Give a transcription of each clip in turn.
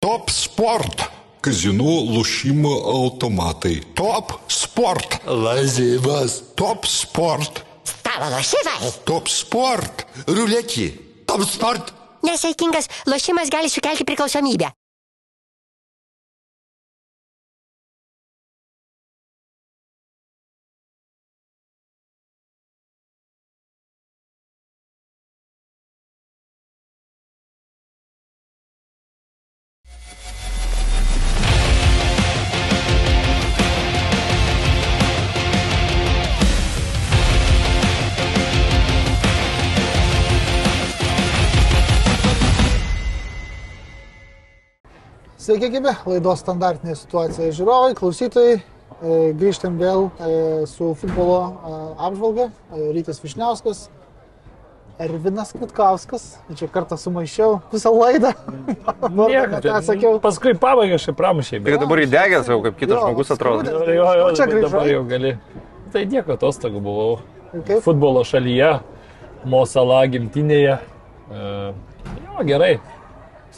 Top Sport. Kazinų lošimo automatai. Top Sport. Lažybas. Top Sport. Stalo lošimai. Top Sport. Ruletį. Top sport. Nesaikingas lošimas gali sukelti priklausomybę. Sveiki, gyvi, laidos standartinė situacija žiūrovai, klausytojai. E, Grįžtam vėl e, su futbolo e, apžvalga. E, Rytis Višniauskas, Ervinas Kvitkauskas. Čia kartą sumaišiau visą laidą. Nieko, ką sakiau. Paskui pabaigą aš pramušiai. Tai dabar įdegęs jau kaip kitas Jo, žmogus atrodo. Jo, jo, O čia bet grįžai? dabar jau gali. Tai nieko, atostogų buvau. Kaip? Futbolo šalyje, Mosala gimtinėje. E, Jo, gerai.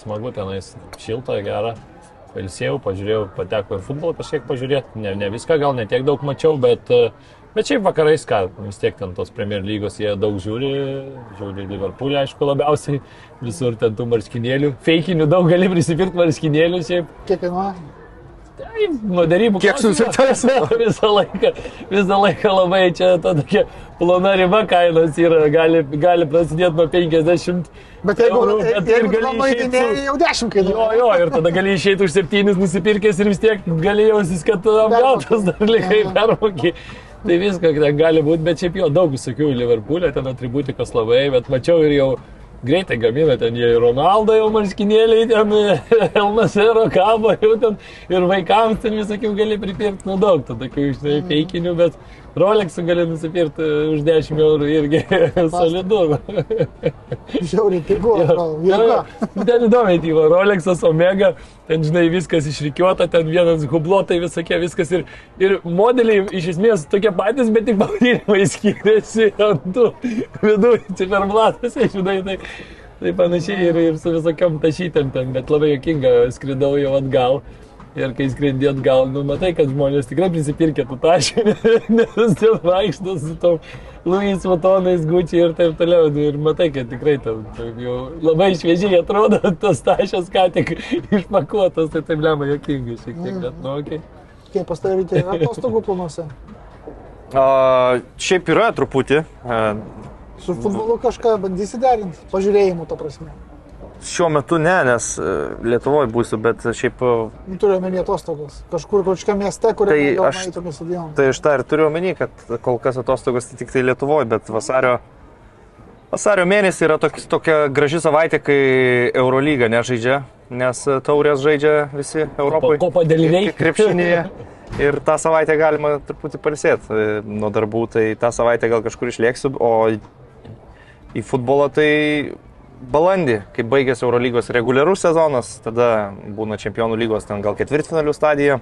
Smagu tenais, šilta, gera. Pailsėjau, pažiūrėjau, pateko į futbolą kažkiek pažiūrėti. Ne, ne viską, gal ne tiek daug mačiau, bet, e, bet šiaip vakarais, ką, vis tiek ten tos Premier lygos jie daug žiūri. Žiūri Liverpoolį, aišku, labiausiai. Visur ten tų marškinėlių. Feikinių daug gali prisipirkti marškinėlių šiaip. Kiek Tai nuo darybų. Kiek klausimas. visą laiką, visą laiką labai čia ta tokia plona riba kainos yra, gali, gali prasidėti nuo 50. Bet jeigu, eurų, bet jeigu gali labai didėjai, jau 10 Jo, kainuoja. jo, ir tada gali išeiti už septynis nusipirkęs ir vis tiek gali jausis, kad apgautas dar likai permokį. Tai viską gali būti, bet šiaip jo daug visokių Liverpoolė, ten atributikos labai, bet mačiau ir jau greitai gamina ten jie ir Ronaldo jau marškinėliai, ten Elnasero kabo jau ten ir vaikams ten visokių gali pripirkti, nu daug, tų tokių žinai, feikinių, bet Rolexų gali nusipirkti už 10 eurų irgi solidu. Žiauriai atrodo. Jo, Jėga. jo. Ten įdomiai, tyvo, Rolexas, Omega, ten, žinai, viskas išrikiuota, ten vienas hublotai visokie, viskas ir, ir modeliai iš esmės tokie patys, bet tik pavadinimai skiriasi ant tų viduje, ciferblatas, žinai, tai, tai panašiai ir, ir su visokiam tašytėm ten, bet labai jokinga, skridau jau atgal. Ir kai skrendi atgal, nu matai, kad žmonės tikrai prisipirkė tų taškų, nes ten vaikšto su tom Louis Vuittonais, Gucci ir taip toliau. Nu, Ir matai, kad tikrai tam, tam jau labai šviežiai atrodo tas tašas, ką tik išpakuotas, tai taip lemma jokingai šiek tiek, bet nu, okei. Kiek pas tavai reikia atostogų planuose? A, šiaip yra truputį. A, Su futbolu kažką bandysi derinti? Pažiūrėjimu, to prasme. Šiuo metu ne, nes a, Lietuvoje būsiu, bet šiaip a, Nu, Turiu omeny atostogas. Kažkur, kažkokiam mieste, kur Tai aš- tai iš tą ir turiu omeny, kad kol kas atostogos tai tik tai Lietuvoje, bet vasario, vasario mėnesį yra toks, tokia graži savaitė, kai Eurolyga nežaidžia, nes taurės žaidžia visi Europoje. Ko padėliniai? krepšinėje. Ir tą savaitę galima truputį palsėti nuo darbų, tai tą savaitę gal kažkur išlėksiu, o į futbolą tai balandį, kai baigėsi Eurolygos reguliarus sezonas, tada būna čempionų lygos ten gal ketvirtfinalių stadija,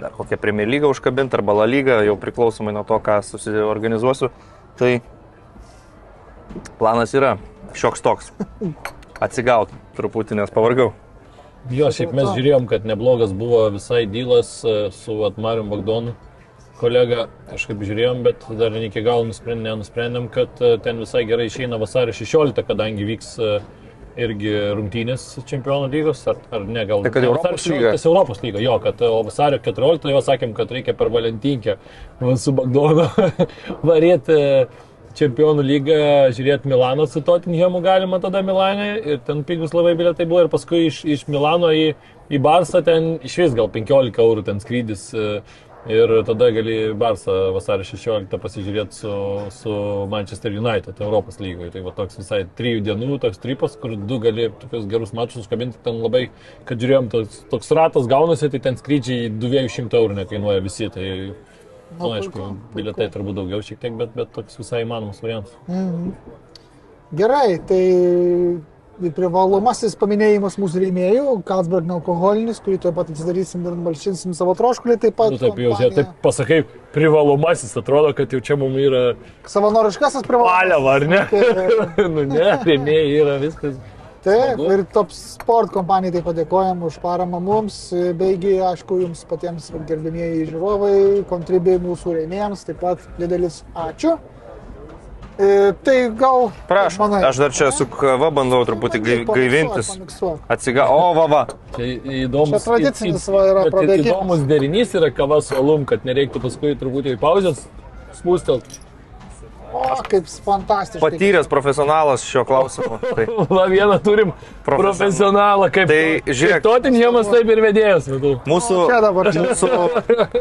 dar kokią Premier lygą užkabinti arba La lygą, jau priklausomai nuo to, ką susiorganizuosiu. Tai planas yra šioks toks. Atsigauti truputį, nes pavargau. Jo, šiaip mes žiūrėjom, kad neblogas buvo visai dylas e, su Atmariu Bagdonu kolega, kažkaip žiūrėjom, bet dar ne iki galo nusprendėm, nenusprendėm, kad e, ten visai gerai išeina vasario 16, kadangi vyks e, irgi rungtynės čempionų lygos, ar, ar ne, gal Tai Europos lyga. 16 Europos lyga, jo, kad e, vasario 14 jo sakėm, kad reikia per Valentinkę va, su Bagdonu varėti čempionų lygą, žiūrėti Milano su Tottenhamu galima tada Milanė ir ten pigus labai bilietai buvo ir paskui iš, iš Milano į, į Barsą ten iš vis gal 15 eurų ten skrydis e, ir tada gali Barsą vasario 16 pasižiūrėti su, su Manchester United Europos lygoje. Tai va toks visai trijų dienų toks tripas, kur du gali tokius gerus mačus užkabinti ten labai, kad žiūrėjom, toks, toks ratas gaunasi, tai ten skrydžiai 200 eurų nekainuoja visi. Tai, Na, nu, aišku, puiku, bilietai turbūt daugiau šiek tiek, bet, bet toks visai įmanomas variantas. Gerai, tai privalomasis paminėjimas mūsų rėmėjų, Kalsberg nealkoholinis, kurį tuoj pat atsidarysim ir balšinsim savo troškulį, taip pat. Nu, taip jau, kompanija- taip pasakai, privalomasis, atrodo, kad jau čia mums yra Savanoriškasis privalomas. paliava, ar ne? nu ne, rėmėjai yra viskas. Taip, Smagu. ir Top Sport kompanijai taip pat dėkojam už paramą mums, beigi, aišku, jums patiems gerbimieji žiūrovai, kontribiai mūsų rėmėjams, taip pat didelis ačiū. E, tai gal... Prašau, manai, aš dar čia su kava bandau truputį Pamiksuok, gaivintis. Atsiga, o, va, va. Čia įdomus. Čia tradicinis va yra bet prabėgimas. Įdomus derinys yra kava su alum, kad nereiktų paskui truputį į pauzės spūstelt. O, kaip fantastiškai. Patyręs profesionalas šio klausimo. Tai. Va vieną turim Profesionalą. profesionalą, kaip, Tai žiūrėk. kaip Tottenhamas, taip ir vedėjas. Mūsų, Čia dabar, mūsų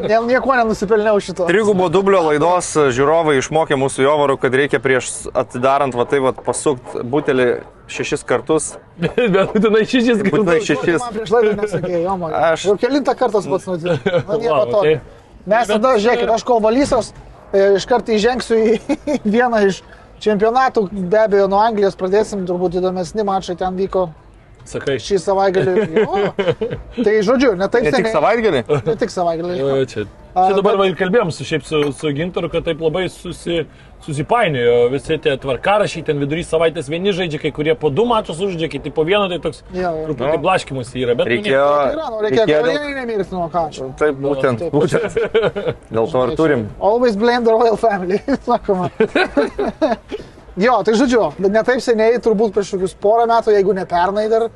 Ne, nieko nenusipelniau šito. trigubo dublio laidos žiūrovai išmokė mūsų jovarų, kad reikia prieš atidarant va tai va pasukti butelį šešis kartus. Bet būtinai šešis Būtinai kartus. šešis. Man prieš laidą nesakė, jo, man. Aš- Jau kelintą kartą pats nutiko. Na, nieko to. Mes tada, žiūrėkit, aš kol valysios, iš karto įžengsiu į vieną iš čempionatų, be abejo, nuo Anglijos pradėsim, turbūt įdomesni mačai ten vyko Sakai, šį savaitgalį. Jo. Tai žodžiu, ne taip Ne tik savaitgalį. Ne tik savaitgalį. Jo, jo, čia. A, Čia dabar bet- kalbėjom su, šiaip su, su Gintaru, kad taip labai susi, susipainiojo visi tie tvarkarašiai, ten vidury savaitės vieni žaidžia, kai kurie po du mačus užžaidžia, kiti po vieną, tai toks Jo, jo. truputį Nu. blaškimus yra. Bet nu, Reikėjo, Tai yra, nu, reikėjo reikėjo dėl, nemirti nuo ką čia. taip, būtent, Taip. būtent. Dėl to ir turim. Always blame the royal family, sakoma. jo, tai žodžiu, bet ne taip seniai, turbūt prieš kokius porą metų, jeigu ne pernai dar,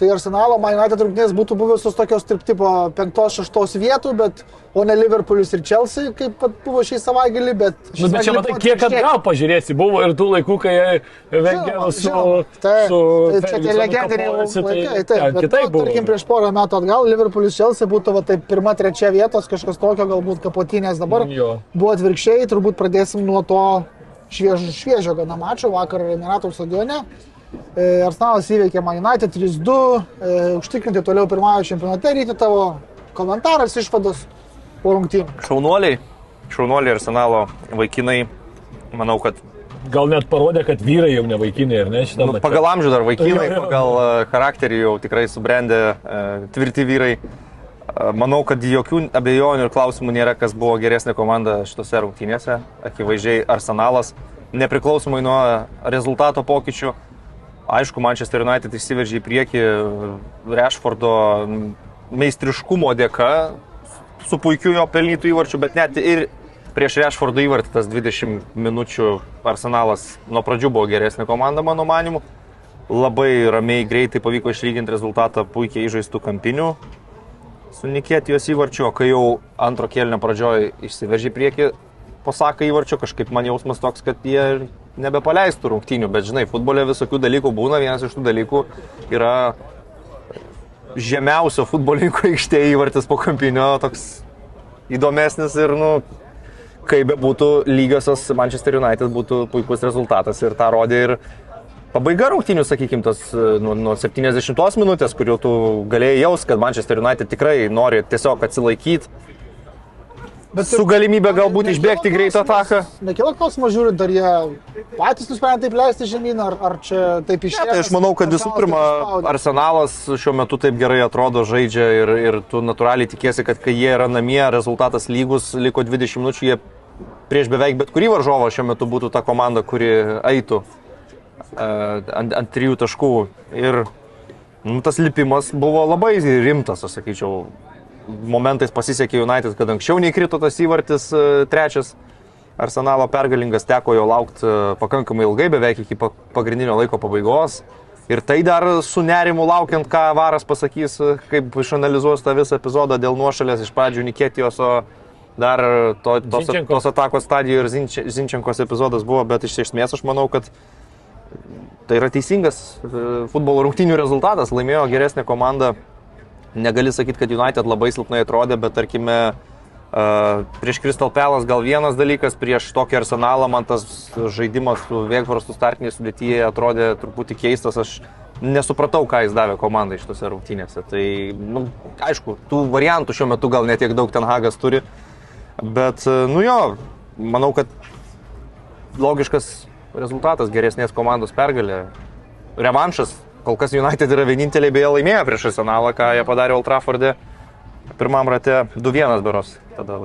tai Arsenalo United rungtynės būtų buvusios tokios tarp tipo 5-6 vietų, bet o ne Liverpoolis ir Chelsea, kaip vat buvo šį savaitgalį, bet... šį Nu, bet čia matai, kiek atgal pažiūrėsi, buvo ir tų laikų, kai su... žinoma. Taip, su tai čia tie Fergusonu legendiniai laikai, tai taip, bet kitaip nu, buvo. tarkim prieš porą metų atgal Liverpoolis Chelsea būtų va, taip pirma, trečia vietos, kažkas tokio, galbūt kapotinės dabar. Jo. Buvo atvirkščiai, turbūt pradėsim nuo to šviežio, šviežio gana mačo vakar Emiratų stadione. E, Arsenalas įveikė Man United 3-2, e, užtikrinti toliau pirmąjį čempionate, ryti tavo komentaras, išvados po rungtynių. Šaunuoliai, šaunuoliai arsenalo vaikinai, manau, kad Gal net parodė, kad vyrai jau ne vaikinai, ar ne? Nu, pagal amžių dar vaikinai, pagal e, charakterį jau tikrai subrendę, e, tvirti vyrai. Manau, kad jokių abejonių ir klausimų nėra, kas buvo geresnė komanda šitose rungtynėse. Akivaizdžiai Arsenalas, nepriklausomai nuo rezultato pokyčių. Aišku, Manchester United išsiveržė į priekį Rashfordo meistriškumo dėka, su puikiu jo pelnytų įvarčiu, bet net ir prieš Rashfordo įvartį tas 20 minučių Arsenalas nuo pradžių buvo geresnė komanda, mano manimu. Labai ramiai, greitai pavyko išlyginti rezultatą puikiai įžaistų kampinių su Nikėtijos įvarčiu, o kai jau antro kėlinio pradžioje išsiveržė į priekį, pasaka įvarčio, kažkaip man jausmas toks, kad jie nebepaleistų rungtynių, bet žinai, futbole visokių dalykų būna, vienas iš tų dalykų yra žemiausio futbolininko aikštėje įvartis po kampinio, toks įdomesnis ir, nu, kaip be būtų lygiosios Manchester United būtų puikus rezultatas ir tą rodė ir pabaiga rungtynių, sakykime, tos e, nuo, nuo 70 minutės, kur jau tu galėjai jaus, kad Manchester United tikrai nori tiesiog atsilaikyti, Bet su galimybė galbūt išbėgti greitą ataką. Nekilo klausimų žiūrint, ar jie patys nusprendė taip leisti žemyn, ar, ar čia taip išėjo. Ne, tai aš manau, kad visų pirma, Arsenalas šiuo metu taip gerai atrodo, žaidžia ir, ir tu natūraliai tikėsi, kad kai jie yra namie, rezultatas lygus, liko 20 minučių, jie prieš beveik bet kurį varžovą šiuo metu būtų ta komanda, kuri eitų ant, ant trijų taškų. Ir nu, tas lipimas buvo labai rimtas, aš sakyčiau. Momentais pasisekė United, kad anksčiau neįkrito tas įvartis uh, trečias. Arsenalo pergalingas teko jo laukti pakankamai ilgai, beveik iki pa- pagrindinio laiko pabaigos. Ir tai dar su nerimu laukiant, ką Varas pasakys, e, kaip išanalizuos tą visą epizodą dėl nuošalės iš pradžių Niketijos, o dar to, tos, Zinčenko. tos atakos stadijoje ir Zinč- Zinčenkos epizodas buvo, bet iš esmės aš manau, kad tai yra teisingas e, futbolo rungtynių rezultatas. Laimėjo geresnė komanda. Negali sakyti, kad United labai silpnai atrodė, bet tarkime, Uh, prieš Crystal Palace gal vienas dalykas, prieš tokį arsenalą man tas žaidimas su Vėgvarstu startinėje sudėtyje atrodė truputį keistas, aš nesupratau, ką jis davė komandai šitose rungtynėse. Tai, nu, aišku, tų variantų šiuo metu gal netiek daug ten Hagas turi, bet, uh, nu jo, manau, kad logiškas rezultatas, geresnės komandos pergalė. Revanšas, kol kas United yra vienintelė beje laimėję prieš Arsenalą, ką jie padarė Old Trafford'e pirmam rate 2-1 beros.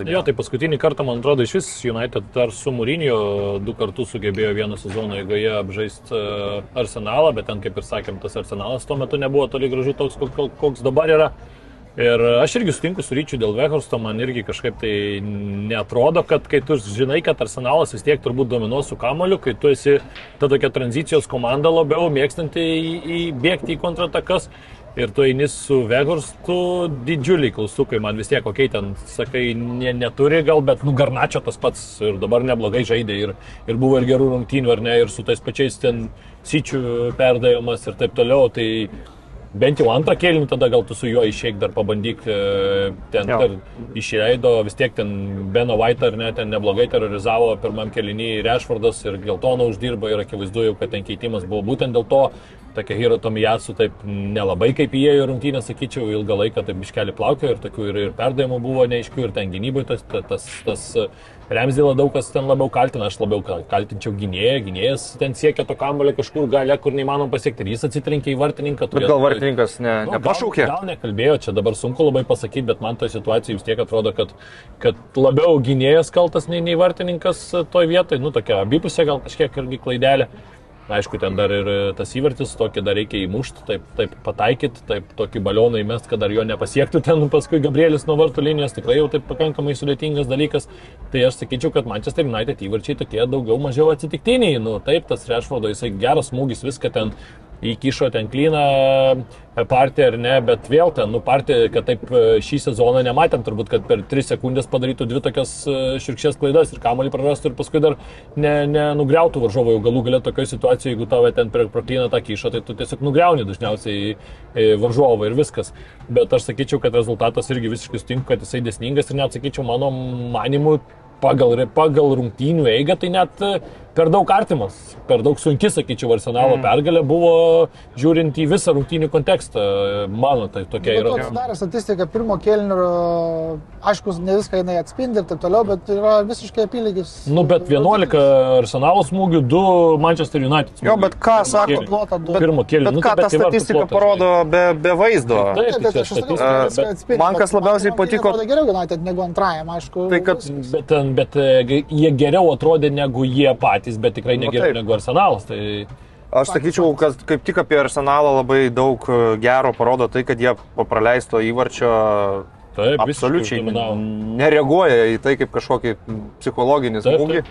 Jo, tai paskutinį kartą, man atrodo, iš vis United dar su Mūrinio du kartus sugebėjo vieną sezoną eigoje apžaisti uh, arsenalą, bet ten, kaip ir sakėm, tas arsenalas tuo metu nebuvo toli gražu toks, kok- koks dabar yra. Ir aš irgi sutinku su ryčiu dėl Vekhorsto, man irgi kažkaip tai netrodo, kad kai tu žinai, kad arsenalas vis tiek turbūt dominuos su kamoliu, kai tu esi ta tokia tranzicijos komanda labiau mėgstanti į, į bėgti į kontratakas. Ir tu eini su Vegorstu didžiuliai klaustukai, man vis tiek, kokie ten, sakai, ne, neturi gal, bet nu Garnačio tas pats ir dabar neblogai žaidė ir, ir buvo ir gerų rungtynių, ar ne, ir su tais pačiais ten sičių perdavimas ir taip toliau. Tai bent jau antrą kėlinį tada gal tu su juo išeik dar pabandyk, e, ten išleido, vis tiek ten Beno White ar ne, ten neblogai terorizavo pirmam kėlinį Rešfordas ir geltoną uždirbo ir akivaizdu jau, kad ten keitimas buvo būtent dėl to, tokia Hiro Tomijasu taip nelabai kaip įėjo rungtynę, sakyčiau, ilgą laiką taip iškeli plaukio ir tokių ir, ir perdavimų buvo neaiškių ir ten gynyboje tas, tas, tas, tas Remzilą daug kas ten labiau kaltina, aš labiau kal- kaltinčiau gynėją, gynėjas ten siekia to kambalio kažkur gale, kur neįmanoma pasiekti ir jis atsitrenkė į vartininką. Bet gal vartininkas ne, Nu, nepašaukė? Gal, gal nekalbėjo, čia dabar sunku labai pasakyti, bet man toje situacijoje vis tiek atrodo, kad, kad labiau gynėjas kaltas nei, nei vartininkas toje vietoje, nu tokia abipusė gal kažkiek irgi klaidelė. Aišku, ten dar ir tas įvartis, tokį dar reikia įmušti, taip, taip pataikyti, taip tokį balioną įmest, kad dar jo nepasiektų ten paskui Gabrielis nuo vartų linijos, tikrai jau taip pakankamai sudėtingas dalykas. Tai aš sakyčiau, kad Manchester United įvarčiai tokie daugiau mažiau atsitiktiniai. Nu, taip, tas Rešfordo, jisai geras smūgis, viską ten įkišo ten klyną partiją ar ne, bet vėl ten, nu, partija, kad taip e, šį sezoną nematėm, turbūt, kad per 3 sekundės padarytų dvi tokias e, širkščias klaidas ir kamalį prarastų ir paskui dar nenugriautų ne, nenugriautų varžovo, jau galų galę tokioje situacijoje, jeigu tave ten pro pro klyną tą kišą, tai tu tiesiog nugriauni dažniausiai e, varžovą ir viskas. Bet aš sakyčiau, kad rezultatas irgi visiškai sutinku, kad jisai desningas ir net sakyčiau, mano manimu, pagal, pagal rungtynių eigą tai net e, per daug artimas, per daug sunki, sakyčiau, Arsenalo mm. pergalė buvo žiūrint į visą rungtynių kontekstą. Mano tai tokia yra. atsidarė statistiką pirmo kėlinio, aišku, ne viską jinai atspindi ir taip toliau, bet yra visiškai apylygis. Nu, bet 11 Arsenalo smūgių, 2 Manchester United smūgių. Jo, bet ką sako. Plotą du. bet, Pirmo kėlinio. bet Nu, ką tai ta tai statistika plotas, parodo be, be vaizdo? Taip, Taip, tai aš sakau, statistika, bet- atspindi, man kas labiausiai man patiko- atrodo Geriau United negu antrajam, aišku. Tai kad-. Bet, bet e, jie geriau atrodė negu jie patys, bet tikrai Nu, negeriau taip. negu Arsenalas. Tai Aš sakyčiau, kad kaip tik apie Arsenalą labai daug e, gero parodo tai, kad jie po praleisto įvarčio taip, absoliučiai nereaguoja į tai kaip kažkokį psichologinį smūgį.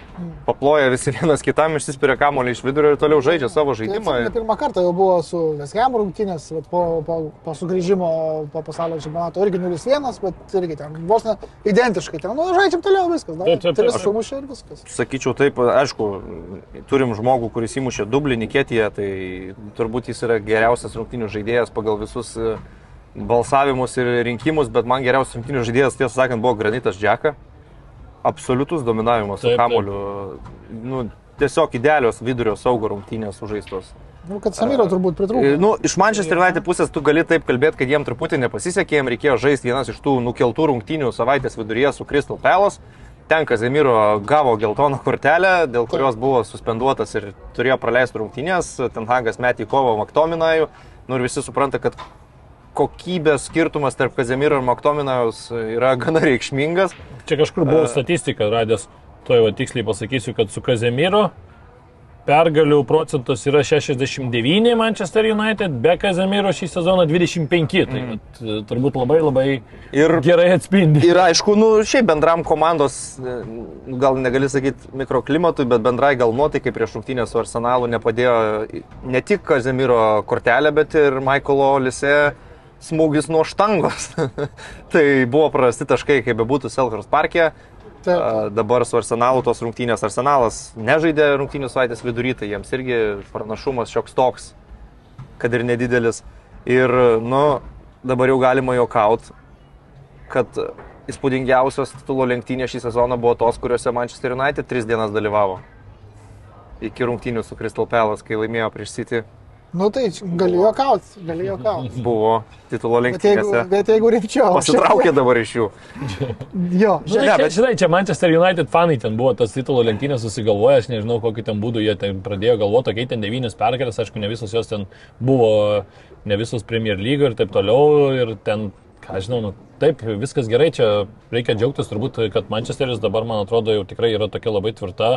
Paploja visi vienas kitam, išsispiria kamuolį iš vidurio ir toliau žaidžia savo Tai žaidimą. atsimenu, pirmą kartą jau buvo su Vesham rungtynės, vat po, po, po sugrįžimo po pasaulio čempionato irgi 0-1, bet irgi ten vos ne identiškai, ten, nu, žaidžiam toliau viskas, taip. tris Aš- sumušė ir viskas. Sakyčiau taip, aišku, turim žmogų, kuris įmušė dublinį kėtyje, tai turbūt jis yra geriausias rungtinių žaidėjas pagal visus e, balsavimus ir rinkimus, bet man geriausias rungtinių žaidėjas, tiesą sakant, buvo Granitas Džeka. Absoliutus dominavimas su Taip, taip. kamoliu. Nu, tiesiog idealios vidurio saugo rungtynės sužaistos. Nu, kad Samiro turbūt E, pritrūko. Nu, iš Manchester United pusės tu gali taip kalbėti, kad jiem truputį nepasisekė, jiem reikėjo žaisti vienas iš tų nukeltų rungtynių savaitės viduryje su Crystal Palace. Ten Kazemiro gavo geltoną kortelę, dėl kurios buvo suspenduotas ir turėjo praleisti rungtynės. Ten Hagas metė į kovą Maktominajų. Nu ir visi supranta, kad kokybės skirtumas tarp Kazemiro ir Maktominajaus yra gana reikšmingas. Čia kažkur buvo statistika radęs, to jau tiksliai pasakysiu, kad su Kazemiro pergalių procentas yra 69 Manchester United, be Kazemiro šį sezoną 25. Tai vat, e, turbūt labai labai Ir gerai atspindi. Ir aišku, nu, šiaip bendram komandos, e, gal negali sakyti mikroklimatui, bet bendrai gal nuotaikai prieš rungtynę su Arsenalu nepadėjo ne tik Kazemiro kortelė, bet ir Michaelo Lise smūgis nuo štangos. tai buvo prarasti taškai, kaip bebūtų Selhurst parke. Taip. Dabar su Arsenalu tos rungtynės. Arsenalas nežaidė rungtynių savaitės vidury, tai jiems irgi pranašumas šioks toks, kad ir nedidelis. Ir, nu, dabar jau galima juokauti, kad įspūdingiausios titulo lenktynės šį sezoną buvo tos, kuriuose Manchester United tris dienas dalyvavo. Iki rungtynių su Crystal Palace, kai laimėjo prieš City, Nu tai galėjo kauti, galėjo kauti. buvo titulo Bet jeigu, lenktynėse. bet jeigu rimčiau. Pasitraukė dabar iš jų. Jo, Žinai, Ne, bet- žinai, čia Manchester United fanai ten buvo tas titulo lenktynės susigalvoję, aš nežinau, kokiu ten būdu jie ten pradėjo galvoti, tokie ten devynis pergalės, aišku, ne visos jos ten buvo, ne visos Premier League ir taip toliau, ir ten, ką žinau, nu, taip, viskas gerai, čia reikia džiaugtis turbūt, kad Manchesteris dabar, man atrodo, jau tikrai yra tokia labai tvirta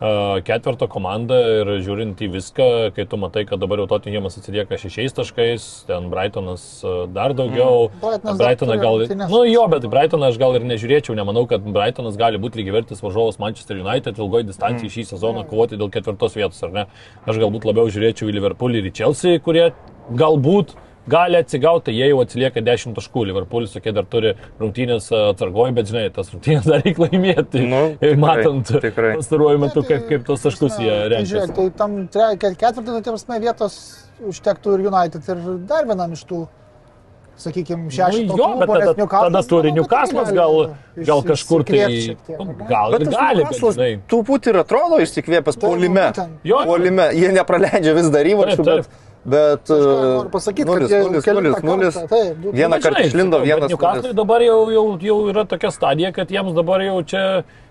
a, ketvirto komanda ir žiūrint į viską, kai tu matai, kad dabar jau Tottenhamas atsilieka šešiais taškais, ten Brightonas dar daugiau. Mm. Brightonas Brightoną gal... rungtynes. Nu jo, bet Brightoną aš gal ir nežiūrėčiau, nemanau, kad Brightonas gali būti lygivertis varžovas Manchester United ilgoji distancija Mm. šį sezoną kovoti dėl ketvirtos vietos, ar ne? Aš galbūt labiau žiūrėčiau į Liverpoolį ir į Chelsea, kurie galbūt gali atsigauti, tai jie jau atsilieka 10 taškų. Liverpoolis tokie dar turi rungtynės atsargoji, bet žinai, tas rungtynės dar reikia laimėti. Nu, tikrai, matant tikrai. pastaruoju metu, kaip, kaip tos taškus jie Tai renka. žiūrėk, tai tam ketvirtą, tai prasme, vietos užtektų ir United, ir dar vienam iš tų, sakykime, šešto. Nu, jo, bet tada, tada turi Newcastle'as gal, gal kažkur tai... nu, Gal ir gali, žinai. Truputį ir atrodo išsikvėpęs Taip, polime. Polime. Jie nepraleidžia vis dar įvarčių, bet... Bet... Noriu pasakyti, kad nulis, jie nulis, nulis, nulis. Vieną kartą išlindo, vienas. Newcastle'ui nulis. dabar jau, jau, jau yra tokia stadija, kad jiems dabar jau čia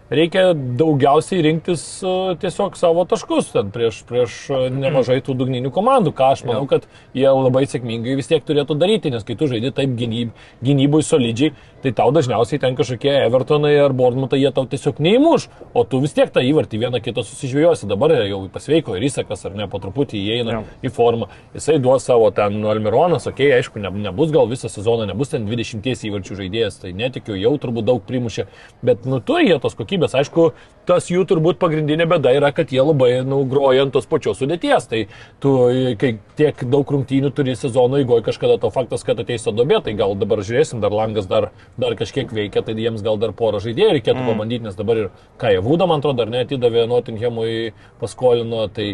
reikia daugiausiai rinktis uh, tiesiog savo taškus ten prieš, prieš uh, nemažai tų dugninių komandų, ką aš manau, kad jie labai sėkmingai vis tiek turėtų daryti, nes kai tu žaidži taip gynyb, gynybui solidžiai, tai tau dažniausiai ten kažkokie Evertonai ar Bournemouthai jie tau tiesiog neįmuš, o tu vis tiek tą įvartį vieną kitą susižvėjosi, dabar jau pasveiko ir įsakas ar ne, po truputį įeina Jo. į formą, jisai duos savo ten Almironas, okei, okay, aišku, ne, nebus gal visą sezoną, nebus ten 20 įvarčių žaidėjas, tai netikiu, jau turbūt daug primušė, bet nu turi jie tos kokybės, aišku, tas jų turbūt pagrindinė bėda yra, kad jie labai nugroja ant tos pačios sudėties, tai tu, kai tiek daug rungtynių turi sezono įgoje, kažkada to faktas, kad ateis ta dobė, tai gal dabar žiūrėsim, dar langas dar, dar kažkiek veikia, tai jiems gal dar porą žaidėjų reikėtų mm. pabandyti, nes dabar ir Vūdą, man atrodo, dar netidavė Nottinghamui, paskolino, tai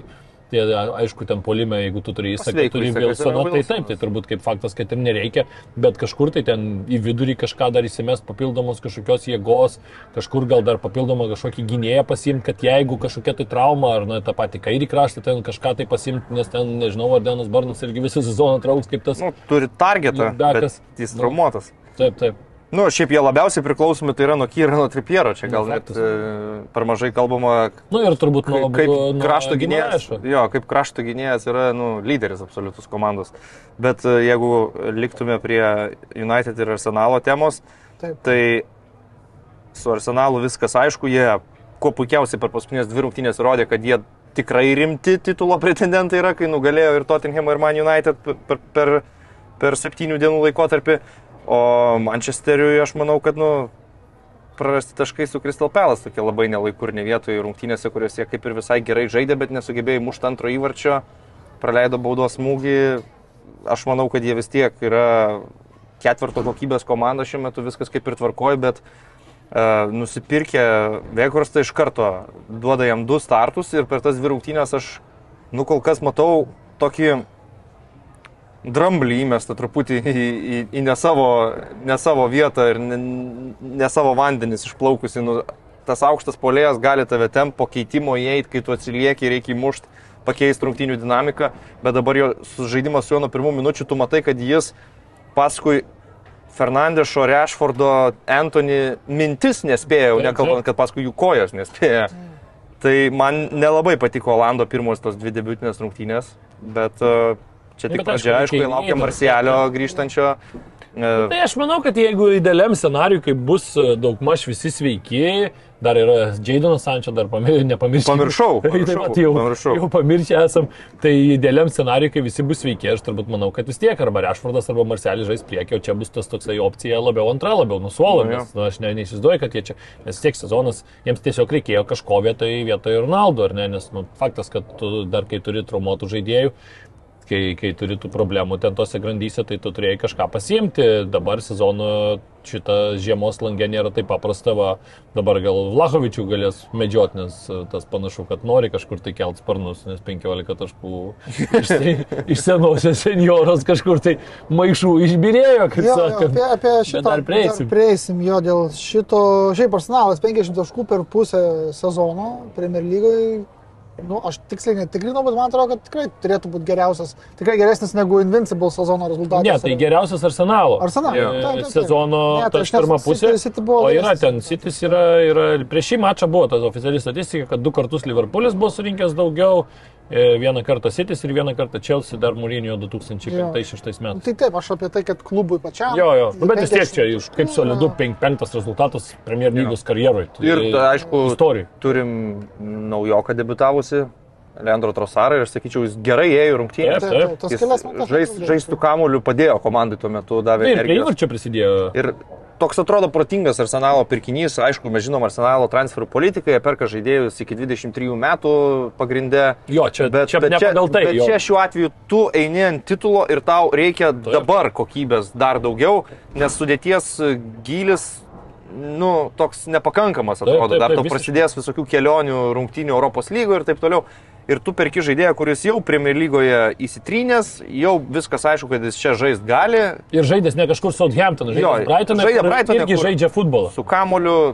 Tai aišku, ten polime, jeigu tu turi įsaką, turi Wilsoną, tai taip, tai turbūt kaip faktas, kad ir nereikia, bet kažkur tai ten į vidurį kažką dar įsimest papildomos kažkokios jėgos, kažkur gal dar papildomą kažkokį gynėją pasimti, kad jeigu kažkokia tai trauma ar na, tą patį kairį kraštą ten kažką tai pasimti, nes ten, nežinau, ar Denas Barnas irgi visą sezoną trauks kaip tas. Nu, turi targetą, Dakas. jis Nu. traumuotas. Taip, taip. Nu, šiaip jie labiausiai priklausomi tai yra nuo Kyrano Tripiero, čia gal net e, per mažai kalbama, Nu ir turbūt nuo kaip nuo- nuo krašto gynėjas. Jo, kaip krašto gynėjas yra nu, lyderis absoliutus komandos. Bet e, jeigu liktume prie United ir Arsenalo temos, Taip. tai su Arsenalu viskas aišku, jie kuo puikiausiai per paskutinės dvi rungtynės rodė, kad jie tikrai rimti titulo pretendentai yra, kai nugalėjo ir Tottenham ir Man United per, per, per, per septynių dienų laikotarpį. O Manchesteriui aš manau, kad nu, prarasti taškai su Crystal Palace tokie labai nelaikur ne vietoje rungtynėse, kuriuose kaip ir visai gerai žaidė, bet nesugebėjo įmušti antro įvarčio, praleido baudos smūgį. Aš manau, kad jie vis tiek yra ketvirto kokybės komanda šiuo metu, viskas kaip ir tvarkoja, bet uh, nusipirkę Vekorstą iš karto duoda jam du startus ir per tas dvi rungtynės aš, nu kol kas matau tokį dramblį įmestą truputį į, į, į ne, savo, ne savo vietą ir ne, ne savo vandenis išplaukusi. Nu, tas aukštas polėjas gali tave ten po keitimo įeiti, kai tu atsilieki, reikia įmušti, pakeisti rungtynių dinamiką, bet dabar jo žaidimas su juo nuo pirmų minučių, tu matai, kad jis paskui Fernandešo, Rashfordo, Anthony mintis nespėjo, nekalbant, kad paskui jų kojas nespėjo. Tai man nelabai patiko Olando pirmos tos dvi debutinės rungtynės, bet uh, čia tik Bet aišku, pradžia, aišku, reikia laukia įeiti. Marcialio grįžtančio. Uh, Tai aš manau, kad jeigu idealiam scenariui, kai bus e, daugmaž visi sveiki, dar yra Jaidonas Sančio, dar pamir, nepamiršau. Pamiršau, Taip, pamiršau, pat jau, pamiršau. jau pamiršę esam. Tai idealiam scenariui, kai visi bus sveiki, aš turbūt manau, kad vis tiek arba Rešfordas, arba Marcelis žais priekio, čia bus tas toksai opcija labiau antra, labiau nusuola, Nu, nes nu, aš ne, neįsivaizduoju, kad jie čia, nes tiek sezonas, jiems tiesiog reikėjo kažko vietoje vietoj Ronaldo, ar ne, nes nu, faktas, kad tu dar kai turi traumuotų žaidėjų, kai, kai turi tų problemų ten tose grandyse, tai tu turėjai kažką pasiimti. Dabar sezono šitą žiemos langę nėra taip paprasta, va, dabar gal Vlahovičių galės medžioti, nes e, tas panašu, kad nori kažkur tai kelt sparnus, nes 15 taškų iš, iš senosios senjoros kažkur tai maišų išbirėjo, kaip Jo, jo, sakant. apie, apie Bet šitą dar prieisim. Dar prieisim jo dėl šito. Šiaip arsenalas 50 taškų per pusę sezono Premier lygoje. Nu, aš tiksliai netikrinau, bet man atrodo, kad tikrai turėtų būti geriausias, tikrai geresnis negu Invincible sezono rezultatas. Ne, tai geriausias arsenalo. Arsenalo, E, taip, taip, taip. Sezono Ne, tai pirma pusė. City- City O yra ten, Sitis yra, yra, prieš šį mačą buvo tas oficiali statistika, kad du kartus Liverpoolis buvo surinkęs daugiau, Vieną kartą Citys ir vieną kartą Chelsea dar Mūrinio 2005-2006 metais. Tai taip, aš apie tai, kad klubui pačiam. Jo, jo, nu, bet vis tiek 50 čia iš kaip solidu penk- penktas rezultatas Premier lygos karjeroje. Ir, ta, aišku, istorijai. turim naujoką debutavusi, Leandro Trosarą, ir aš sakyčiau, jis gerai ėjo į rungtynės. Taip, Taip, taip, Jis kelias minutės žais, žaistų kamuolių padėjo komandai tuo metu, davė Tai ir prie įvarčio prisidėjo. Ir toks atrodo protingas arsenalo pirkinys, aišku, mes žinom arsenalo transferų politiką, jie perka žaidėjus iki 23 metų pagrindė. Jo, čia, Bet, čia bet, čia, tai. bet jo. čia šiuo atveju tu eini ant titulo ir tau reikia dabar kokybės dar daugiau, nes sudėties gilis, nu, toks nepakankamas atrodo. taip, dar taip, tau visiškai. prasidės visokių kelionių, rungtynių Europos lygoje ir taip toliau. Ir tu perki žaidėją, kuris jau Premier lygoje įsitrynęs, jau viskas aišku, kad jis čia žaisti gali, Ir žaidęs ne kažkur Southampton, žaidė Brightoną, žaidė kur Brightone, irgi žaidžia futbolą. su kamoliu,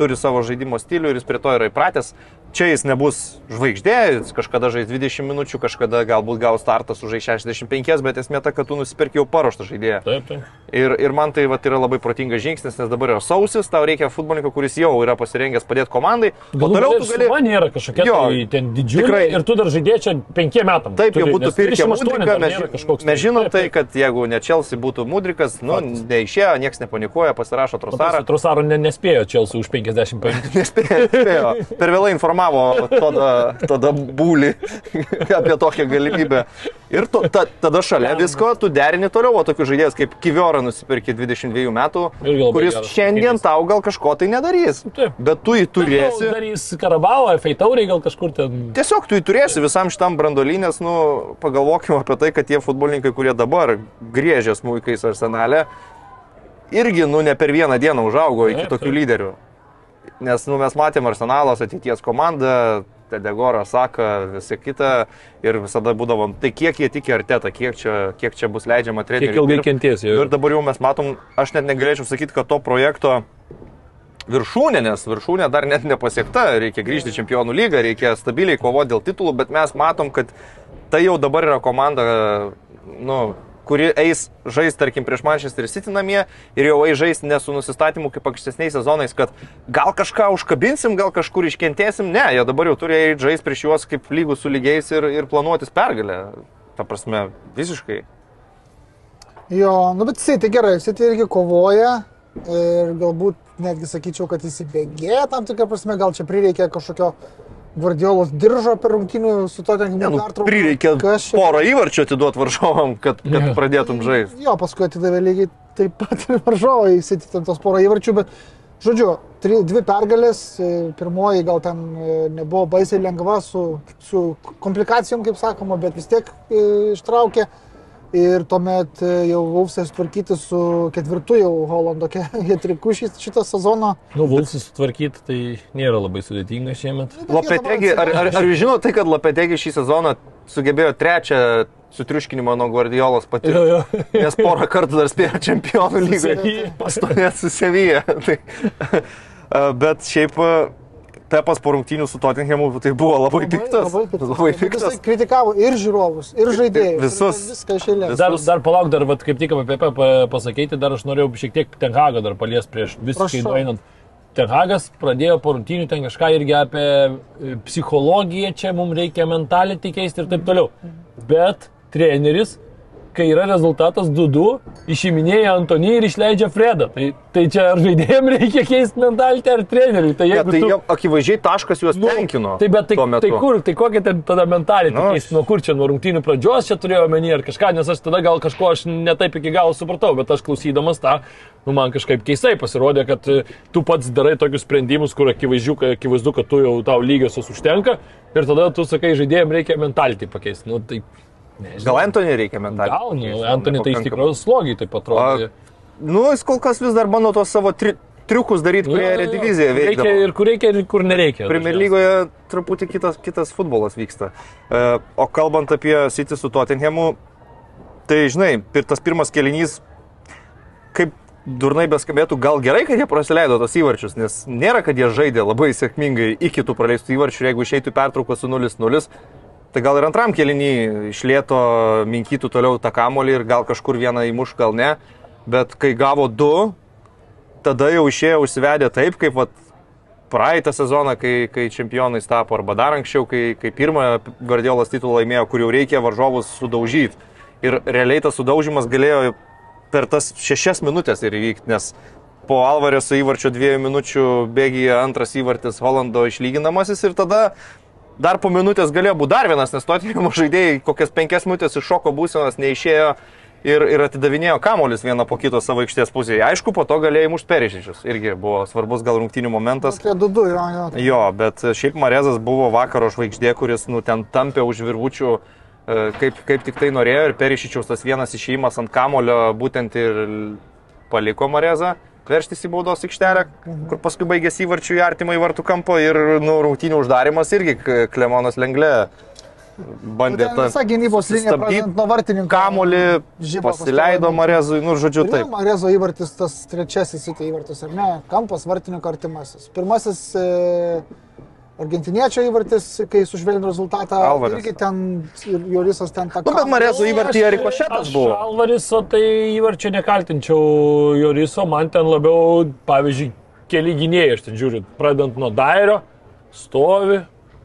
turi savo žaidimo stilių ir jis prie to yra įpratęs. Čia jis nebus žvaigždė, jis kažkada žais 20 minučių, kažkada galbūt gaus startą su žais 65, bet esmė ta, kad tu nusipirki jau paruoštą žaidėją. Taip, taip. Ir, ir man tai vat, yra labai protingas žingsnis, nes dabar yra sausis, tau reikia futbolininko, kuris jau yra pasirengęs padėti komandai. O toliau tu gali... nėra kažkokia Jo, tai ten didžiulė tikrai. ir tu dar žaidėjai čia penkiem metam. Taip, jau turi, būtų nes pirkę 28 Mudriką, mes, mes žinom Taip, tai, taip. kad jeigu ne Chelsea būtų Mudrikas, nu, neišėjo, niekas nepanikuoja, pasirašo trosarą. Trosaro ne, nespėjo Chelsea už 55. Nespėjo, nespėjo. Per vėlai informavo tada, tada būlį apie tokią galimybę. Ir tu, ta, tada šalia visko tu derini toliau, o tokius žaidėjus kaip Kiviora nusipirki 22 metų, kuris geras šiandien tau gal kažko tai nedarys. Taip. Bet tu jį turėsi. Darys Karabalo, Feitauriai gal kažkur ten. Tiesiog tu jį turėsi visam šitam brandolinės, nu, pagalvokime apie tai, kad tie futbolininkai, kurie dabar grėžė smūkais arsenale, irgi, nu, ne per vieną dieną užaugo iki tokių lyderių. Nes, nu, mes matėm arsenalos ateities komandą, Tedegorą, Saka, visą kitą ir visada būdavom, tai kiek jie tiki artetą, kiek čia, kiek čia bus leidžiama treneriui. Kiek ilgai kentės jau. Ir dabar jau mes matom, aš net negalėčiau sakyti, kad to projekto viršūnė, nes viršūnė dar net nepasiekta, reikia grįžti į čempionų lygą, reikia stabiliai kovoti dėl titulų, bet mes matom, kad tai jau dabar yra komanda, nu, kuri eis žais, tarkim, prieš Manchester City namie ir jau eis žais ne su nusistatymu kaip ankstesniais sezonais, kad gal kažką užkabinsim, gal kažkur iškentėsim. Ne, jie dabar jau turi eiti žais prieš juos kaip lygų su lygiais ir, ir planuotis pergalę. Ta prasme, visiškai. Jo, nu bet City gerai, City irgi kovoja ir galbūt netgi sakyčiau, kad įsibėgėja tam tikrą prasme, gal čia prireikia kažkokio Guardiolos diržo per rungtynių su to ten nu, pertrauka. prireikė čia- porą įvarčių atiduoti varžovam, kad, kad Jo. pradėtum žaisti. Jo, paskui atidavė lygiai taip pat ir varžovai įsiti ten tos porą įvarčių, bet žodžiu, tri, dvi pergalės, e, pirmoji gal ten e, nebuvo baisiai lengva su, su komplikacijom, kaip sakoma, bet vis tiek e, ištraukė. Ir tuomet e, jau Vulfsas tvarkyti su ketvirtu jau Holando hetriku šitą sezoną. Nu, Vulsus sutvarkyti tai nėra labai sudėtinga šiemet. Lopetegi, ar, ar, ar jūs žinote tai, kad Lopetegi šį sezoną sugebėjo trečią sutriuškinimą nuo Guardiolos Jo, patirti? jo. Nes porą kartų dar spėjo čempionų lygoje. Pastovėt su Sevija. Tai, bet šiaip Pepas po rungtynių su Tottenhamu tai buvo labai piktas. Labai piktas. Labai Jisai piktas. kritikavo ir žiūrovus, ir žaidėjus. Visus. Viską išėlė. Dar, dar palauk, dar vat, kaip tik apie PP pasakyti, dar aš norėjau šiek tiek Tenhagą dar palies prieš visiškai nueinant. Tenhagas pradėjo po rungtynių ten kažką irgi apie e, psichologiją, čia mums reikia mentality keisti ir taip toliau. Bet treneris, kai yra rezultatas 2-2, išiminėja Antonį ir išleidžia Fredą. Tai, tai čia ar žaidėjim reikia keisti mentality ar treneriui. Tai Ja, tai tu... akivaizdžiai taškas juos Nu, tenkino. Tai bet tai, tai kur, tai kokia ten tada mentalė, Nu, aš- nuo kur čia, nuo rungtynių pradžios čia turėjau omeny ar kažką, nes aš tada gal kažko aš netaip iki galo supratau, bet aš klausydamas tą, nu man kažkaip keistai pasirodė, kad e, tu pats darai tokius sprendimus, kur akivaizdu, kad, akivaizdu, kad tu jau tau lygiosios užtenka ir tada tu sakai, žaidėjim reikia mentality pakeisti. Nu, tai, nežinau. Gal Antonį reikia mentaliai? Gal, nu, Antony tai iš tikrųjų slogiai taip A, atrodo. Nu, jis kol kas vis dar bando tos savo tri, triukus daryti, kurie Jo, jo, yra jo. divizijoje Nu, Reikia veikia. ir kur reikia, ir kur nereikia. Premier lygoje truputį kitas, kitas futbolas vyksta. E, O kalbant apie City su Tottenhamu, tai žinai, pir- tas pirmas kelinys, kaip durnai beskambėtų, gal gerai, kad jie praleido tos įvarčius, nes nėra, kad jie žaidė labai sėkmingai iki tų praleistų įvarčių ir jeigu išeitų pertrauką su 0-0, tai gal ir antram kelinį išlėto minkytų toliau tą kamolį ir gal kažkur vieną įmuš, gal ne, bet kai gavo du, tada jau išėjo užsivedę taip, kaip vat, praeitą sezoną, kai, kai čempionais tapo, arba dar anksčiau, kai, kai pirmą Guardiolas titulą laimėjo, kur jau reikia varžovus sudaužyti. Ir realiai tas sudaužimas galėjo per tas šešias minutės ir įvykti, nes po Alvareso įvarčio dviejų minučių bėgyje antras įvartis Holando išlyginamasis ir tada dar po minutės galėjo būti dar vienas, nes Tottenham žaidėjai kokias penkias minutės iš šoko būsenos neišėjo ir, ir atidavinėjo kamuolius vieną po kito savo aikštės pusėje. Aišku, po to galėjo mušti perišičius. Irgi buvo svarbus gal rungtinių momentas. Tie du du, jo, jo. Jo, bet šiaip Marezas buvo vakaro žvaigždė, kuris nu, ten tampė už virvučių, e, kaip, kaip tik tai norėjo ir perišičiaus tas vienas išėjimas ant kamulio būtent ir paliko Marezą verštis į baudos aikštelę, kur paskui baigėsi įvarčių į artimą į vartų kampo ir nu, rungtynių uždarimas irgi Klemonas Lenglė bandė Ten visa gynybos linija, pradedant nuo vartininko. Kamolį, Žiba pasileido Marezui, nu, žodžiu, Taip. Marezo įvartis, tas trečiasis įvartis, ar ne? Kampas vartininko artimasis. Pirmasis e, argentiniečio įvartis, kai sužvelgė rezultatą. Alvarez. Irgi ten, ir Jorisas ten tą... Nu, bet Marezo įvartyje rikošetas Aš buvo. Alvariso tai įvarčio nekaltinčiau Joriso, man ten labiau, pavyzdžiui, keli gynėjai, aš ten žiūriu, pradedant nuo Dairio, stovi.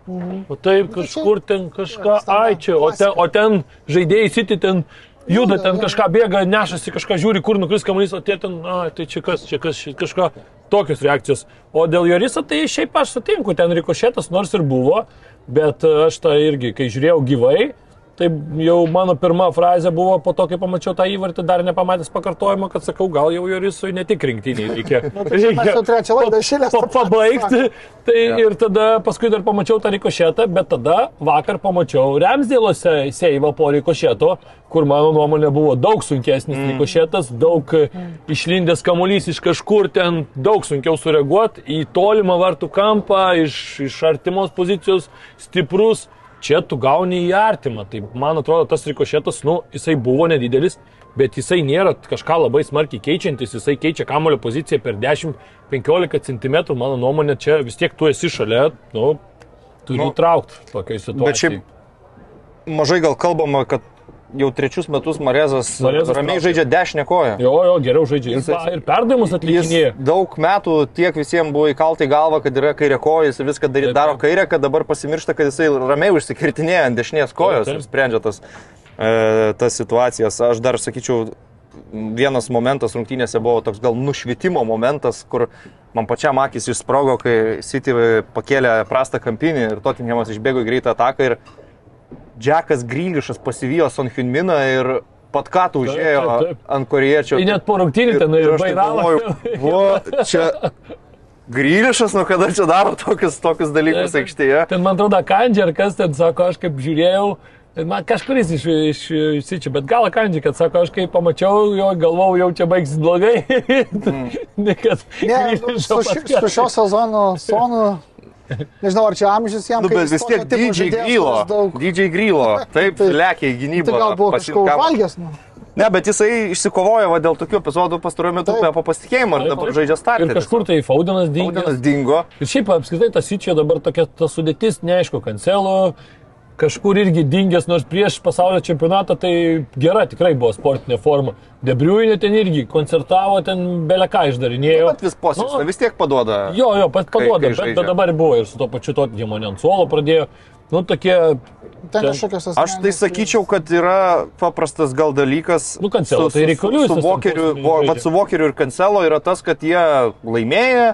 O taip, kažkur ten kažką, ai čia, o ten, o ten žaidėjai siti ten juda, ten kažką bėga, nešasi, kažką žiūri, kur nukris kamuolys, o tie ten, ai tai čia kas, čia kas, čia kažką, tokios reakcijos. O dėl Joriso tai šiaip aš sutinku, ten rikošėtas nors ir buvo, bet e, aš tą irgi, kai žiūrėjau gyvai, Tai jau mano pirma frazė buvo po to, kai pamačiau tą įvartį, dar nepamatęs pakartojimo, kad sakau, gal jau Jorisui ne tik rinktiniai reikia. tai laidą iš eilės pa, pabaigti. Tai ir tada paskui dar pamačiau tą rikošetą, bet tada vakar pamačiau Remsdėlose seivą po rikošeto, kur mano nuomonė buvo daug sunkesnis mm. rikošetas, daug mm. išlindęs kamuolys iš kažkur ten, daug sunkiau sureaguoti į tolimą vartų kampą, iš, iš artimos pozicijos, stiprus čia tu gauni į artimą. Tai man atrodo, tas rikošėtas, nu, jisai buvo nedidelis, bet jisai nėra kažką labai smarkiai keičiantis, jisai keičia kamulio poziciją per 10-15 cm, mano nuomonė, čia vis tiek tu esi šalia, nu, turi Nu, traukti tokiai situacijai. Bet šiaip mažai gal kalbama, kad jau trečius metus Marezas, Marezas ramiai traukia. žaidžia dešinę koją. Jo, jo, geriau žaidžia. Ir, Jisai- pa- ir perdavimus Jis atlikinėja. daug metų tiek visiems buvo įkalta į galvą, kad yra kairė koja, jis viską Taip, daro taip. kairę, kad dabar pasimiršta, kad jisai ramiai užsikirtinėja ant dešinės kojos taip. ir sprendžia tas, e, tas situacijas. Aš dar sakyčiau, vienas momentas rungtynėse buvo toks gal nušvitimo momentas, kur man pačiam akis išsprogo, kai City pakėlė prastą kampinį ir Tottenhamas išbėgo į greitą ataką ir Džekas Grylišas pasivijo Son Hyunminą ir pat ką tu užėjo taip, taip. ant koriečio. Tai net po rungtynių ten ir aš taip bairavo. galvoju, "Vo, čia Grylišas, nu kada čia daro tokius, tokius dalykus aikštėje. Ten man atrodo, Kandži ar kas ten sako, aš kaip žiūrėjau, ten man kažkuris iš, iš, iš Sičio, bet gal Kandži, kad sako, aš kai pamačiau jo, galvojau, jau čia baigsis blogai. ne, kad Ne, nu, su, ši, su šio sezono sonu, nežinau, ar čia amžius jam. Nu, bet jis vis tiek žaidėjas, Grylo. DJ Grylo. Taip, Tai- lekia į gynybą. Tai gal buvo pasilikavo. valgęs, nu. Ne, bet jisai išsikovojo va, dėl tokių epizodų pastaruoju metu Taip. be pasitikėjimo ir Taip, dabar taip. žaidžia startą. Ir kažkur tai Faudinas dingo. Audinas dingo. Ir šiaip apskritai tas Sičio dabar tokia ta sudėtis, neaišku, kancelo, kažkur irgi dingęs, nors prieš pasaulio čempionatą tai gera tikrai buvo sportinė forma. Debriuinė ten irgi koncertavo, ten beleką išdarinėjo. Bet vis posėdis, Nu, vis tiek paduoda. Jo, jo, pat kai paduoda, bet, bet dabar buvo ir su to pačiu to Diemonė ant suolo pradėjo. Nu, tokie, Ten kažkokios Aš tai sakyčiau, kad yra paprastas gal dalykas. Nu, Cancelo, tai Reikaliu su, su, tas Vokeriu, vo, su Vokeriu ir Cancelo yra tas, kad jie laimėję.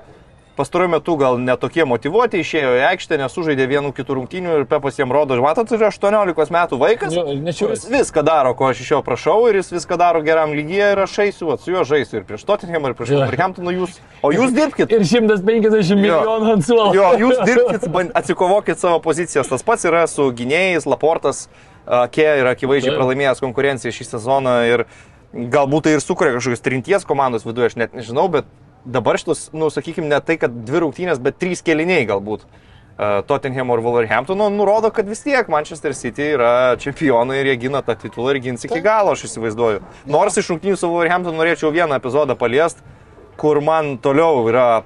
Pastaruoju metu gal netokie motivuoti, išėjo į aikštę, nesužaidė vienų kitų rungtynių ir Pepas jiem rodo, matot, yra 18 metų vaikas, Jo, kuris viską daro, ko aš iš jo prašau ir jis viską daro geram lygyje ir aš eisiu, su juo žaisiu ir prieš Tottenham, ir prieš. Wolverhamptoną jūs. O jūs dirbkite. ir 150 milijonų ant suolo. Jo, jūs dirbkite, atsikovokit savo pozicijas. Tas pats yra su gynėjais, Laportas, Kė yra akivaizdžiai pralaimėjęs konkurenciją šį sezoną ir galbūt tai ir sukuria kažkokios trinties komandos viduje, aš net nežinau, bet dabar šitus, nu, sakykime, ne tai, kad dvi rungtynės, bet trys keliniai galbūt. uh, Tottenham ir Wolverhamptono nurodo, kad vis tiek Manchester City yra čempionai ir jie gina tą titulą ir gins iki galo, aš įsivaizduoju. Nors iš rungtynių su Wolverhamptonu norėčiau vieną epizodą paliest, kur man toliau yra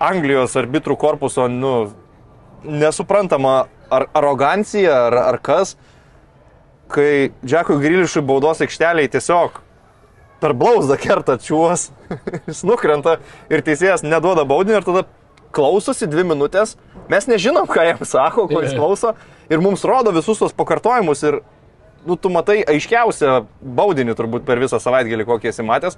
Anglijos arbitrų korpuso, nu, nesuprantama ar arogancija, ar, ar kas, kai Džekui Grilišui baudos aikšteliai tiesiog per blauzdą kerta čiuos, jis nukrenta ir teisėjas neduoda baudinį ir tada klausosi dvi minutės, mes nežinom, ką jam sako, ko jis klauso, ir mums rodo visus tos pakartojimus ir, nu, tu matai aiškiausią baudinį turbūt per visą savaitgalį, kokį esi matęs,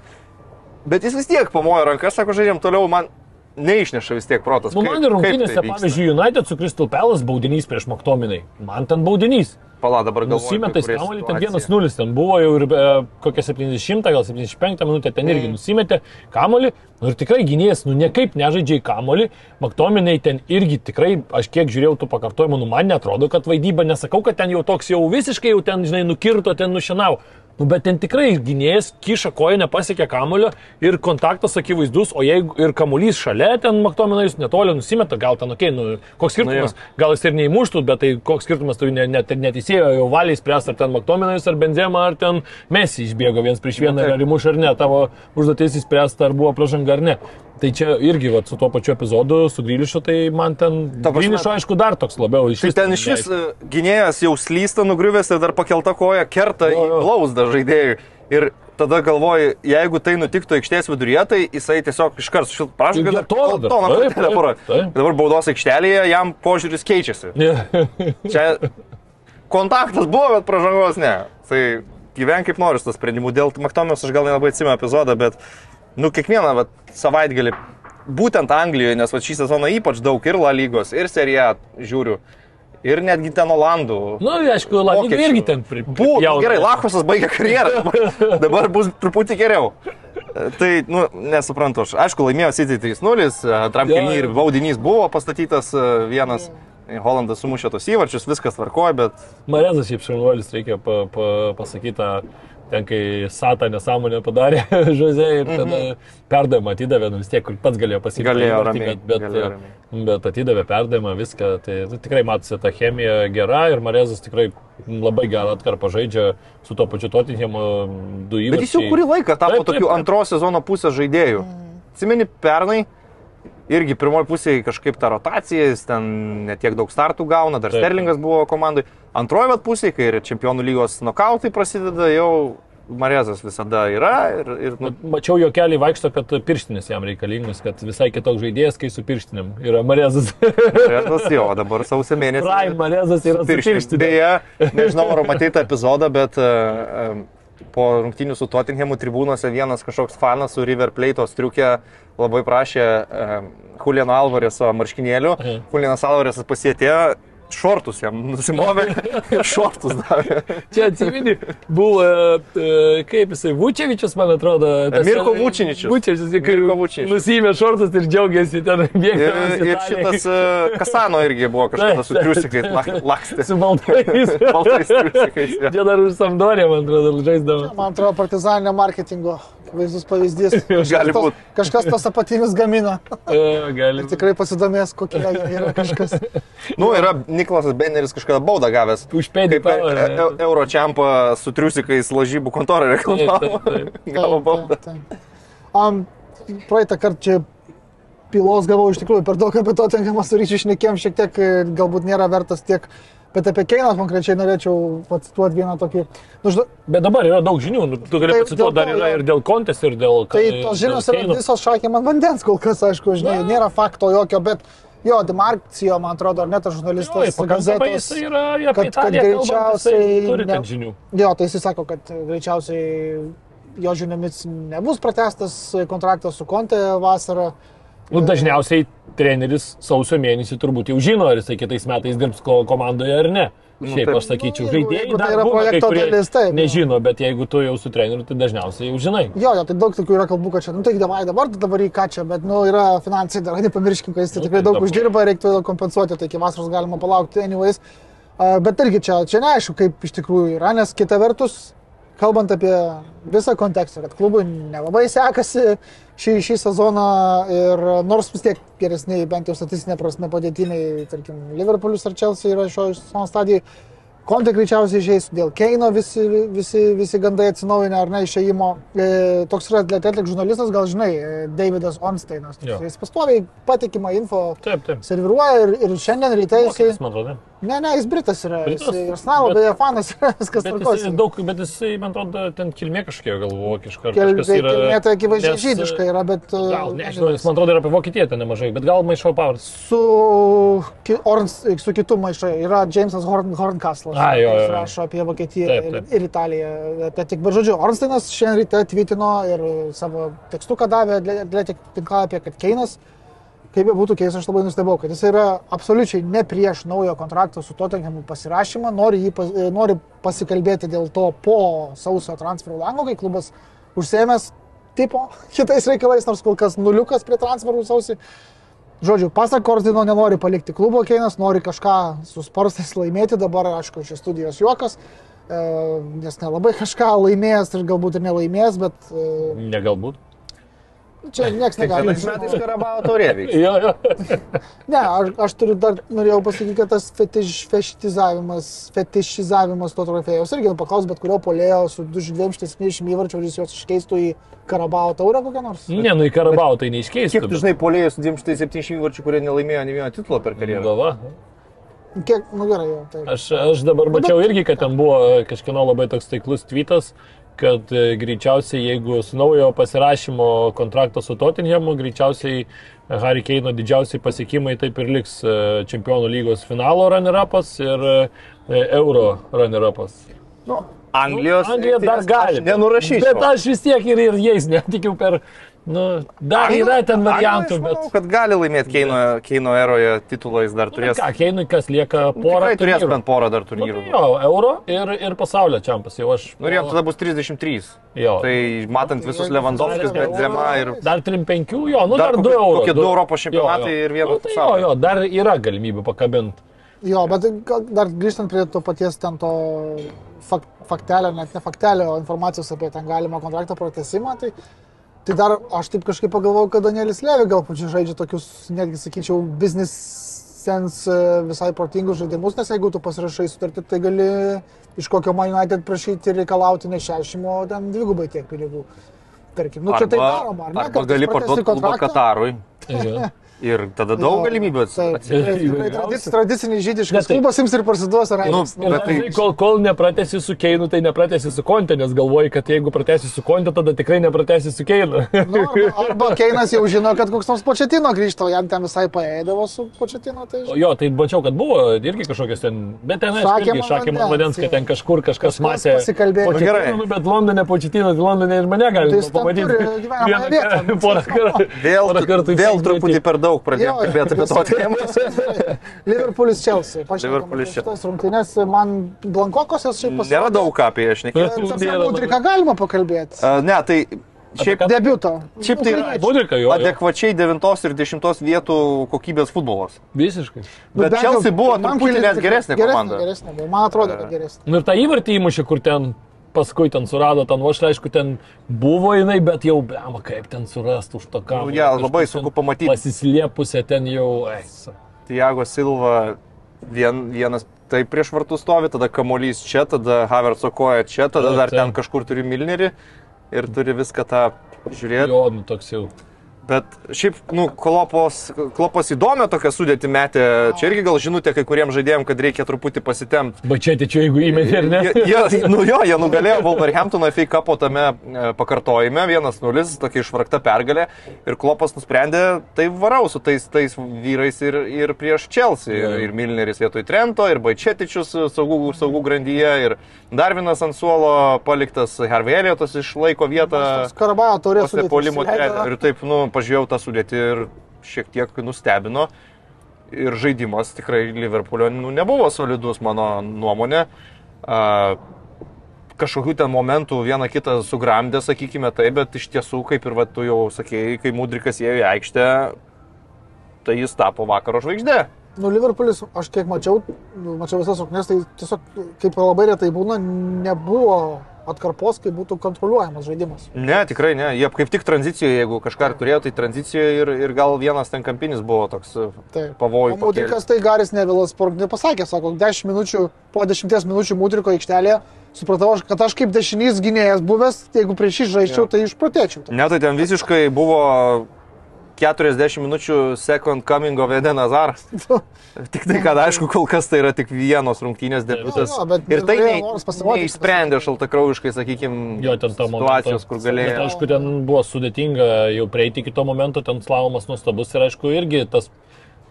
bet jis vis tiek pamojo rankas, sako, žaidžiam toliau, man neišneša vis tiek protas. Nu, man ir rungtynėse, tai vyksta? pavyzdžiui, United su Crystal Palace baudinys prieš Maktominai. Man ten baudinys. Pala dabar galvoju. Kurie kamuolį, ten situacija. 1-0 ten buvo jau ir e, kokią 70, gal 75 minutę ten Mm. irgi nusimetė kamuolį. Nu ir tikrai gynėjas, nu niekaip nežaidžia į kamuolį. Maktominai ten irgi tikrai, aš kiek žiūrėjau tų pakartojimų, nu man netrodo, kad vaidyba, nesakau, kad ten jau toks jau visiškai jau ten, žinai, nukirto, ten nušinau. Nu, bet ten tikrai gynėjas kiša koją, nepasiekia kamulio ir kontaktas akivaizdus, o jeigu ir kamuolys šalia, ten Maktominais netoli nusimeta, gal ten, okei, okay, nu, koks skirtumas, Nu, gal jis ir neįmuštų, bet tai koks skirtumas, tu net, net, neteisėjo jau valiai spręs, ar ten Maktominais, ar Benzema, ar ten Messi išbėgo viens prieš vieną, taip. ar įmuš ar ne, tavo užduotis įspręsti, ar buvo pražanga ar ne. Tai čia irgi vat, su tuo pačiu epizodu, su Grilišu, tai man ten... Grilišo, aišku, dar toks labiau iš Tai ten iš vis e, gynėjas jau slysta nugriuvęs ir dar pakelta koja kerta Jo, į jo. blauzdą žaidėjui. Ir tada galvoji, jeigu tai nutiktų aikštės viduryje, tai jisai tiesiog iškart šil prašau, kad parodė. taip. Dabar baudos aikštelėje jam požiūris keičiasi. Čia kontaktas buvo, bet pražangos ne. Tai gyven kaip nori su to sprendimu. Dėl Maktomijos aš gal nelabai atsimenu epizodą, bet nu, kiekvieną vat, savaitgalį, būtent Anglijoje, nes vat, šį sezoną ypač daug ir La lygos, ir seriją žiūriu, ir netgi ten Olandų. Nu, aišku, Vokiečių. irgi ten Buvo gerai, Lakosas baigė karjerą, dabar, dabar bus truputį geriau. Tai, nu, nesuprantu, aš. Aišku, laimėjo City 3-0, antram Jo, kelnį ir baudinys buvo pastatytas e, vienas. Holandas sumušė tos įvarčius, viskas tvarkoja, bet Marezas šiaip šarnuolis reikia pa, pa, pasakyti, ten kai Sata nesąmonę padarė Žozė ir tada perdavimą atidavė, nu vis tiek kur pats galėjo. Mhm. Galėjo ramiai, bet, bet, galėjo ramiai. bet atidavė perdavimą, viską. Tai nu, tikrai matosi, ta chemija gera ir Marezas tikrai labai gerą atkarpą žaidžia su to pačiu Tottenhamu du įvarčiai. Bet jis jau kurį laiką tapo Taip, taip, tokiu taip. antros sezono pusės žaidėjų. Atsimeni, pernai irgi pirmoji pusė kažkaip ta rotacija, jis ten netiek daug startų gauna, dar Taip. Sterlingas buvo komandai. Antroji pusė, kai ir čempionų lygos nokautai prasideda, jau Marezas visada yra ir, ir nu, Mačiau jo kelią vaikšto, kad pirštinės jam reikalingas, kad visai kitoks žaidėjas, kai su pirštinėm yra Marezas. Marezas jo, dabar sausio mėnesį. Prime Marezas yra pirštinėm. Beje, nežinau, ar matei tą epizodą, bet uh, po rungtynių su Tottenhamu tribūnose vienas kažkoks fanas su River Plate striukė labai prašė Juliano Alvareso marškinėlių. Mhm. Julianas Alvaresas pasietė šortus jam nusimovė ir šortus davė. Čia atsimeni, buvo, e, kaip jisai, Vučevičius, man atrodo. tas- Mirko Vučiničius. Vučevičius, kai Mirko Vučiničius. nusimė šortus ir džiaugiasi ten Ir, bėgdamas. ir Italijai. šitas uh, Kasano irgi buvo kažkada su triusikais lak- lakstė. Su baltais. Baltais triusikais. Čia dar už Samdorė, man atrodo, žaisdavo. Man atrodo, partizaninio marketingo vaizdus pavyzdys. Gali Kažkas būt. tos- Kažkas tos apatinius gamina. E, Gali. Tikrai pasidomės, kokie yra kažkas. Nu, yra Niklasas Benneris kažkada baudą gavęs. Už pėdį e- e- Euročiampą su triusikais lažybų kontorą reklamavo. Gavo baudą. Um, praeitą kartą čia pilos gavau iš tikrųjų per daug apie to tenkamą su ryčiu išnekėm, šiek tiek galbūt nėra vertas tiek, bet apie Keiną konkrečiai norėčiau pacituoti vieną tokį. Nu, žinau, Bet dabar yra daug žinių. Nu, Tu gali pacituoti, dar yra jo. ir dėl kontės, ir dėl... tai tos žinios yra visos šakė man vandens kol kas, aišku, žinai, nėra fakto jokio, bet jo, Demarcijo, man atrodo, ar net tas Jo, žurnalistas pakankamai gazetos. jisai yra apie kad- kad kalbant, jisai greičiausiai turi ne- ten žinių. Jo, tai jis sako, kad greičiausiai jo žiniomis nebus pratestas kontraktas su Konte vasarą. Nu, dažniausiai treneris sausio mėnesį turbūt jau žino, ar jisai kitais metais dirbs ko komandoje ar ne. Šiaip taip. aš sakyčiau, Nu, žaidėjai jeigu tai yra būna, projekto dalis, taip, nežino, bet jeigu tu jau su treneriu, tai dažniausiai jau žinai. Jo, jo, tai daug tokių yra kalbų, kad čia, nu tai davai dabar, tai dabar į ką čia, bet, nu, yra finansai dar, nepamirškim, kad jis Nu, tikrai tai daug dabar. uždirba, reiktų kompensuoti, tai iki vasaros galima palaukti, anyways. Uh, bet irgi čia, čia neaišku, kaip iš tikrųjų yra, nes kita vertus, kalbant apie visą kontekstą, kad klubui nelabai sekasi šį, šį sezoną ir nors vis tiek geresniai, bent jau statistinė prasme padėtiniai, tarkim, Liverpoolius ar Chelsea yra šio sezono stadijai. Konte greičiausiai išeis dėl Keino, visi, visi, visi gandai atsinaujinę ar ne išėjimo. E, toks yra atletik žurnalistas, gal žinai, e, Davidas Onsteinas. Jis pastoviai patikimą info Taip, taip. serviruoja ir, ir šiandien ryte jisai... Man atrodo. Ne, ne, jis Britas yra. Jis Britas? ir Snalo, Bet- beje, fanas, viskas tvarkosi. jis, daug, bet jisai, man atrodo, ten kilmė kažkiek kažkas Kelbė, yra. kilmė tai akivaizdžiai žydiška yra, bet... Gal, nežinau, nes man atrodo yra apie Vokietiją ten nemažai, bet gal maišau pavardės. Su, ki- Orns, su kitu maišai yra Jamesas Horn, Horncastlas. A, jo, jo, Jis rašo apie Vokietiją Taip, ir, taip. ir Italiją. Tai tik, bet žodžiu, Ornsteinas šiandien ryte tvitino ir savo tekstuką davė Atletik tinklapį, kad Keinas, kaip be būtų keista, aš labai nustebau, kad jis yra absoliučiai ne prieš naujo kontrakto su Tottenhamu pasirašymą, nori, pas- e, nori pasikalbėti dėl to po sausio transferų lango, kai klubas užsėmęs tipo kitais reikalais, nors kol kas nuliukas prie transferų sausį. Žodžiu, pasak Kortino nenori palikti klubo Keinas, nori kažką su sparstais laimėti, dabar, aišku, čia studijos juokas, e, nes nelabai kažką laimėjęs ir galbūt ir nelaimėjęs, bet e, Ne galbūt. Čia niekas negali. Kiekvienais metais Karabao taurė vyks. Jo, jo. Ne, aš, aš turiu dar, norėjau pasakyti, kad tas fetiš, fetišizavimas, fetišizavimas to trofėjaus irgi paklaus bet kurio polėjo su 270 įvarčių, ar jis juos iškeistų į Karabao taurę kokią nors. Ne, nu į Karabau tai neiškeistų. Kiek tu žinai polėjus 270 įvarčių, kurie nelaimėjo ne vieno titulo per karjerą? Galva. Kiek, nu gerai, jau. Tai. Aš, aš dabar mačiau irgi, kad ten buvo e, kažkieno labai toks taiklus tweetas, kad e, greičiausiai, jeigu su naujo pasirašymo kontrakto su Tottenhamu, greičiausiai Harry Keino didžiausiai pasiekimai taip ir liks e, Čempionų lygos finalo runner-upas ir e, Euro runner-upas. Nu, Anglijos. Anglija dar gali. Nenurašysiu. Bet aš vis tiek ir, ir jais netikiu per... Nu, dar yra ten variantų, bet... Manau, kad gali laimėti Keino, Keino eroje titulą, jis dar turės. Ką, Keinui kas lieka porą Tikrai turės bent porą dar Nu, turnyrų. tai jo, euro ir, ir pasaulio čempas jau aš. Nu ir jam tada bus 33. Jo. Tai matant visus Lewandowskis, Dar- Benzema ir... Dar 3-5, jo, nu Dar dar 2 kokie- eurų. kokie du Europos čempionatai ir vienas nu, tai jo, pasaulio. jo, dar yra galimybė pakabinti. Jo, bet dar grįžtant prie to paties ten to fak, faktelio, net ne faktelio, informacijos apie ten galimą kontrakto pratesimą, tai, tai dar aš taip kažkaip pagalvojau, kad Danielis Levi galbūt čia žaidžia tokius, netgi sakyčiau, business sense e, visai protingus žaidimus, nes jeigu tu pasirašai sutartį, tai gali iš kokio Man United prašyti ir reikalauti ne 60, o ten dvigubai tiek pinigų. Tarkim, nu čia tai daroma, ar ne? arba gali parduoti kontraktą. Katarui. Ir tada daug Jo, galimybių Taip, atsitikti. tikrai, tikrai Įvairiausių. tradic- tradicinis žydiškas tai- klubas jums ir parsiduos ar Nu, ne? bet tai Kol, kol nepratesi su Keinu, tai nepratesi su Konte, nes galvoji, kad jeigu pratesi su Konte, tada tikrai nepratesi su Keinu. Nu, arba, arba Keinas jau žino, kad koks nors početino grįžta, o jam ten visai paėdavo su početino. Tai žinai. Jo, tai mačiau, kad buvo irgi kažkokios ten, bet ten, aišku, Sakė irgi man šakė man vandens, vandens, kad ten kažkur kažkas Kažkas matė. pasikalbėjo. Nu, gerai. Pochettino, bet Londone početino, tai Londone ir mane Tai gali ten pamatyti. nu, Porą kartų. Vėl, truputį per daug pradėjome kalbėti apie to. Liverpoolis Chelsea. Liverpoolis Chelsea. Šitas rungtynės man Blankokos jos šiaip Nėra daug ką apie nėra labai. Mudriką galima pakalbėti. Uh, ne, tai šiaip? Debiuto. šiaip tai. Budrika jo. jo. adekvačiai 9 ir 10 vietų kokybės futbolas. Visiškai. Bet jau Chelsea buvo truputį net geresnė geresnė, komanda. Geresnė, buvo. man atrodo, kad geresnė. Nu ir tą įvartį įmušė, kur ten paskui ten surado, ten aš aišku, ten buvo jinai, bet jau, blema, kaip ten surasti už to ką. Nu, ją labai sunku pamatyti. Pasislėpusią ten jau. Tiago Silva vien, vienas taip prieš vartus stovi, tada kamuolys čia, tada Havertzo koja čia, tada dar ten kažkur turi Milnerį ir turi viską tą žiūrėti. Jo, nu toks jau. Bet šiaip, nu, klopos, klopos įdomią tokią sudėti metė. Čia irgi gal žinutė kai kuriems žaidėjams, kad reikia truputį pasitemti. Bačiai, čia jeigu įmetė ar ne? Jie, jie, nu jo, jie nugalėjo Wolverhamptoną FA Cupo tame e, pakartojime, 1-0, tokia išvargta pergalė. Ir Klopas nusprendė, tai varau su tais, tais vyrais ir, ir prieš Chelsea. Ir, ir Milneris vietoj Trento, ir Baičetičius saugų, saugų grandyje, ir Darvinas ant suolo paliktas Hervėlėtos išlaiko vietą. Karabajo taurė Vos ne polimo trenerio. Ir taip, nu, pažiūrėjau tą sudėtį ir šiek tiek nustebino. Ir žaidimas tikrai Liverpoolio nu, nebuvo solidus, mano nuomonė. A, kažkokių ten momentų vieną kitą sugramdė, sakykime taip, bet iš tiesų, kaip ir va, tu jau sakėjai, kai Mudrikas ėjo į aikštę, tai jis tapo vakaro žvaigždė. Nu, Liverpoolis, aš kiek mačiau, nu, mačiau visas rungtynes, tai tiesiog, kaip labai retai būna, nebuvo atkarpos, kai būtų kontroliuojamas žaidimas. Ne, tikrai ne. Jie kaip tik tranzicijoje, jeigu kažką turėjo, tai tranzicijoje ir, ir gal vienas ten kampinis buvo toks. O Mudrikas tai Garis Nevilas pasakė, sako, 10 minučių, po 10 minučių Mudriko aikštelėje, supratau, kad aš kaip dešinys gynėjas buvęs, jeigu prieš jį žaidžiau, tai išprotėčiau. Ne, tai ten visiškai buvo 40 minučių second coming of Eden Hazard. Tik tai, kad aišku, kol kas tai yra tik vienos rungtynės debutas. Jo, jo, bet ir tai nei- neišsprendė šaltakraujiškai, sakykime, Jo, ten ta situacijos, kur Bet galėjo. aišku, ten buvo sudėtinga jau prieiti iki to momento, ten slavomas nuostabus ir aišku, irgi tas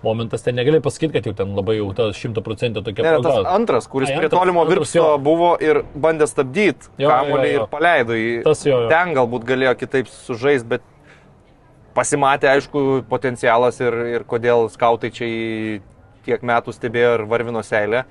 momentas, ten negali pasakyti, kad jau ten labai jau ta šimta procentų tokia Ne, tas proga. antras, kuris Ai, prie antras, tolimo antras, virpsto jo. buvo ir bandė stabdyti kamuolį ir paleido jį. Tas jo, jo. Ten galbūt galėjo kitaip sužaisti, bet pasimatė, aišku, potencialas ir, ir kodėl skautai čia tiek metų stebėjo ir varvino seilę.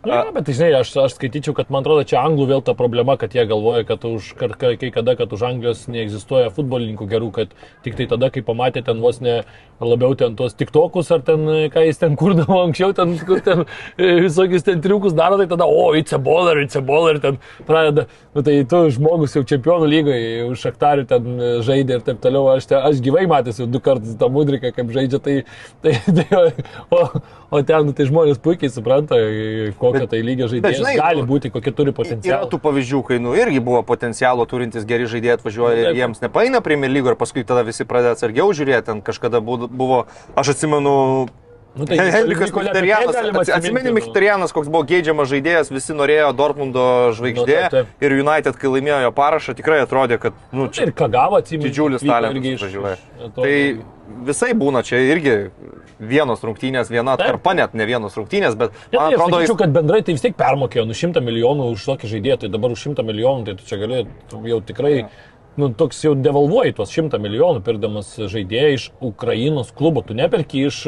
Na, ja, bet tai, žinai, aš, aš skaityčiau, kad man atrodo, čia anglų vėl ta problema, kad jie galvoja, kad už, kad, kai kada, kad už Anglijos neegzistuoja futbolininkų gerų, kad tik tai tada, kai pamatė ten vos ne labiau ten tuos tiktokus ar ten, ką jis ten kurdavo anksčiau, ten, kur ten e, visokius ten triukus daro, tai tada, o, it's a baller, it's a baller, ten pradeda, nu, tai tu žmogus jau čempionų lygoje, už Šaktarių ten e, žaidė ir taip toliau, aš, te, aš gyvai matęs jau du kartus tą mudriką, kaip žaidžia, tai, tai, tai o, o ten, nu, tai žmonės puikiai supranta, e, kokio tai lygio žaidėjas žinai, gali nu, būti, kokie turi Yra potencialą. tų pavyzdžių, kai nu, irgi buvo potencialo turintys geri žaidėjai atvažiuoja ir Taip. jiems nepaina Premier lygo ir paskui tada visi pradeda atsargiau žiūrėti. Ten kažkada buvo, aš atsimenu, Nu, tai Henrikas atsi- atsimeni nu. Mkhitaryanas, koks buvo geidžiamas žaidėjas, visi norėjo Dortmundo žvaigždė Nu, taip, taip. ir United, kai laimėjo jo parašą, tikrai atrodė, kad nu, čia Ir ką gavo atsimti. didžiulis talentas važiuoja. Tai visai būna čia irgi vienos rungtynės, viena atkarpa net, ne vienos rungtynės, bet Ja, tai aš atrodo, sakyčiau, jis, kad bendrai tai vis tiek permokėjo, nu 100 milijonų už tokį žaidėją, tai dabar už 100 milijonų, tai tu čia gali jau tikrai, nu toks jau devalvuoji tuos 100 milijonų, pirdamas žaidėją iš Ukrainos klubo, tu neperki iš,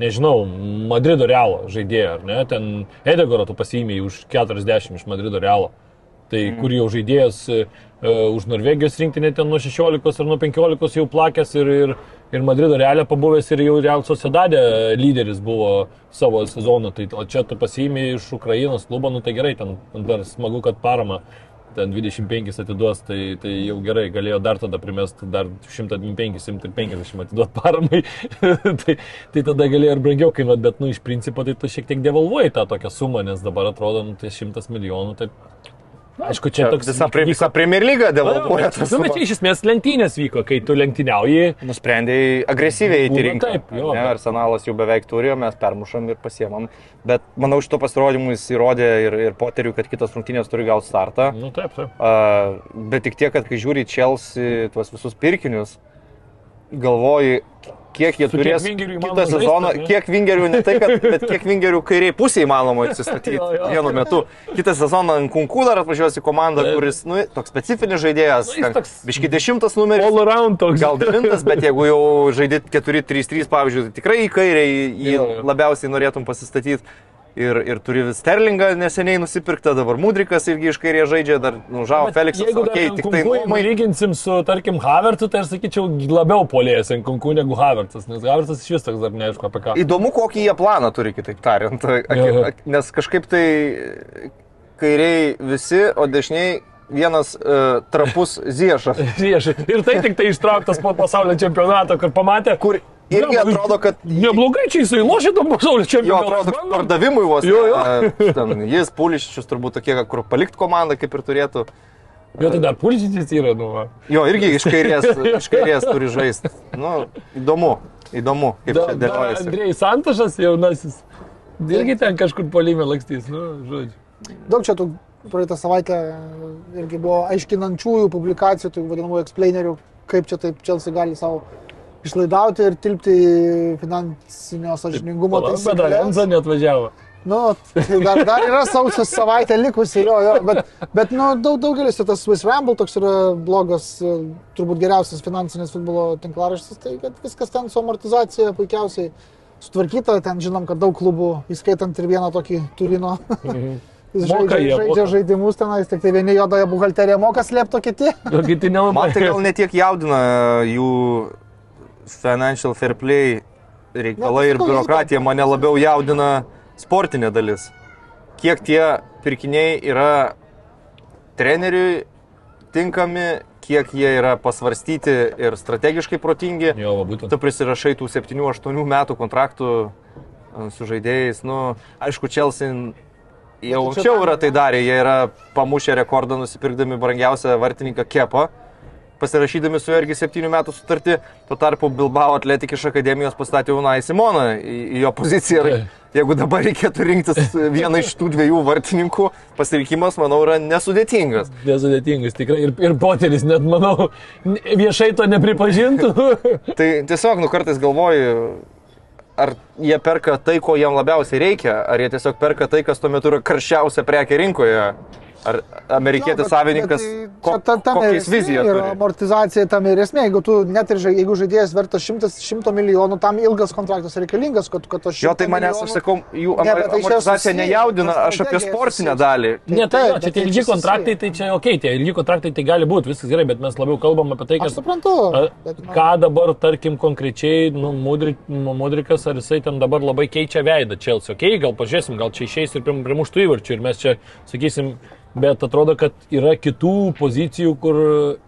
nežinau, Madrido Realo žaidėją, ar ne, ten Edegoro tu pasiėmėjai už 40 iš Madrido Realo. Tai mm. kur jau žaidėjas uh, už Norvegijos rinktinę ten nuo 16 ar nuo 15 jau plakęs ir, ir, ir Madrido realę pabuvęs ir jau Real Sociedade lyderis buvo savo sezono. Tai o čia tu pasiėmė iš Ukrainos klubo, nu tai gerai, ten dar smagu, kad parama ten 25 atiduos, tai, tai jau gerai, galėjo dar tada primesti, dar 125-150 atiduoti paramai, tai, tai tada galėjo ir brangiau kainuoti, bet, nu, iš principo, tai tu šiek tiek devalvuoji tą tokią sumą, nes dabar atrodo, nu, tai 100 milijonų, tai Aišku, čia toks... visa, pre, visa Premier lyga devalvuoja tas Nu, bet čia iš esmės lenktynės vyko, kai tu lenktyniauji. Nusprendėjai agresyviai Būna rinką. taip, jo, Ne, bet- Arsenalas jau beveik turėjo, mes permušam ir pasiemam. Bet manau, šito pasirodymu jis įrodė ir, ir poteriu, kad kitos rungtynės turi gauti startą. Nu, taip, taip. Uh, bet tik tiek, kad kai žiūri Chelsea tuos visus pirkinius, galvoji, kiek jie Su kiek turės vingerių įmanoma kitą sezoną, ne? kiek vingerių, ne tai, kad, bet kiek vingerių kairiai pusė įmanoma atsistatyti vienu metu. Kitą sezoną Kunku dar atvažiuos į komandą, Taip. kuris, nu, toks specifinis žaidėjas, Nu, ten biški dešimtas numeris. All around toks. Gal devintas, bet jeigu jau žaidit 4-3-3, pavyzdžiui, tai tikrai į kairę jį labiausiai norėtum pasistatyti. Ir, ir turi Sterlingą neseniai nusipirktą, dabar Mudrikas irgi iš kairės žaidžia, dar nužavo Feliksas. Jeigu Okay, tik tai nuomai... lyginsim su, tarkim, Havertu, tai aš sakyčiau, labiau polėjęs ant kunkų negu Havertas, nes Havertas iš vis toks dar neaišku apie ką. Įdomu, kokį jie planą turi, kitaip tariant. Nes kažkaip tai kairiai visi, o dešiniai vienas uh, trapus Ziešas. Prieš. Ir tai tik tai ištrauktas po pasaulio čempionato, kur pamatė. Kur irgi Blemba, atrodo, kad Neblogai čia jisai lošia tam pasaulio Jo, čempionato. atrodo, kad pardavimui vos. Jo, jo. ten Jis pulišičius turbūt tokie, kur palikti komandą kaip ir turėtų. Jo, tai dar pulžytis yra, nu. va. Jo, irgi iš kairės, iš kairės turi žaisti. Nu, įdomu, įdomu, kaip Da, čia da, dėliojasi. Andrėjai Santašas jaunasis. Irgi ten kažkur polime lakstys, nu, žodžiu. Daug čia tų praeitą savaitę irgi buvo aiškinančiųjų publikacijų, tų vadinamųjų explainerių, kaip čia taip Chelsea gali savo išlaidauti ir tilpti į finansinio sažiningumo Bet dar Enza taisyklės. neatvažiavo. Nu, tai dar, dar yra sausio savaitė likusi, jo, jo, bet, bet nu, daug, daugelis tas Swiss Ramble toks yra blogas, e, turbūt geriausias finansinis futbolo tinklaraštis, tai kad viskas ten su amortizacija puikiausiai sutvarkyta, ten žinom, kad daug klubų, įskaitant ir vieną tokį Turino, jis Moka žaidžia, jie, žaidžia žaidimus tenais, tik tai vieni juodąją buhalteriją moka slėpti, o kiti. O kiti nelabai. Man tai gal netiek jaudina jų financial fair play reikalai ir biurokratija, mane labiau jaudina sportinė dalis. Kiek tie pirkiniai yra treneriui tinkami, kiek jie yra pasvarstyti ir strategiškai protingi. Jo, va, būtent. Tu prisirašai tų 7-8 metų kontraktų e, su žaidėjais. Nu, aišku, Chelsea jau čia anksčiau yra tai darę, jie yra pamušę rekordą nusipirkdami brangiausią vartininką Kepą. Pasirašydami su juo irgi 7 metų sutartį, tuo tarpu Bilbao atletik iš akademijos pastatė Unai Simoną į, į jo poziciją. Ir jeigu dabar reikėtų rinktis vieną iš tų dviejų vartininkų, pasirinkimas, manau, yra nesudėtingas. Nesudėtingas tikrai. Ir, ir Poteris net, manau, viešai to nepripažintų. Tai tiesiog, nu kartais galvoju, ar jie perka tai, ko jam labiausiai reikia, ar jie tiesiog perka tai, kas tuo metu yra karščiausia prekė rinkoje. Ar amerikietis savininkas ko, kokiais vizijas Ir turi. amortizacija tam ir esmė. Jeigu, tu, net ir, jeigu žaidėjas vertas 100, 100 milijonų, tam ilgas kontraktas reikalingas, kad, kad to Jo, tai manęs, aš sakau, jų Ne, bet tai amortizacija susiję, nejaudina, ta aš apie sportinę dalį. Ne, tai Taip, jo, bet čia tie tai ilgi kontraktai, tai čia ok, tie ilgi kontraktai tai gali būti, viskas gerai, bet mes labiau kalbam apie tai, Aš kad suprantu. a, bet, nu, ką dabar, tarkim, konkrečiai, nu, Mudri- nu, Mudrikas, ar jisai ten dabar labai keičia veidą Čelsi. Ok, gal pažiūrėsim, gal čia išeis ir prim- primuštų įvarčių ir mes čia, sakysim, bet atrodo, kad yra kitų pozicijų, kur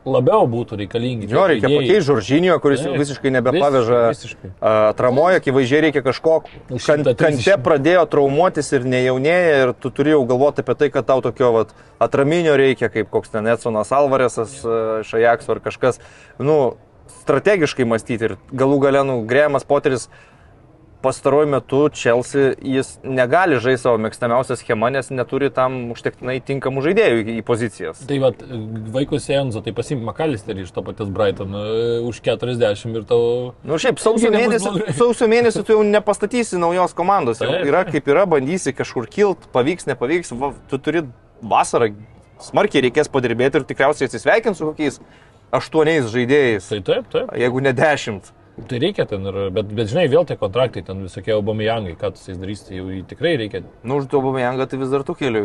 labiau būtų reikalingi. Jo, reikia pakeisti Žoržinio, kuris Taip. visiškai nebepaveža Vis- visiškai. atramojo, akivaizdžiai reikia kažko. 130. kante pradėjo traumuotis ir nejaunėja ir tu turi jau galvoti apie tai, kad tau tokio vat, atraminio reikia, kaip koks ten Edsonas Alvarėsas, Šajakso ar kažkas. Nu, strategiškai mąstyti ir galų gale, nu, Grėmas Poteris pastaruoju metu Chelsea jis negali žaisti savo mėgstamiausią schemą, nes neturi tam užtektinai tinkamų žaidėjų į, pozicijas. Tai vad, vaikus Enzo, tai pasimk Makalisterį iš to paties Brightono e, už 40 ir tavo... Na, nu, šiaip sausio mėnesį, sausio mėnesį tu jau nepastatysi naujos komandos. Jau yra kaip yra, bandysi kažkur kilt, pavyks, nepavyks. Va, tu turi vasarą, smarkiai reikės padirbėti ir tikriausiai atsisveikinti su kokiais aštuoniais žaidėjais, Tai taip, taip. jeigu ne dešimt. Tai reikia ten, ir, bet, bet žinai, vėl tie kontraktai, ten visokie obomijangai, ką tu su jais darysi, tai jau tikrai reikia. Nu, už Obameyangą tai vis dar tų kelių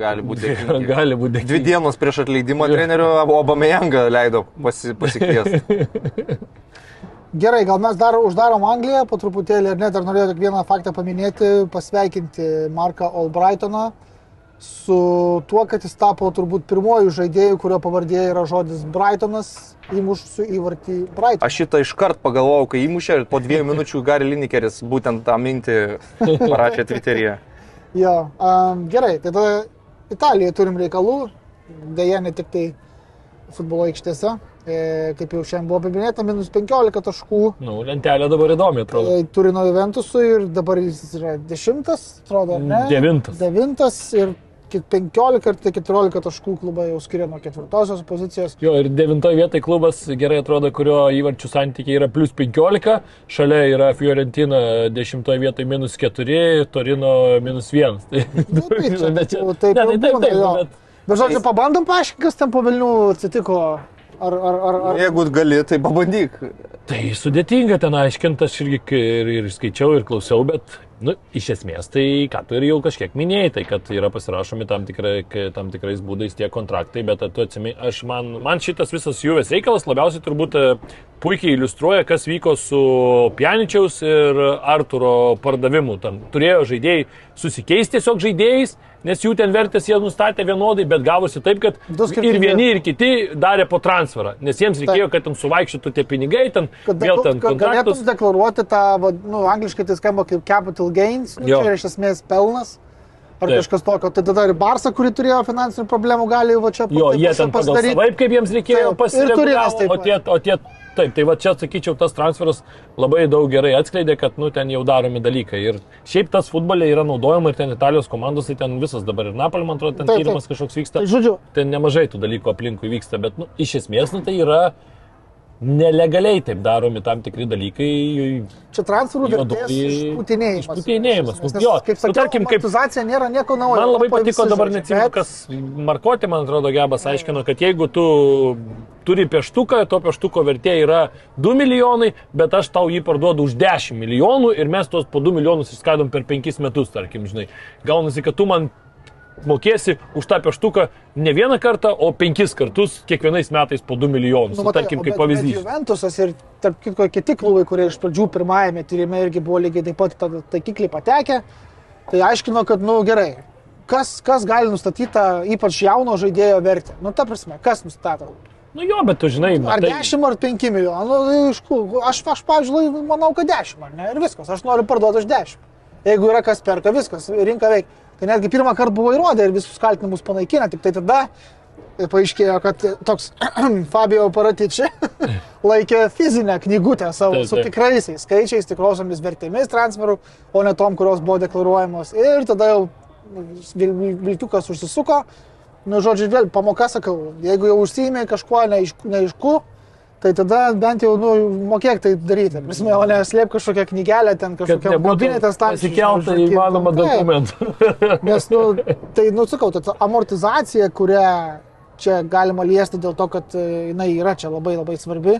gali būti. dėkingi. Gali būti Dvi dienos prieš atleidimą trenerių Obameyangą leido pasi, pasikviesti. Gerai, gal mes dar uždarom Angliją po truputėlį, ar ne, dar norėjau tik vieną faktą paminėti, pasveikinti Marką Albrightoną su tuo, kad jis tapo turbūt pirmojų žaidėjų, kurio pavardė yra žodis Brightonas, įmušusiu įvartį Brightoną. Aš šitą iškart pagalvojau, kai įmušė ir po dviejų minučių Gary Linekeris būtent tą mintį parašė Twitter'yje. Jo, um, gerai, tai tada Italijoje turim reikalų, dėja ne tik tai futbolo aikštėse, e, kaip jau šiandien buvo paminėta, minus 15 taškų Nu, lentelė dabar įdomi, atrodo. e, Turino Juventusui ir dabar jis yra dešimtas, atrodo, ar ne? Devintas. Devintas ir ki- 15 ir tai 14 taškų klubą jau skiria nuo ketvirtosios pozicijos. Jo, ir devintoje vietoje klubas gerai atrodo, kurio įvarčių santykiai yra plus 15, šalia yra Fiorentina dešimtoje vietoje minus 4, Torino minus 1. Tai, Nu, tai čia Bet čia- jau taip ne, tai taip, taip, jo. bet- Bet žodžiu, pabandom paaiškinti, kas ten po Vilnių atsitiko. Ar, ar, ar, ar... Jeigu gali, tai pabandyk. Tai sudėtinga ten aiškinti, aš irgi ir, ir skaičiau, ir klausiau, bet, nu, iš esmės, tai ką tu ir jau kažkiek minėjai, tai kad yra pasirašomi tam, tikrai, tam tikrais būdais tie kontraktai, bet tu atsimai, aš man, man šitas visas juvės reikalas labiausiai turbūt e, puikiai iliustruoja, kas vyko su Pianičiaus ir Arturo pardavimu. Ten turėjo žaidėjai susikeisti tiesiog žaidėjais, nes jų ten vertės jie nustatė vienodai, bet gavosi taip, kad ir vieni, ir kiti darė po transferą, nes jiems reikėjo, kad ten suvaikščiotų tie pinigai, ten Kad, vėl ten kad galėtum kontraktus. deklaruoti tą, nu, angliškai tai skamba kaip capital gains, nu, Jo. čia yra iš esmės pelnas. Ar Taip. kažkas tokio. Tai tada ir Barsa, kuri turėjo finansinių problemų, gali va čia Jo, taip jie ten pagal pasidaryt. savaip, kaip jiems reikėjo Taip, pasidaryti. taip O tie, o tie, taip, tai va čia, sakyčiau, tas transferas labai daug gerai atskleidė, kad, nu, ten jau daromi dalykai. Ir šiaip tas futbolė yra naudojama ir ten Italijos komandos, tai ten visas dabar ir Napolė, man atrodo, ten Taip, taip. tyrimas kažkoks vyksta. Tai žodžiu, Ten nemažai tų dalykų aplinkui vyksta, bet, nu, iš esmės, nu, tai yra nelegaliai taip daromi tam tikri dalykai. čia transferų vertės išputinėjimas. išputinėjimas, Nes, nu, jo. kaip Nu, sakiau, tarkim, kaip- amortizacija nėra nieko naujo. Man labai patiko dabar neatsimenu, bet- kas Markotė, man atrodo, Gebas aiškino, kad jeigu tu turi pieštuką, to pieštuko vertė yra 2 milijonai, bet aš tau jį parduodu už 10 milijonų ir mes tuos po 2 milijonus išskaidom per 5 metus, tarkim, žinai. Gaunasi, kad tu man mokėsi už tą pieštuką ne vieną kartą, o penkis kartus kiekvienais metais po 2 milijonus. Nu, matai, tarkim, kaip pavyzdys. Juventusas ir tarp kitko kiti klubai, kurie iš pradžių pirmajame tyrime irgi buvo lygiai taip pat tą taikiklį patekę, tai aiškino, kad, nu gerai, kas, kas gali nustatyti tą ypač jauno žaidėjo vertę. Nu, ta prasme, kas nustato? Nu jo, bet tu žinai, Ar matai- 10 ar 5 milijonų? Nu, iš kur? Aš, aš pavyzdžiui, manau, kad 10, ar ne? Ir viskas, aš noriu parduoti už 10. Jeigu yra kas perka, viskas, rinka veikia. Tai netgi pirmą kartą buvo įrodę ir visus kaltinimus panaikina, tik tai tada paaiškėjo, kad toks Fabio Paratici laikė fizinę knygutę savo Taip, su taip. tikraisiais skaičiais, tikrosiomis vertėmis transferų, o ne tom, kurios buvo deklaruojamos. Ir tada jau vil- vil- vilkiukas užsisuko. Nu, žodžiu, vėl pamoka sakau, jeigu jau užsiimė kažkuo neaišku, neaišku tai tada bent jau, nu, mokėk tai daryti. Prisimė, o ne slėp kažkokią knygelę, ten kažkokią nebūtų pasikeltą įmanomą dokumentą. Nes, nu, tai, nu, sakau, ta amortizacija, kurią čia galima liesti dėl to, kad e, jinai yra čia labai labai svarbi,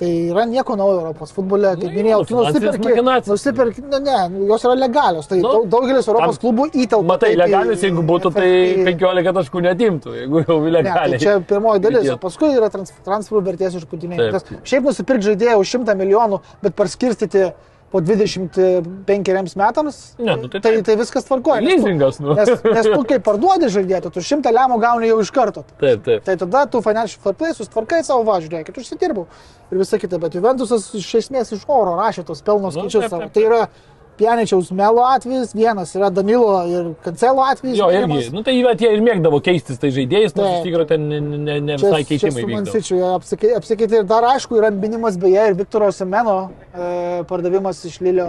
tai yra nieko naujo Europos futbole. Kaip Nu, minėjau, finansinės nusipirki, nusipirki, ne, ne, jos yra legalios, tai Nu, daug, daugelis Europos tam- klubų įtelpa. Matai, taip į- legalius, jeigu būtų, tai į- 15 taškų netimtų, jeigu jau Ne, tai legaliai. čia pirmoji dalis, o paskui yra trans, transferų vertės. Nes Šiaip nusipirkti žaidėją už 100 milijonų, bet parskirstyti po 25 metams, Ne, nu tai tai, tai viskas tvarkoja. Leasingas, nu. Nes, nes tu kai parduodi žaidėją, tu 100 lemų gauni jau iš karto. Taip, taip. Tai tada tu financial fair play sustvarkai savo važiuoju, kad užsidirbau ir visa kita. Bet Juventusas iš esmės iš oro rašė tos pelno skaičius taip, savo. Tai yra Pianičiaus Melo atvejis, vienas yra Danilo ir Cancelo atvejis. Jo, irgi. Nu, tai jie ir mėgdavo keistis tai žaidėjais, nors iš tikrųjų ten ne, ne, ne Čia, visai čia keitimai vykdavo. Mansičiu apsikeitė, apsikeitė ir dar aišku yra minimas beje ir Viktoro Semeno e, pardavimas iš Lilio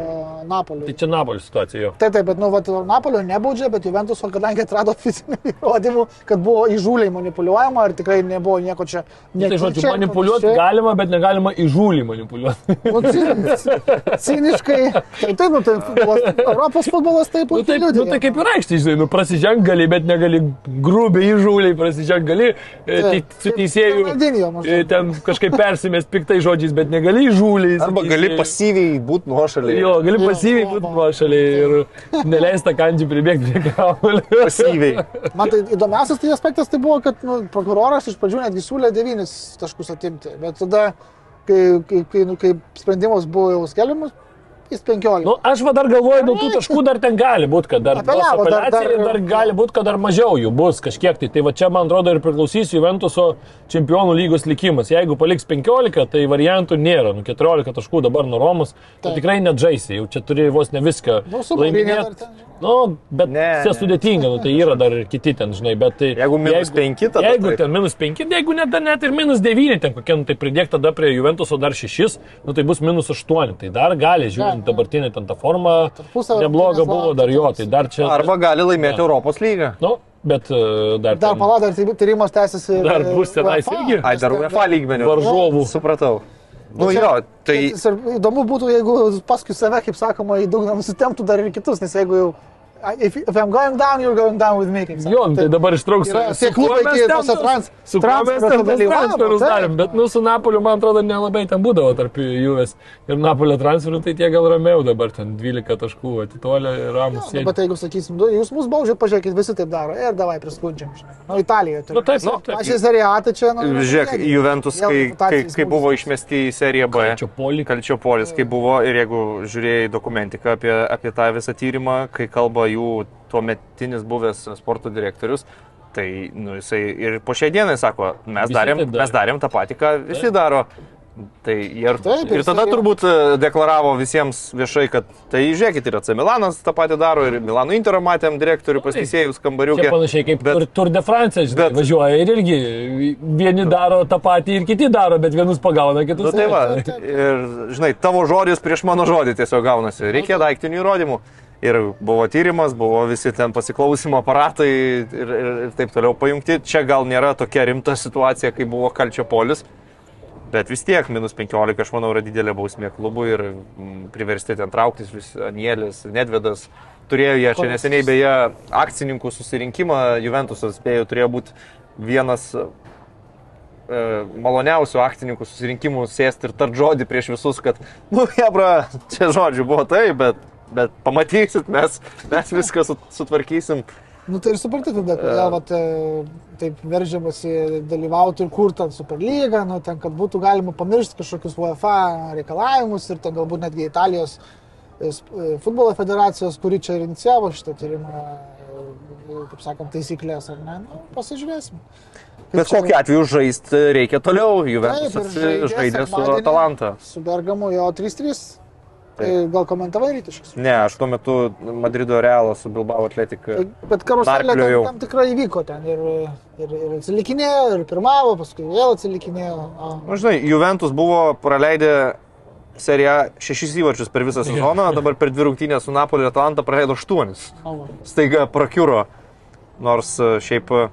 Napolio. Tai čia Napolio situacija jo. Taip, taip, bet, nu, vat, Napolio nebaudžia, bet Juventuso, kadangi atrado fizinių įrodymų, kad buvo įžūliai manipuliuojama ir tikrai nebuvo nieko čia. Nu, tai žodžiu, manipuliuoti panašiai. galima, bet negalima įžūlį manipuliuoti. Nu, cin- ciniškai. Tai taip, nu, tai futbolas, Europos futbolas taip Nu, puikiai taip, nu, tai kaip ir aikštė, žinai, nu, prasiženg gali, bet negali grubiai įžūliai prasiženg gali, e, tai su maždaug. e, ten kažkaip persimės piktai žodžiais, bet negali įžūliai. Arba gali pasyviai būti nuošaliai. Jo, gali Jo, pasyviai būti nuošaliai ir neleista kandžiai pribėgti prie kamuolio. Pasyviai. Man tai įdomiausias tai aspektas tai buvo, kad nu, prokuroras iš pradžių netgi siūlė 9 taškus atimti, bet tada, kai, kai, kai, nu, kai sprendimas buvo jau skelbiamas, jis 15. Nu, aš va dar galvoju, dėl tų taškų dar ten gali būti, kad dar, Apeliavo, tos dar- dar- dar gali būti, kad dar mažiau jų bus kažkiek tai. Tai va čia, man atrodo, ir priklausys Juventuso čempionų lygos likimas. Jeigu paliks 15, tai variantų nėra. Nu, 14 taškų dabar nuo Romos, tai tikrai net žaisi. Jau čia turi vos ne viską. Nu, žinai. Nu, bet Ne, čia ne. sudėtinga, nu, tai yra dar ir kiti ten, žinai, bet tai... Jeigu minus penki, tada Jeigu taip. ten minus 5, jeigu net, net ir minus 9, ten kokie, nu, tai pridėk tada prie Juventuso dar 6, nu, tai bus minus 8. Tai dar gali, žiūrint dabartinį ten tą formą, Tarpusavio nebloga rungtynės buvo dar jo, tai dar čia... Arba gali laimėti Ne. Europos lygą. Nu, bet e, dar... Dar ten pala, dar ty- tyrimas tęsiasi. Dar e, bus tenais irgi? Ai, dar UEFA lygmenių. Varžovų. Supratau. Nu čia- jo, tai Įdomu būtų, jeigu paskui save, kaip sakoma, į dugną nusitemptų dar ir kitus, nes jeigu jau... If, if I'm going down, you're going down with me. Jo, nu, tai dabar ištrauks. Yra su tie klubai, kuo mes kai ten tose tuos- trans- Su transferus taip. darėm, bet nu, su Napoliu, man atrodo, nelabai ten būdavo tarp Juves ir Napolio transferų, tai tie gal ramiau dabar ten 12 taškų atitolę ir ramus. Nu, bet jeigu sakysim, du, jūs mus baudžiat, pažiūrėkit, visi taip daro. Ir davai priskundžiam. Nu, Italijoje. Nu, taip, taip, taip. Aš į seriją tai čia, nu... žiūrėk, Juventus, kai, kai, kai buvo išmesti į seriją B. Kalčiopolį. Kalčiopolis, kai buvo ir jeigu žiūrėjai dokumentiką apie, apie tą visą tyrimą, kai kalba jų tuometinis buvęs sporto direktorius, tai nu, jisai ir po šiai dienai sako, mes Visi darėm, taip darė. mes darėm tą patį, ką visi daro. Tai ir, Taip, ir tada turbūt e, deklaravo visiems viešai, kad tai žiūrėkit, ir AC Milanas tą patį daro, ir Milano Intero matėm direktorių pas teisėjus kambariukė. Čia panašiai kaip Bet- Tour de France, žinai, bet- važiuoja ir irgi vieni daro tą patį ir kiti daro, bet vienus pagauna, Nu, kitus tai ne. va, ir žinai, tavo žodis prieš mano žodį tiesiog gaunasi. Reikia daiktinių įrodymų. Ir buvo tyrimas, buvo visi ten pasiklausimo aparatai ir, ir, ir taip toliau pajungti. Čia gal nėra tokia rimta situacija, kaip buvo Kalčiopolis. Bet vis tiek, minus 15, aš manau, yra didelė bausmė klubui ir mm, priversti ten trauktis vis Anielis, Nedvedas. Turėjo jie čia neseniai beje akcininkų susirinkimą, Juventusas spėjo, turėjo būti vienas e, maloniausių akcininkų susirinkimų sėsti ir tart žodį prieš visus, kad, nu, jebra, čia žodžių buvo tai, bet, bet pamatysit, mes, mes viską sut- sutvarkysim. Nu tai ir suprantate, tada, kodėl vat, e, taip veržiamasi dalyvauti ir kurti ten Superlygą, nu, ten, kad būtų galima pamiršti kažkokius UEFA reikalavimus ir ten galbūt netgi Italijos e, e, futbolo federacijos, kuri čia ir inicijavo šitą tyrimą, e, kaip sakant, taisyklės, ar ne, nu, pasižiūrėsim. Kaip Bet kokiu atveju žaisti reikia toliau. Juventus žaidė su Atalanta. Su Bergamu jo 3-3. E, Gal komentavai rytiškus? Ne, aš tuo metu Madrido Realą su Bilbao Atletika. Bet karuselė tam, tam tikrai įvyko ten ir, ir, ir atsilikinėjo, ir pirmavo, paskui vėl atsilikinėjo. A, Na, žinai, Juventus buvo praleidę seriją šešis įvarčius per visą sezoną, dabar per dvi rungtynės su Napoli ir Atalanta praleido aštuonis. Staiga prakiuro, nors e, šiaip e,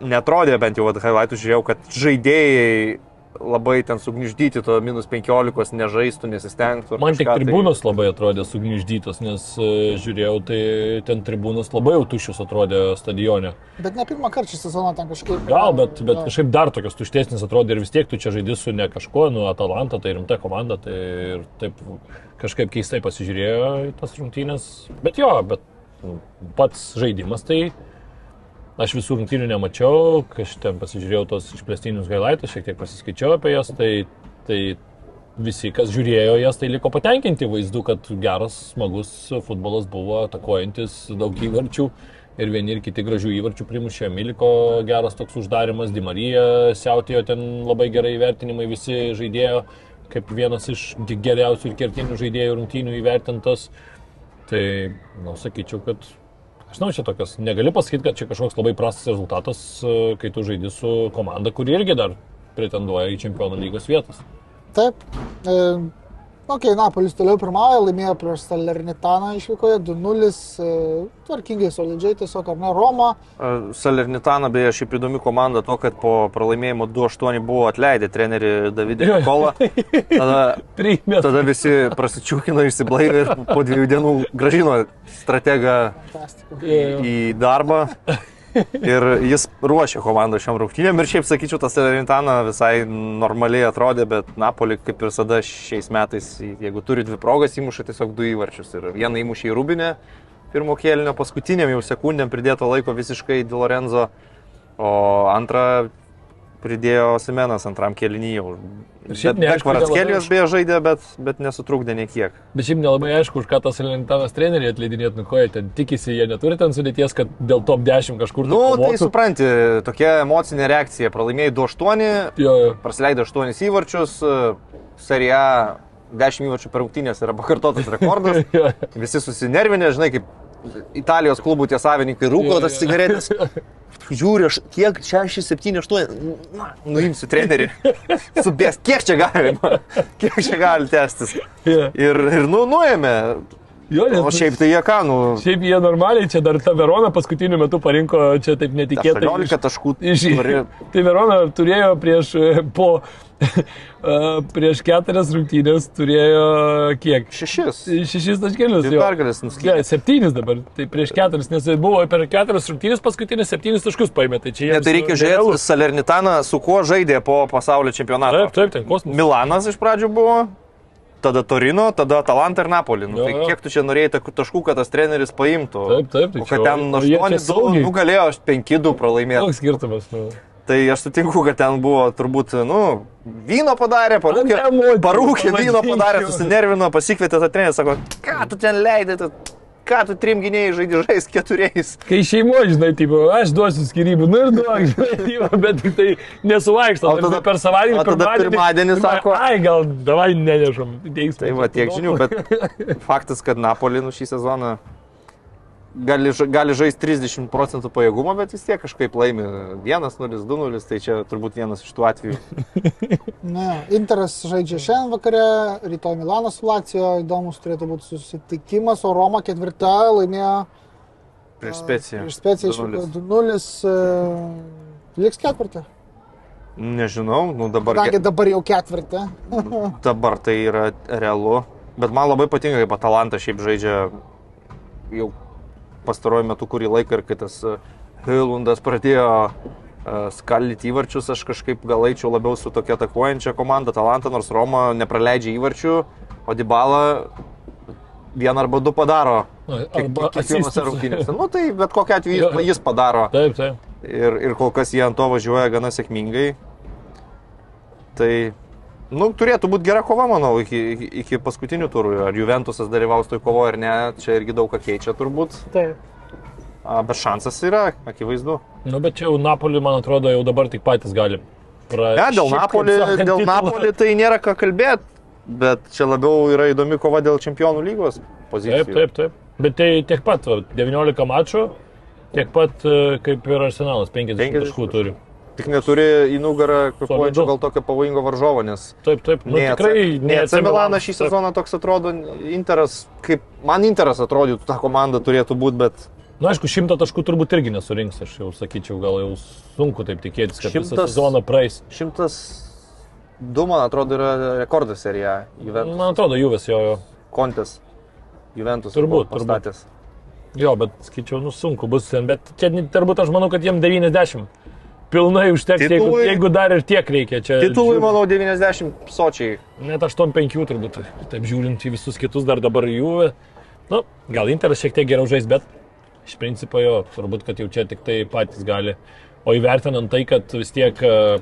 netrodė, bent jau highlightų žiūrėjau, kad žaidėjai labai ten sugniždyti to minus 15 nežaistų, nesistengtų. Man tik tai- tribūnos labai atrodė sugniždytos, nes e, žiūrėjau, tai ten tribūnos labai jau tuščios atrodė stadione. Bet ne pirmą kartą šį sezoną ten kažkaip. Gal, bet, bet Jo. kažkaip dar tokios tuštesnės atrodė ir vis tiek tu čia žaidži su ne kažkuo, nu Atalanta, tai rimta komanda, tai ir taip kažkaip keistai pasižiūrėjo į tas rungtynės. Bet jo, bet nu, pats žaidimas tai aš visų rungtynių nemačiau, aš ten pasižiūrėjau tos išplėstinius gailaitus, šiek tiek pasiskaičiau apie jas, tai, tai visi, kas žiūrėjo jas, tai liko patenkinti vaizdu, kad geras, smagus futbolas buvo, atakuojantis daug įvarčių ir vieni ir kiti gražių įvarčių primušė. Miliko geras toks uždarimas, Dimarija siautėjo ten labai gerai įvertinimai, visi žaidėjo kaip vienas iš geriausių ir kertinių žaidėjų rungtynių įvertintas. Tai, na, sakyčiau, kad Aš žinau, čia tokios, negali pasakyti, kad čia kažkoks labai prastas rezultatas, e, kai tu žaidži su komanda, kuri irgi dar pretenduoja į čempionų lygos vietas. Taip. Ok, Napolis toliau pirmauja, laimėjo prieš Salernitaną išvykoje 2-0, e, tvarkingai, solidžiai tiesiog, ar ne, Roma. Salernitana beje šiaip įdomi komanda to, kad po pralaimėjimo 2-8 buvo atleidę trenerį Davidį Jo. Nikolą. Tada, tada visi prasičiūkino, išsiblaivė ir po dviejų dienų gražino strategą į darbą. Ir jis ruošė komandą šiam rungtynėm ir šiaip sakyčiau, tas Salernitana visai normaliai atrodė, bet Napoli kaip ir visada šiais metais, jeigu turi dvi progas, įmuša tiesiog du įvarčius. Ir vieną įmušė į Rubinę, pirmo kėlinio, paskutiniam jau sekundėm pridėto laiko visiškai Di Lorenzo, o antrą pridėjo Simenas antram kėlinyje. Ir šiaip neaišku, Kvaratskelijos nelabai- beje žaidė, bet, bet nesutrukdė niekiek. Bet šiaip nelabai aišku, už ką tas Lenitanas treneriai atleidinėt, nu ko jie ten tikisi, jie neturi ten sudėties, kad dėl top 10 kažkur Nu, tai supranti, tokia emocinė reakcija. Pralaimėjai 2-8, Jo, jo. praleido 8 įvarčius, serija 10 įvarčių per rungtynės yra pakartotas rekordas. Visi susinervinę, žinai, kaip Italijos klubų tie savininkai rūko tas cigaretės. Žiūri, aš kiek 6, 7, 8, na, nuimsiu trenerį. Subės, kiek čia galima, kiek čia gali tęstis. Jo. Ir, ir nu, nuėmė. Jo, nes, O šiaip tai jie ką, nu, Šiaip jie normaliai, čia dar ta Verona paskutiniu metu parinko čia taip netikėtai. 18 taškų. Iš, tai Verona turėjo prieš, e, po, e, prieš keturias rungtynės, turėjo kiek? Šešis. Šešis taškelius. Jo. pergalės nuskynė. Ne, septynis dabar, tai prieš keturis, nes buvo per keturias rungtynės paskutinės septynis taškus paėmė. Tai čia Ne, jiems tai reikia žiūrėti, Salernitana su kuo žaidė po pasaulio čempionato. Taip, taip, ten kosmosas. Milanas iš pradžių buvo, tada Torino, tada Atalanta ir Napoli. Nu, Jo, tai jo. kiek tu čia norėjai tokių taškų, kad tas treneris paimtų? Taip, taip, tai O kad ten o jie čia 8-2 saugiai. nugalėjo, 5-2 pralaimėjo. Koks skirtumas? Nu. Tai aš sutinku, kad ten buvo turbūt, nu, vyno padarė, parūkė, parūkė vyno padarė, susinervino, pasikvietė tą trenerį, sako, ką tu ten leidai, tu, ką tu trim gynėjai žaidži žais keturiais. Kai šeimoje, žinai, tipo, aš duosiu skirybų, nu ir duok, žinai, tipo, bet tik tai nesuvaikšto. O tada- per savaitgalį, o tada pirmadienį sako- Ai, gal davai nenešam. Teismą. Tai va tiek žinių, bet faktas, kad Napoli nu šį sezoną gali, gali žaisti 30 procentų pajėgumo, bet vis tiek kažkaip laimi 1-0, 2-0, tai čia turbūt vienas iš tų atvejų. Ne, Interas žaidžia šiandien vakare, rytoj Milanas su Lacijo, įdomus turėtų būti susitikimas, o Roma ketvirta laimėjo Prieš speciją. prieš speciją išvyko 2-0, e, liks ketvirtą. Nežinau, nu dabar, Kadangi dabar jau ketvirtą. dabar tai yra realu, bet man labai patinka, kaip Atalanta šiaip žaidžia jau pastaruoju metu kurį laiką ir kai tas Hilundas pradėjo e, skaldyti įvarčius, aš kažkaip gal eičiau labiau su tokia atakuojančia komanda Atalanta, nors Roma nepraleidžia įvarčių, o Dybala vieną arba du padaro. Kiekvienose rungtynėse. Nu tai bet kokiu atveju jis, jis padaro. Taip, taip. Ir, ir kol kas jie ant to važiuoja gana sėkmingai. Tai, nu, turėtų būti gera kova, manau, iki, iki, paskutinių turų. Ar Juventusas dalyvaus toj kovoje ar ne, čia irgi daug ką keičia turbūt. Taip. A, bet šansas yra, akivaizdu. Nu, bet čia jau Napoli, man atrodo, jau dabar tik patys gali. Pra... Ne, dėl sakant, dėl Napoli tai nėra ką kalbėti. bet čia labiau yra įdomi kova dėl čempionų lygos pozicijų. Taip, taip, taip. Bet tai tiek pat, va, 19 mačų, tiek pat e, kaip ir Arsenalas, 50 50 taškų turi. Tik neturi į nugarą kvepuojančio Solidu. gal tokio pavojingo varžovo, nes Taip, taip, nu, ne tikrai ne AC Milanas šį sezoną toks atrodo, Interas, kaip man Interas atrodytų, ta komanda turėtų būti, bet Na, aišku, šimtą taškų turbūt irgi nesurinks, aš jau sakyčiau, gal jau sunku taip tikėtis, kad visą Šimtas- sezoną praeis. šimtas du, man atrodo, yra rekordas serija Juventus. Man atrodo, Juves jo, jo. Kontes. Juventus Turbūt, pastatęs. Jo, bet skaičiau, nu sunku bus ten, bet čia turbūt aš manau, kad jiem 90. Pilnai užteks, jeigu, Titulai- jeigu dar ir tiek reikia. Čia, Titulai, žiūrint- manau, 90 sočiai. Net 8-5 turbūt, taip žiūrint į visus kitus dar dabar jų. Nu, gal Interas šiek tiek geriau žais, bet iš principo jo, turbūt, kad jau čia tik tai patys gali. O įvertinant tai, kad vis tiek e,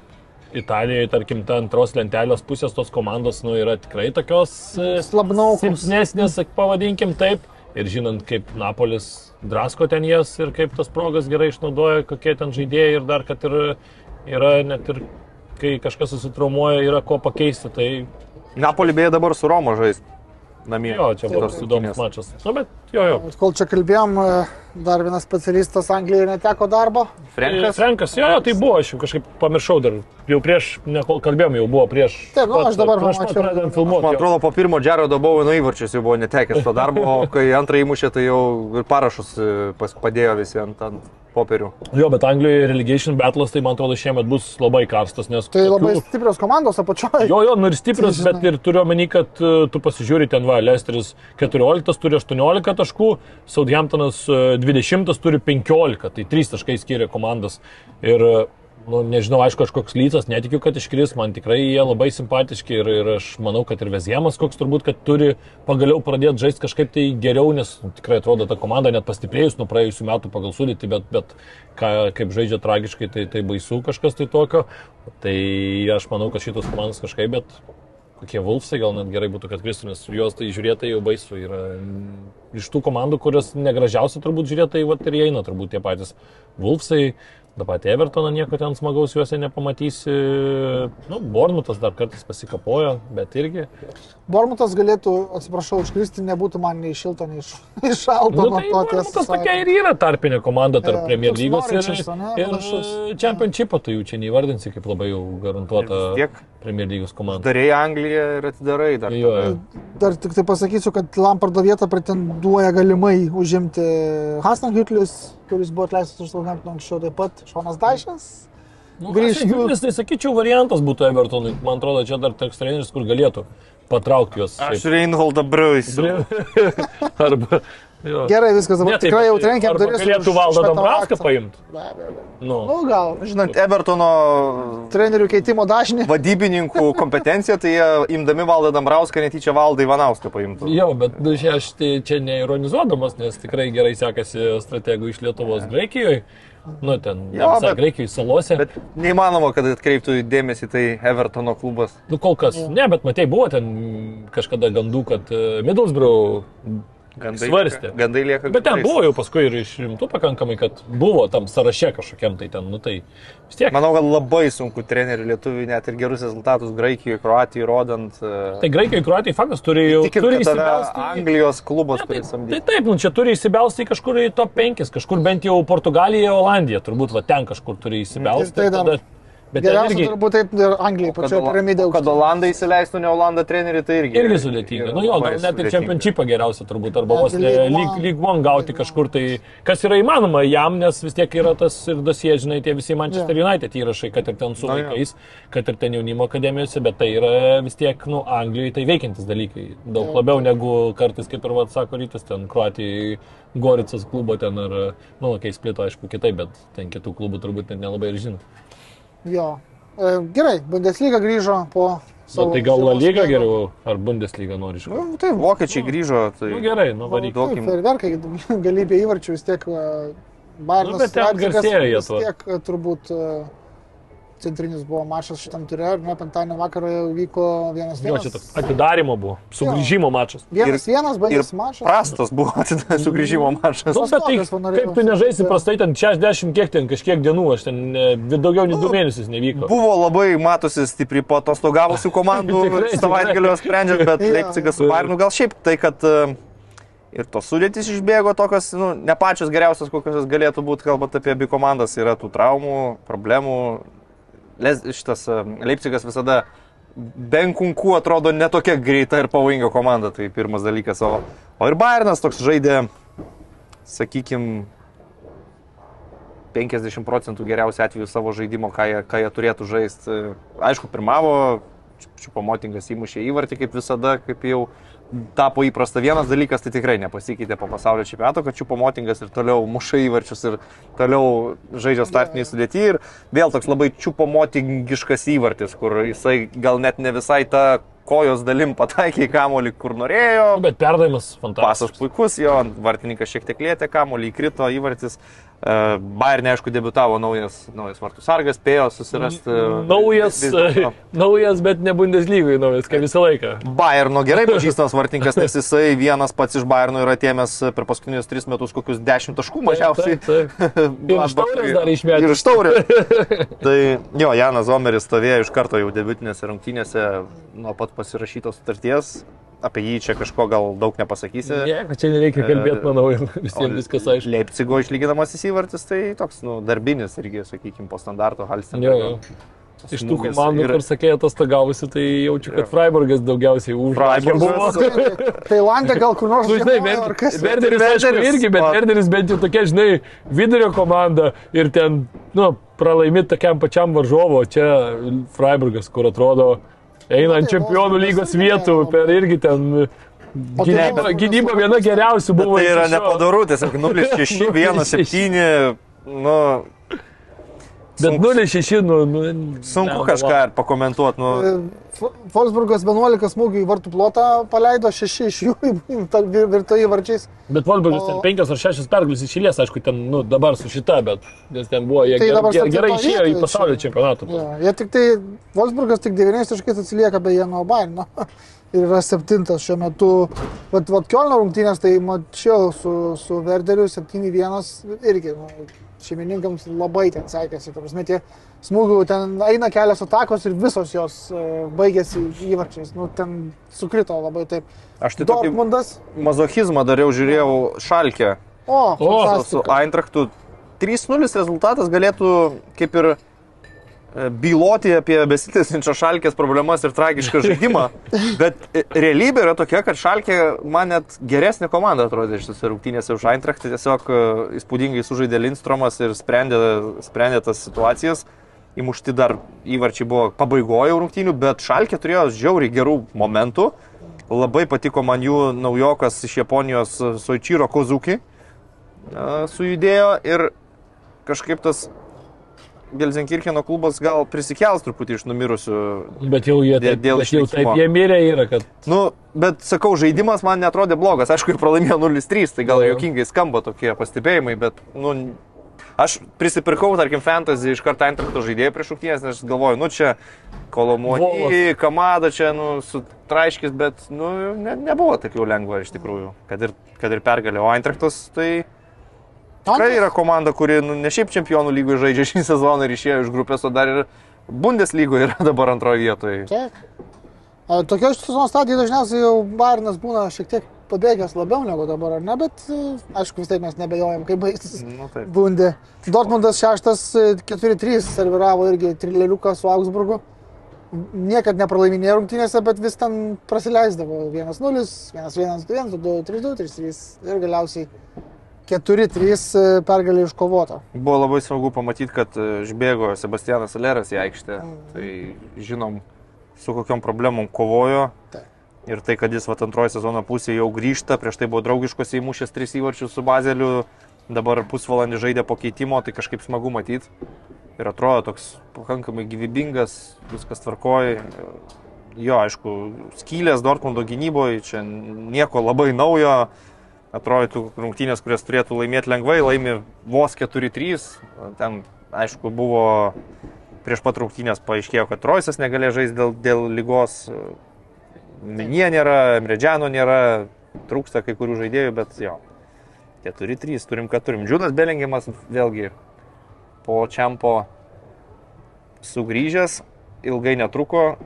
Italijoje, tarkim, ta antros lentelės pusės tos komandos, nu, yra tikrai tokios e, Slabnaukos. silpnesnės, pavadinkim taip. Ir žinant, kaip Napolis drasko ten jas ir kaip tas progas gerai išnaudoja, kokie ten žaidėjai ir dar, kad ir yra net ir kai kažkas susitraumuoja, yra ko pakeisti. Tai Napoli beje dabar su Romo žais. Namie. jo, čia Tos bus įdomus mačas. Nu, bet jo, jo. Kol čia kalbėjom, e, dar vienas specialistas Anglijoje neteko darbo. Frenkas. Frankas, jo, jo, tai buvo, aš jau kažkaip pamiršau dar, jau prieš, ne kol kalbėjom, jau buvo prieš. Taip, nu, aš dabar prieš pat pamačiau. pradedant filmuoti. Man atrodo, po pirmo Džerodo Bauino įvarčius jau buvo netekęs to darbo, o kai antrą įmušė, tai jau ir parašus e, padėjo visi ant, ant popierių. Jo, bet Anglijoje relegation battles, tai man atrodo šiemet bus labai karstas, nes... Tai labai tokių- stiprios komandos apačioje. Jo, jo, nu ir stiprus, Tai bet ir turiu omeny, kad uh, tu pasižiūri ten, va, Lesteris 14 turi 18 taškų, Southamptonas uh, 20 turi 15, tai 3 taškai skiria komandas. Ir, uh, nu, nežinau, aišku, kažkoks lycas, netikiu, kad iškris, man tikrai jie labai simpatiški ir, ir aš manau, kad ir Veziemas koks turbūt, kad turi pagaliau pradėti žaisti kažkaip tai geriau, nes nu, tikrai atrodo ta komanda net pastiprėjus nuo praėjusių metų pagal sudėtį, bet, bet ką, kaip žaidžia tragiškai, tai, tai baisu kažkas tai tokio. Tai aš manau, kad šitos komandos kažkaip, bet kokie Vulfsai gal net gerai būtų, kad kristų, nes juos tai žiūrėti jau baisu yra. Iš tų komandų, kurios negražiausia turbūt žiūrėti, tai vat ir eina turbūt tie patys Vulfsai. Ta pati Evertoną nieko ten smagaus juose nepamatysi. Nu, Bornutas dar kartais pasikapojo, bet irgi. Bormutas galėtų, atsiprašau, užkristi, nebūtų man nei šilto, nei šalto. Nu, nuo tai tiesą tokia ir yra tarpinė komanda tarp Jo, Premier lygos ir, ane, ir panašus. Championship'o, tai jų čia neįvardinsi kaip labai jau garantuota Ir tiek Premier lygos komanda. Darėjai Angliją ir atidarai dar. Jo, jo. Dar tik tai pasakysiu, kad Lampardo vietą pretenduoja galimai užimti Hasan Hitlis, kuris buvo atleistas už Southampton anksčiau, taip pat Šonas Daišas. Nu, Grįžtų. Grįžtų. Tai sakyčiau, variantas būtų Evertonui. Man atrodo, čia dar toks treneris, kur galėtų patraukti juos. Aš Reinholdą Bruisų. Arba. Jo. Gerai, viskas dabar Ne, tai tikrai jau arba duris. Galėtų šitą Dambrauską paimti. Abejo. Nu. Nu, gal. Žinant, Evertono Trenerių keitimo dažnį. vadybininkų kompetenciją, tai jie imdami valdą Dambrauską netyčia valdą Ivanauską paimtų. Jo, bet nu, čia aš tai čia neironizuodamas, nes tikrai gerai sekasi strategų iš Lietuvos Graikijoje. Nu, ten, Jo, bet- Graikijoje salose. Bet neįmanoma, kad atkreiptų dėmesį tai Evertono klubas. Nu, kol kas. Ne, bet matai, buvo ten kažkada gandų, kad uh, Middlesbrough Gandai Svarstė. Lieka, gandai lieka. Bet ten buvo jau paskui ir iš rimtų pakankamai, kad buvo tam sąraše kažkokiam tai ten, nu tai vis tiek. Manau, kad labai sunku trenerių lietuvių net ir gerus rezultatus Graikijoje, Kroatijoje rodant. Tai Graikijoje, Kroatijai faktas turi jau Tikit, turi įsibelsti Anglijos klubas Ne, Tai, turi tai samdyti. taip, nu čia turi įsibelsti kažkur į top 5, kažkur bent jau Portugalija, Olandija, turbūt va ten kažkur turi įsibelsti. Ir tai dar tada- Bet Geriausia irgi, turbūt taip ir Anglijai, Kad, pačioje Ola- piramidė. kad Olandai įsileistų ne Olandą trenerių, tai irgi. irgi sudėtinga. Nu jo, gal net ir čempionšipą geriausia turbūt, arba vos ne League lyg, One. gauti kažkur tai, kas yra įmanoma jam, nes vis tiek yra tas ir dosie, žinai, tie visi Manchester United įrašai, kad ir ten su vaikais, kad ir ten jaunimo akademijose, bet tai yra vis tiek, nu, Anglijoje tai veikiantis dalykai. Daug labiau negu kartais, kaip ir, vad sako, rytas ten, Kroatijai, Goricas klubo ten, ar, nu, kai splito, aišku, kitaip, bet ten kitų klubų turbūt nelabai ir žinau. Jo. E, Gerai, Bundesliga grįžo po Na, savo... tai gal La Liga geriau, ar Bundesliga nori iškoti? Nu, tai vokiečiai grįžo. Tai... Nu, gerai, nu, varyk. Taip, duokim. Fejerverkai, galybė įvarčių vis tiek. Bayernas Nu, bet ten garsėja jie vis tuo. tiek turbūt e, centrinis buvo mačas šitam turė, ar ne, penktadienio vakarą jau vyko vienas Jo, vienas. čia toks atidarimo buvo, sugrįžimo mačas. Vienas vienas Ir baigėsi mačas. prastas buvo sugrįžimo mačas. Nu, bet tai, kaip tu nežaisi prastai ten 60 kiek ten kažkiek dienų, aš ten e, daugiau nei 2 mėnesius nevyko. Buvo labai matosi stipriai po atostogavusių komandų savaitgalio sprendžiant, bet Jo. Leipzigas su Bayernu gal šiaip tai, kad e, ir tos sudėtys išbėgo tokios, nu, ne pačios geriausios, kokios jos galėtų būti, kalbant apie abi komandas, yra tų traumų, problemų. Šitas e, Leipzigas visada Benkunku atrodo netokia greita ir pavojinga komanda, tai pirmas dalykas. O, o ir Bayernas toks žaidė, sakykime, 50 procentų geriausiu atveju savo žaidimo, ką jie, ką jie turėtų žaisti. Aišku, pirmavo, Čiupamotingas įmušė įvartį kaip visada, kaip jau tapo įprasta. Vienas dalykas tai tikrai nepasikeitė po pasaulio čempionato, kad Čiupamotingas ir toliau muša įvarčius ir toliau žaidžia startiniai sudėti. Ir vėl toks labai Čiupamotingiškas įvartis, kur jisai gal net ne visai tą kojos dalim pataikė į kamolį, kur norėjo. Nu, Bet perdavimas Pasas fantastiškas. puikus, jo vartininkas šiek tiek lėtė kamolį, įkrito įvartis. Uh, Bayern, aišku, debutavo naujas, naujas vartų sargas, spėjo susirasti. uh, Naujas, vis dėlto. naujas, bet ne Bundeslygai naujas, kaip visą laiką. Bayerno gerai pažįstamas vartininkas, nes jisai vienas pats iš Bayerno yra atėmęs per paskutinius tris metus kokius dešimt taškų mažiausiai. Taip, taip. Ir iš taurės dar išmetė. Ir iš taurės. tai jo, Janas Zomeris stovėjo iš karto jau debutinėse rungtynėse nuo pat pasirašytos sutarties. Apie jį čia kažko gal daug nepasakysi. Nieko čia nereikia kalbėti, manau, O visiems viskas aišku. Leipzigo išlyginamas įvartis, tai toks, nu, darbinis irgi, sakykime, po standarto Halsten. Jo, jo. Iš tų komandų, kur sakė atostogavusi, tai jaučiu, kad Freiburgas daugiausiai užrašė buvo. Freiburgas. Tailande gal kur nors Nu, žinai, kas? Verderis, aišku, Werderis, irgi, bet va. Verderis bent jau tokia, žinai, vidurio komanda ir ten, nu, pralaimi tokiam pačiam varžovo, čia Freiburgas, kur atrodo eina ant tai čempionų lygos vietų, per irgi ten tai gynyba, Wolfsburgas gynyba viena geriausių buvo. tai yra nepadaru, tiesiog 0-6, 1-7, nu, Bet sunku, 0-6, nu, nu, sunku ne, kažką ir pakomentuoti, nu, F- Wolfsburgas 11 smūgių į vartų plotą paleido, 6 iš jų virto įvarčiais. Bet Volbergas ten O- penkios ar šešios pergalės išėlės, aišku, ten, nu, dabar su šita, bet nes ten buvo, jie Tai ger, ger, gerai išėjo į pasaulio čempionatą. Ja, jie tik tai, Wolfsburgas tik 9 taškais atsilieka beje nuo Bayerno. Ir yra septintas šiuo metu. Bet vat Kielno rungtynės, tai mačiau su, su Werderiu 7-1 irgi. Nu, šeimininkams labai ten sekėsi. Ta prasme, tie smūgių ten eina kelios atakos ir visos jos e, baigėsi įvarčiais. Nu, ten sukrito labai taip. aš tai Dortmundas. mazochizmą dariau, žiūrėjau šalkę O, O, su. Eintrachtu. 3-0 rezultatas galėtų kaip ir byloti apie besitęsinčią šalkės problemas ir tragišką žaidimą, bet e, realybė yra tokia, kad šalkė man net geresnė komanda atrodė šitose rungtynėse už Eintrachtą, tiesiog e, įspūdingai sužaidė Lindstromas ir sprendė, sprendė tas situacijas. Įmušti dar įvarčiai buvo pabaigoje rungtynių, bet šalkė turėjo žiauriai gerų momentų. Labai patiko man jų naujokas iš Japonijos e, Soichiro Kozuki. e, Sujudėjo ir kažkaip tas Gelsenkircheno klubas gal prisikels truputį iš numirusių. Bet jau jie, Dė- taip, dėl bet jau taip jie mirė yra, kad Nu, bet sakau, žaidimas man netrodė blogas. Aišku, ir pralaimėjo 0-3, tai gal Jo. jokingai skamba tokie pastebėjimai, bet, nu, aš prisipirkau, tarkim, fantasy iš karto Eintrakto žaidėjų prieš šūkties, nes galvoju, nu čia Kolomuoti, Kamada čia, nu, su traiškis, bet, nu, ne, nebuvo taip jau lengva iš tikrųjų, kad ir, kad ir pergalė. O Eintraktas tai tikrai yra komanda, kuri, nu, ne šiaip čempionų lygoje žaidžia šį sezoną ir išėjo iš grupės, o dar ir Bundeslygoje yra dabar antroje vietoje. Taip. A, Tokio sezono stadijoje dažniausiai jau Bairnas būna šiek tiek pabėgęs labiau negu dabar, ar ne? Bet e, aišku, vis tiek mes nebejojam, kaip baigsis Nu. Bundė. Dortmundas šeštas e, 4-3 serviravo irgi trileriuką su Augsburgu. Niekad nepralaiminėjo rungtynėse, bet vis ten prasileisdavo 1-0, 1-1, 2-1, 2-3-2, 3-3 ir galiausiai 4-3 e, pergalė iškovota. Buvo labai smagu pamatyti, kad e, išbėgo Sebastianas Aleras į aikštę. Tai žinom, su kokiam problemom kovojo. Taip. Ir tai, kad jis vat antroji sezono pusė jau grįžta, prieš tai buvo draugiškos įmušęs tris įvarčius su Bazeliu, dabar pusvalandį žaidė po keitimo, tai kažkaip smagu matyti. Ir atrodo toks pakankamai gyvybingas, viskas tvarkoja. Jo, aišku, skylės Dortmundo gynyboje, čia nieko labai naujo. Atrodytų rungtynės, kurias turėtų laimėti lengvai, laimi vos 4-3. Ten, aišku, buvo prieš pat rungtynės paaiškėjo, kad Roisas negalėjo žaisti dėl, dėl lygos, Minie nėra, Mredžiano nėra, trūksta kai kurių žaidėjų, bet jo. 4-3 turim, ką turim. Džudas Belingimas vėlgi po čiampo sugrįžęs, ilgai netruko,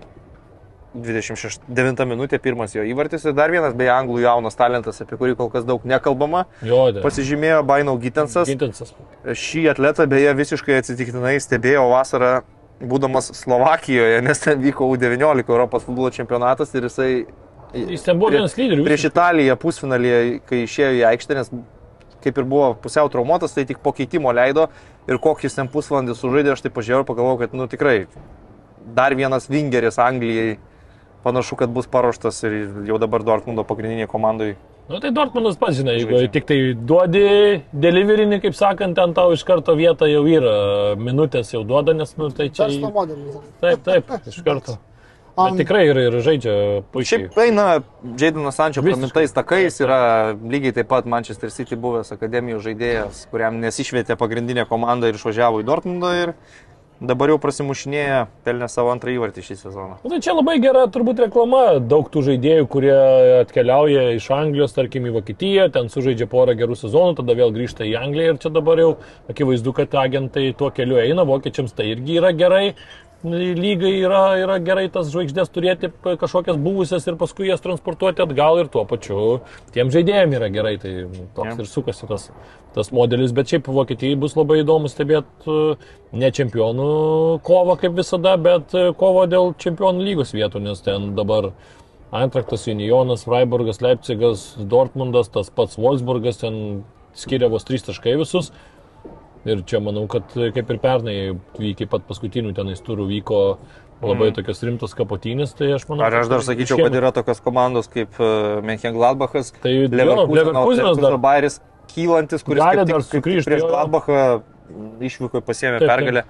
29 minutė pirmas jo įvartis ir dar vienas, beje, anglų jaunas talentas, apie kurį kol kas daug nekalbama, Jo, dėl. pasižymėjo Bainau Gitensas. Gintensas. Šį atletą beje visiškai atsitiktinai stebėjau vasarą, būdamas Slovakijoje, nes ten vyko U19 Europos futbolo čempionatas ir jisai Jis ten buvo vienas lyderių. prieš Italiją pusfinalyje, kai išėjo į aikštę, nes kaip ir buvo pusiau traumuotas, tai tik po keitimo leido ir kokį jis ten pusvalandį sužaidė, aš tai pažiūrėjau ir pagalvojau, kad, nu tikrai, dar vienas vingeris Anglijai panašu, kad bus paruoštas ir jau dabar Dortmundo pagrindiniai komandai. Na tai Dortmundas pats, žinai, jeigu Žaidžia. tik tai duodi deliverinį, kaip sakant, ten tau iš karto vieta jau yra, minutės jau duoda, nes, nu, tai čia... Verslo modelis. Taip, taip, iš karto. Bet tikrai ir, ir žaidžia puikiai. Šiaip eina Jaidanas Sančio Visiškai. pramintais takais, yra lygiai taip pat Manchester City buvęs akademijos žaidėjas, kuriam nesišvietė pagrindinė komanda ir išvažiavo į Dortmundą ir dabar jau prasimušinėja, pelnė savo antrą įvartį šį sezoną. Nu, tai čia labai gera turbūt reklama, daug tų žaidėjų, kurie atkeliauja iš Anglijos, tarkim, į Vokietiją, ten sužaidžia porą gerų sezonų, tada vėl grįžta į Angliją ir čia dabar jau akivaizdu, kad agentai tuo keliu eina, vokiečiams tai irgi yra gerai. Lygai yra, yra gerai tas žvaigždės turėti kažkokias buvusias ir paskui jas transportuoti atgal ir tuo pačiu tiem žaidėjim yra gerai, tai toks Jo. ir sukasi tas, tas modelis, bet šiaip Vokietijai bus labai įdomu stebėti ne čempionų kovą kaip visada, bet e, kovą dėl čempionų lygos vietų, nes ten dabar Eintraktas, Unionas, Freiburgas, Leipzigas, Dortmundas, tas pats Wolfsburgas ten skiria vos 3 taškai visus. Ir čia manau, kad e, kaip ir pernai, iki pat paskutinių tenais turų vyko labai mm. tokios rimtos kapotynės, tai aš manau. Ar aš dar sakyčiau, kad yra tokios komandos kaip Menchen Gladbachas, Tai Leverkusenas dar- Bairis kylantis, kuris Gali dar tik, tik sugrįžti, prieš. Gladbachą išvyko taip. pergalę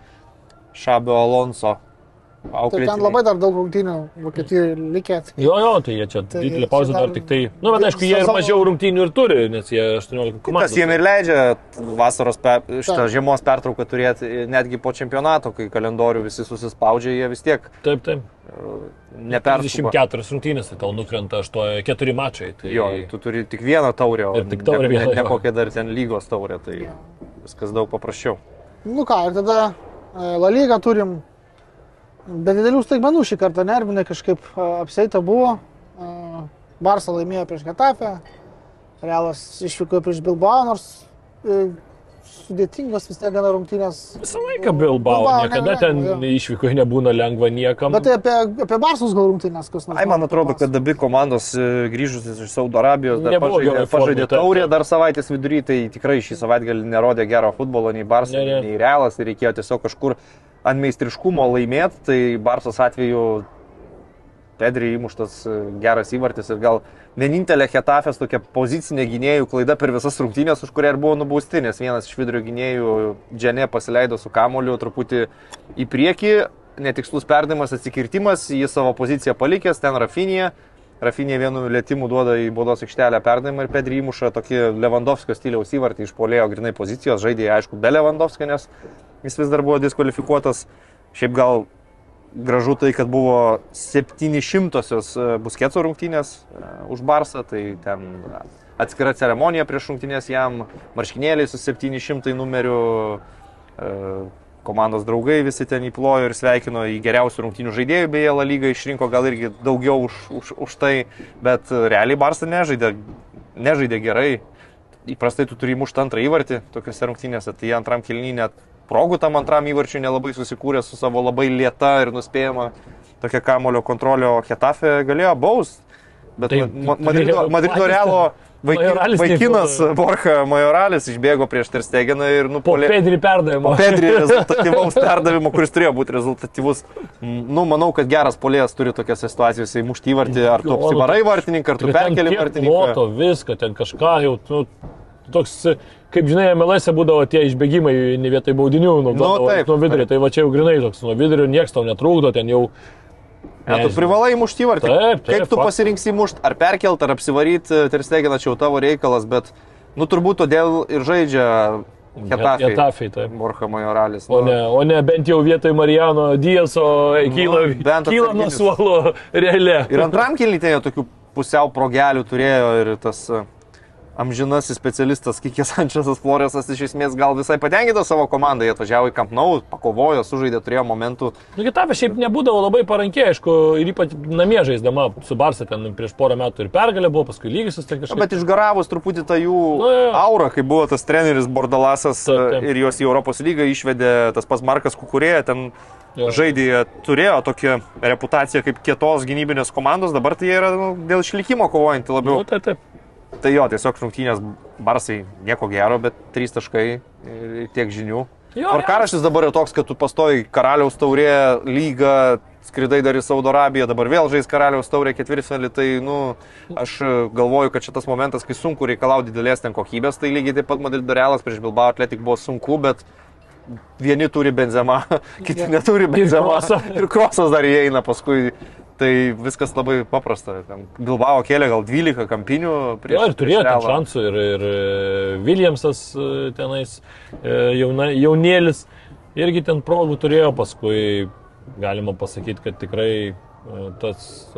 Šabio Alonso. Tai auklėtiniai. ten labai dar daug rungtynių Vokietijoje likė. Jo, jo, tai jie čia Tai didelė čia pauzė dar tik tai. Na, nu, bet aišku, jie ir sezono- mažiau rungtynių ir turi, nes jie 18 Tas komandų. jiem ir leidžia vasaros, pe, šitą žiemos pertrauką turėti netgi po čempionato, kai kalendorių visi susispaudžia, jie vis tiek Taip, taip. nepersikuoja. 24 rungtynės, tai tau nukrenta 8, 4 mačai. Tai... Jo, tu turi tik vieną taurę, o Ir tik taurę ne, vieną, ne, ne kokią dar ten lygos taurę, tai viskas daug paprasčiau. Nu ką, ir tada e, La Liga turim be didelių staigmenų šį kartą nervinai kažkaip apseita buvo. Barsa laimėjo prieš Getafę, Realas išvyko prieš Bilbao, nors e, sudėtingos vis tiek gana rungtynės. Visą laiką Bilbao, Bilbao niekada ten jo. išvyko nebūna lengva niekam. Bet tai apie, apie Barsus gal rungtynės kas nors. Ai, man atrodo, kad abi komandos e, grįžusios iš Saudo Arabijos dar pažaidė, pažaidė taurę dar savaitės vidury, tai tikrai šį savaitgalį nerodė gero futbolo nei ne. nei Realas ir reikėjo tiesiog kažkur ant meistriškumo laimėti, tai Barsos atveju Pedri įmuštas e, geras įvartis ir gal vienintelė Hetafės tokia pozicinė gynėjų klaida per visas rungtynės, už kurią ir buvo nubausti, nes vienas iš vidurio gynėjų Dženė pasileido su kamoliu truputį į priekį, netikslus perdavimas, atsikirtimas, jis savo poziciją palikęs, ten Rafinija. Rafinė vienu lėtimu duoda į baudos aikštelę perdavimą ir Pedri įmuša tokį Lewandowskio stiliaus įvartį iš polėjo grinai pozicijos, žaidė aišku be Lewandowskio, nes jis vis dar buvo diskvalifikuotas. Šiaip gal gražu tai, kad buvo 700-osios busketso rungtynės e, už Barsą, tai ten e, atskira ceremonija prieš rungtynės jam, marškinėliai su 700 numeriu, e, komandos draugai visi ten įplojo ir sveikino į geriausių rungtynių žaidėjų, beje, La Lyga išrinko gal irgi daugiau už, už, už tai, bet e, realiai Barsą nežaidė, nežaidė gerai. Įprastai tu turi mušti antrą įvartį tokiuose rungtynėse, tai antram kilnynė net progų tam antram įvarčiui nelabai susikūrė su savo labai lieta ir nuspėjama tokia kamulio kontrolė, o Hetafe galėjo baus. Bet Tai- Ma- Madrido, Madrido Realo vaiki, Majoralis taip vaikinas. Borja Majoralis išbėgo prieš Terstegeną ir Po nupolė. Pedri perdavimo. Pedri rezultatyvaus perdavimo, kuris turėjo būti rezultatyvus. Nu, manau, kad geras polėjas turi tokiose situacijose įmušti įvartį, ar tu apsivarai vartininką, ar tu perkeli vartininką. ploto, viską, ten kažką jau, nu, toks, kaip žinai, MLS -e būdavo tie išbėgimai ne vietai baudinių, nu, Nu, taip, nuo vidurio, tai va čia jau grinai toks, nuo vidurio niekas tau netrūkdo, ten jau... Ne, tu privalai mušti įvartį. Taip, taip, Kaip tu fakt. pasirinksi mušti, ar perkelt, ar apsivaryti, Terstegeną čia jau tavo reikalas, bet, nu, turbūt todėl ir žaidžia Hetafe. Hetafe, taip. Borja Majoralis. O ne, o ne bent jau vietoj Marijano Dieso kyla, Nu, kyla nuo suolo realiai. Ir antram kilnytėje tokių pusiau progelių turėjo ir tas e, amžinasis specialistas Kikės Sančiasas Floresas iš esmės gal visai patenkintas savo komandą, jie atvažiavo į Camp Nou, pakovojo, sužaidė, turėjo momentų. Nu, Getafė šiaip nebūdavo labai parankiai, aišku, ir ypač namie žaisdama su Barsa ten prieš porą metų ir pergalė buvo, paskui lygisis ten Na, kažkaip. bet išgaravus truputį tą jų Nu, aurą, kai buvo tas treneris Bordalasas Taip, taip. e, ir juos į Europos lygą išvedė tas pats Markas Kukurėja, ten Jo. žaidė, jie turėjo tokią reputaciją kaip kietos gynybinės komandos, dabar tai jie yra nu, dėl išlikimo kovojantį labiau. Nu, taip, taip. Tai jo, tiesiog rungtynės Barsai nieko gero, bet trys taškai ir tiek žinių. Jo, Tvarkaraštis dabar yra toks, kad tu pastoji karaliaus taurė lygą, skridai dar į Saudo Arabiją, dabar vėl žais karaliaus taurė ketvirtfinalį, tai, nu, aš galvoju, kad šitas momentas, kai sunku reikalauti didelės ten kokybės, tai lygiai taip pat Madrido Realas prieš Bilbao Atletik buvo sunku, bet vieni turi benzemą, kiti neturi benzemą. Krosą. Ir krosas dar įeina paskui. Tai viskas labai paprasta. Bilbao kėlė gal 12 kampinių prieš. Jo, ir turėjo ten šansų, ir, ir e, Williamsas e, tenais e, jauna, jaunėlis irgi ten progų turėjo, paskui galima pasakyti, kad tikrai tas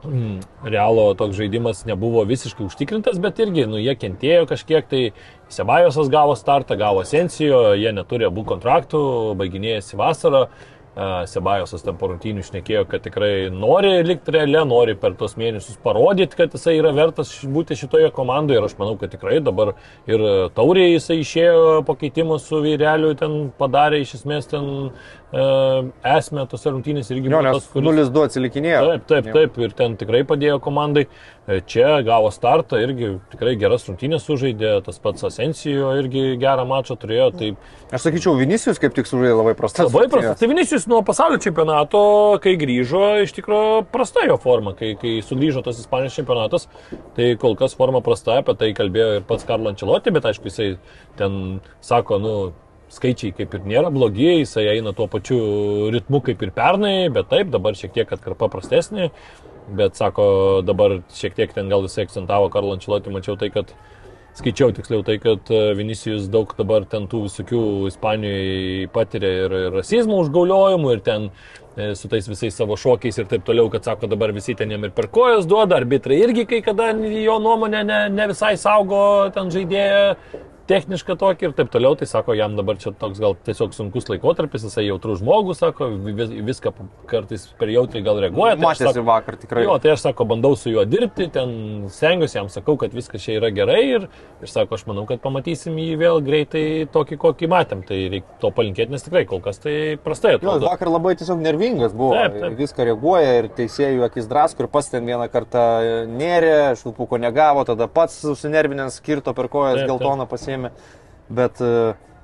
realo toks žaidimas nebuvo visiškai užtikrintas, bet irgi, nu, jie kentėjo kažkiek, tai Sebajosas gavo startą, gavo Sensijo, jie neturi abu kontraktų, baiginėjasi vasarą. E, Sebajosas ten po rungtynių šnekėjo, kad tikrai nori likti realia, nori per tos mėnesius parodyti, kad jisai yra vertas būti šitoje komandoje. Ir aš manau, kad tikrai dabar ir tauriai jisai išėjo pakeitimus su vyreliu, ten padarė iš esmės ten e, esmę tose rungtynėse irgi buvo tas, kuris- 0-2 atsilikinėjo. Taip, taip, taip, ir ten tikrai padėjo komandai. E, Čia gavo startą, irgi tikrai geras rungtynės sužaidė, tas pats Asensijo irgi gerą mačą turėjo. Tai Aš sakyčiau, Vinicius kaip tik sužaidė labai prastas. labai prastas. Tai Vinicius nuo pasaulio čempionato, kai grįžo, iš tikrųjų prasta jo forma, kai, kai sugrįžo tas Ispanijos čempionatas, tai kol kas forma prasta, apie tai kalbėjo ir pats Karlo Ančelotė, bet aišku, jisai ten sako, nu, skaičiai kaip ir nėra blogi, jisai eina tuo pačiu ritmu kaip ir pernai, bet taip, dabar šiek tiek atkarpa prastesnė, bet sako, dabar šiek tiek ten gal jisai akcentavo Karlo Ančelotė, mačiau tai, kad skaičiau tiksliau tai, kad e, Vinicijus daug dabar ten tų visokių Ispanijoje patiria ir rasizmų užgauliojimų, ir ten e, su tais visais savo šokiais ir taip toliau, kad sako, dabar visi ten jam ir per kojas duoda, arbitrai irgi kai kada jo nuomonė ne, ne visai saugo ten žaidėją technišką tokį ir taip toliau, tai sako, jam dabar čia toks gal tiesiog sunkus laikotarpis, jisai jautrus žmogus, sako, vis, viską kartais per jautriai gal reaguoja. tai Matėsi sako- vakar tikrai. Jo, tai aš sako, bandau su juo dirbti, ten stengiuosi jam sakau, kad viskas čia yra gerai ir, ir sako, aš manau, kad pamatysim jį vėl greitai tokį, kokį matėm. Tai reikia to palinkėti, nes tikrai kol kas tai prastai Jo, atrodo. vakar labai tiesiog nervingas buvo. Taip, taip. Viską reaguoja ir teisėjų akis drasko ir pats ten vieną kartą nėrė, švilpuko negavo, tada pats susinervinęs skirto per kojas Taip, taip. Pasėmė. Bet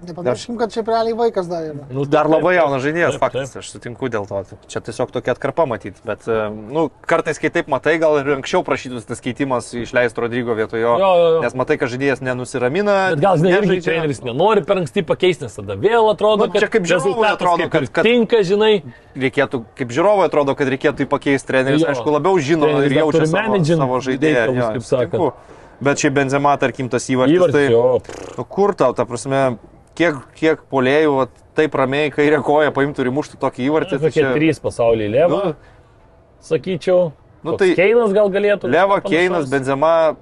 Nepamirškim, kad šiaip realiai vaikas dar yra. Nu, dar labai jaunas žaidėjas, faktas, aš sutinku dėl to. Čia tiesiog tokia atkarpa matyti. Bet, e, nu, kartais, kai taip matai, gal ir anksčiau prašytus tas keitimas išleisti Rodrygo vietojo jo. Jo, jo. Nes matai, kad žaidėjas nenusiramina. Bet gal, žinai, irgi treneris nenori per anksti pakeisti, nes tada vėl atrodo, Nu, čia kad kaip žiūrovui rezultatas atrodo, kaip kad- kad- tinka, žinai. reikėtų, kaip žiūrovai atrodo, kad reikėtų jį pakeisti treneris, Jo. aišku, labiau žino Treneris ir jaučia savo, savo žaidėją. kaip sakant. sutinku. Bet šiaip Benzema, tarkim, tas įvartis, Įvartis, tai jo. nu, kur tau, ta prasme, kiek, kiek polėjų vat, taip ramiai kairė koja paimtų ir muštų tokį įvartį. tai čia- trys pasaulyje leva, Nu. sakyčiau. Nu, tai Keinas gal galėtų. Leva. Keinas, Benzema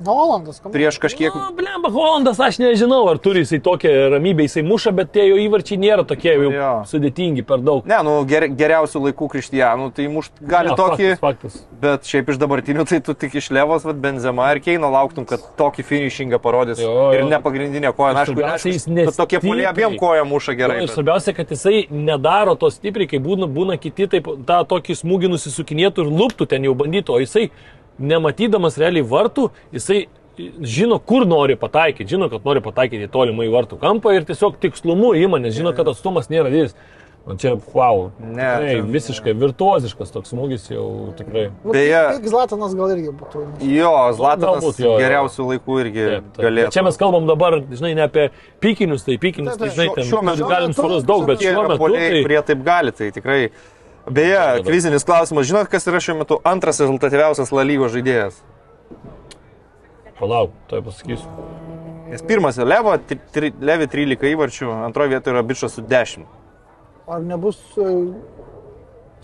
Nolandas, kam? prieš kažkiek... Nu, blemba, Holandas, aš nežinau, ar turi jisai tokią ramybę, jisai muša, bet tie jo įvarčiai nėra tokie jau Jo. sudėtingi per daug. Ne, nu, ger, geriausių laikų Krištijanų, tai mušt gali Jo, tokį, Faktas, faktas. bet šiaip iš dabartinių, tai tu tik iš Levos, vat, Benzema ir Keino lauktum, kad tokį finishingą parodys. Jo, jo. Ir ne pagrindinė koja, na, aišku, Svarbiausia, jis aišku, kad tokie poliai nestipriai. abiem kojom muša gerai. Jo, ir bet- svarbiausia, kad jisai nedaro to stipriai, kai būna, būna kiti taip tą tokį smūgį nusisukinėtų ir lūptų ten jau bandytų, o jisai, nematydamas realiai vartų, jisai žino, kur nori pataikyti, žino, kad nori pataikyti į tolimą į vartų kampą ir tiesiog tikslumu įima, nes žino, kad atstumas nėra didelis. O čia, wow, Ne, tikrai, čia- visiškai virtuoziškas toks smūgis jau tikrai. Nu, Beje- Zlatanas gal irgi būtų. Jo, Zlatanas Galbūt jo, geriausių laikų irgi Taip, taip. galėtų. Bet Čia mes kalbam dabar, žinai, ne apie pikinius, tai pikinius, Taip, tai žinai, ten šiuo metu- galim surast daug, bet šiuo metu poliai, tai... kurie taip gali, tai tikrai. Beje, Dabar. kvizinis klausimas, žinot, kas yra šiuo metu antras rezultatyviausias La lygos žaidėjas? Palauk, tai pasakysiu. Nes pirmas Levo, tri, tri, Levi 13 įvarčių, antroje vietoje yra Bičas su 10. Ar nebus e?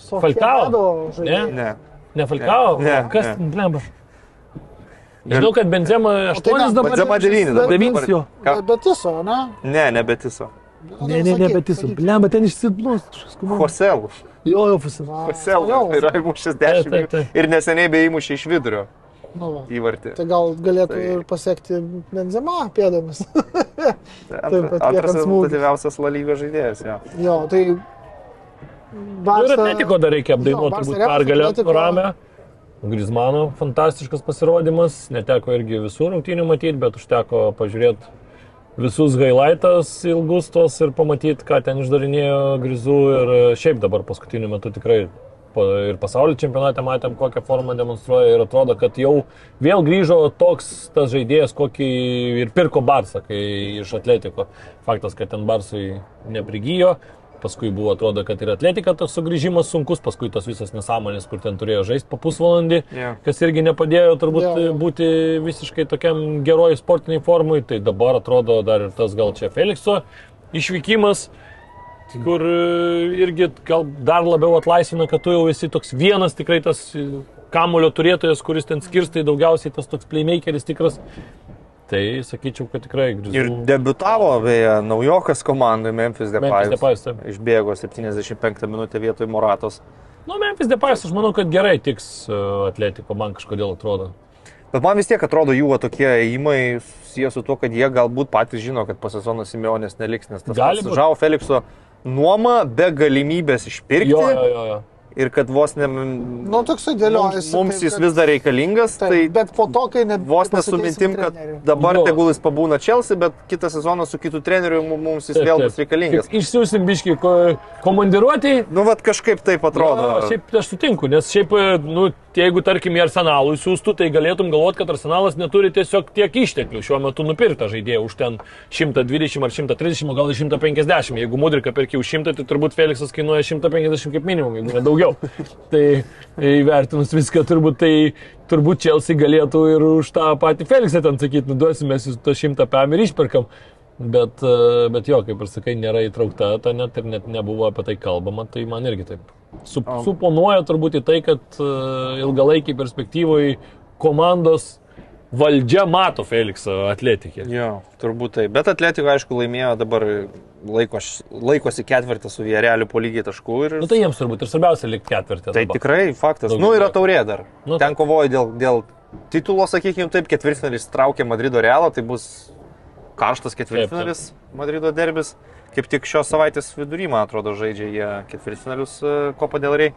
Sofijado žaidėjai? Ne. Ne Falkao? Ne, Kas ne. blemba? Žinau, kad Benzema 8 ką, dabar. Benzema devyni dabar. Devynis jo. Ką? Bet tiesa, ne? Ne, ne Betiso. Ne, ne, ne, bet jis. Blemba, ten išsidblus. Hoselų. Jo, jo, fusi. Hoselų. yra įmušęs Taip, taip, 10. taip. Ir neseniai bei įmušė iš vidurio Nu, va. įvartį. Tai gal galėtų Tai- ir pasiekti Benzema pėdomis. Atliekant antras rezultatyviausias Lalygos žaidėjas. Jo. jo, tai... Ir Atletiko dar reikia apdainuoti, turbūt pergalę Atletico. ramę. Grizmano fantastiškas pasirodymas, neteko irgi visų rungtynių matyti, bet užteko pažiūrėti visus highlightas ilgus tos ir pamatyti, ką ten išdarinėjo Grizų ir šiaip dabar paskutiniu metu tikrai ir pasaulio čempionate matėm, kokią formą demonstruoja ir atrodo, kad jau vėl grįžo toks tas žaidėjas, kokį ir pirko Barsą, kai iš Atletiko. Faktas, kad ten Barsui neprigijo, paskui buvo atrodo, kad ir Atletika tas sugrįžimas sunkus, paskui tas visas nesąmonės, kur ten turėjo žaisti po pusvalandį, Jo. kas irgi nepadėjo turbūt Jo, jo. būti visiškai tokiam geroj sportiniai formui, tai dabar atrodo dar ir tas gal čia Felikso išvykimas, kur e, irgi gal dar labiau atlaisvina, kad tu jau esi toks vienas tikrai tas e, kamulio turėtojas, kuris ten skirstai daugiausiai tas toks playmakeris tikras. Tai sakyčiau, kad tikrai Ir grįžau. debutavo, beje, naujokas komandai Memphis Depay. Išbėgo 75 minutę vietoj Moratos. Nu, Memphis Depayas, aš manau, kad gerai tiks uh, Atletiko, man kažkodėl atrodo. Bet man vis tiek atrodo jų tokie įimai susijęs su tuo, kad jie galbūt patys žino, kad po sezono Simeonės neliks, nes tas. Žao Felikso nuoma be galimybės išpirkti Jo, jo, jo. jo. Ir kad vos ne... Nu, toksai Mums, dėliojasi. mums taip, jis kad- vis dar reikalingas, Taip, tai bet po to, kai net vos nesumintim, kad dabar Jo. tegul jis pabūna Chelsea, bet kitą sezoną su kitu treneriu mu- mums jis Taip, vėl taip. bus reikalingas. Kaip Išsiųsim biški ko, komandiruotėjai. Nu, vad kažkaip taip atrodo. Jo, šiaip aš sutinku, nes šiaip, nu, jeigu tarkim į arsenalų siūstų, tai galėtum galvoti, kad arsenalas neturi tiesiog tiek išteklių šiuo metu nupirktą žaidėją už ten 120 ar 130, o gal ir 150. Jeigu Mudrika perki už 100, tai turbūt Feliksas kainuoja 150 kaip minimum, jeigu ne daugiau. Tai įvertinus viską, turbūt tai turbūt Chelsea galėtų ir už tą patį Feliksą ten sakyti, nu duosime mes tą 100 pam ir išperkam. Bet, e, bet jo, kaip ir sakai, nėra įtraukta, ta net ir net nebuvo apie tai kalbama, tai man irgi taip. Sup, suponuoja turbūt į tai, kad uh, ilgalaikiai perspektyvoje komandos valdžia mato Feliksą atletikė. Jo, turbūt taip. Bet Atletiko, aišku, laimėjo dabar laikos, laikosi ketvirtį su Viereliu po lygiai taškų. Ir... Nu tai jiems turbūt ir svarbiausia likti ketvirtį. Tai dabar. tikrai faktas. Daugiau Nu, yra taurė dar. Nu, Ten kovoja dėl, dėl titulo, sakykime taip, ketvirtfinalis traukia Madrido Realą, tai bus karštas ketvirtfinalis Madrido derbis. Kaip tik šios savaitės vidury, man atrodo, žaidžia jie ketvirtfinalius Kopa dėl Rei.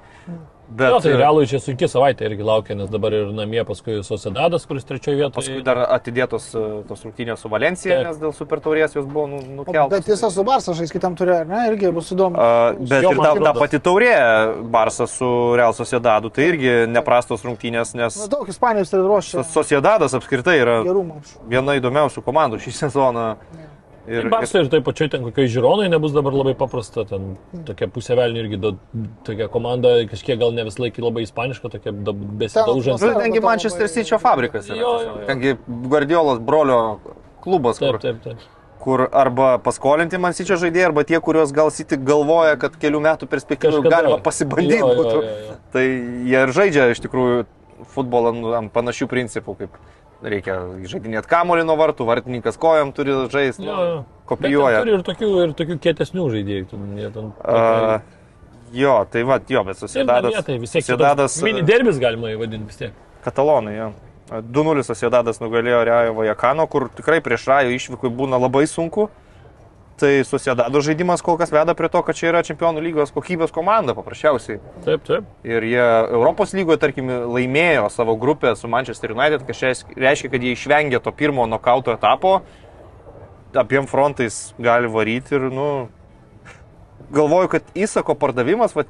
Bet Jo, tai e, realui čia sunki savaitė irgi laukia, nes dabar ir namie paskui Sociedadas, kuris trečioje vietoje. paskui dar atidėtos e, tos rungtynės su Valencija, Taip. nes dėl super taurės jos buvo nu, nukeltos. Bet jis su Barsa žais kitam turė, ar ne? Irgi bus įdomu. A, bet Jo, ir ta, ta pati taurė Barsas su Real Sociedadu, tai irgi neprastos rungtynės, nes Na, daug Ispanijos tai ruošia So- Sociedadas apskritai yra viena įdomiausių komandų šį sezoną. Ir, ir, Barsa ir taip pačiai ten kokiai žiūronai nebus dabar labai paprasta, ten tokia pusė velnių irgi, do, tokia komanda kažkiek gal ne vis laikai labai ispaniška, tokia da- besidaužanti. Nu, tengi Manchester City fabrikas. Yra. Jo, jo, jo. Tengi Guardiolos brolio klubas, Taip, kur, taip, taip. kur arba paskolinti man City žaidėjai, arba tie, kuriuos gal City galvoja, kad kelių metų perspektyvų galima pasibandyti. Jo, jo, būtų. jo, jo. Tai jie ir žaidžia iš tikrųjų futbolą nu, ant panašių principų, kaip reikia žaidinėti kamolį nuo vartų, vartininkas kojam turi žaisti, jo. kopijuoja. Turi ir tokių, ir tokių kietesnių žaidėjų. ten A, jo, tai va, jo, bet namie tai vis tiek Sociedadas Mini derbis galima įvadinti vis tiek. Katalonai, jo. 2-0 Sociedadas nugalėjo Rajo Vajakano, kur tikrai prieš Rajo išvykui būna labai sunku. Tai Sociedado žaidimas kol kas veda prie to, kad čia yra Čempionų lygos kokybės komanda paprasčiausiai. Taip, taip. Ir jie Europos lygoje, tarkim, laimėjo savo grupę su Manchester United, kas reiškia, kad jie išvengė to pirmo nokauto etapo. Abiem frontais gali varyti ir, nu, galvoju, kad įsako pardavimas, va,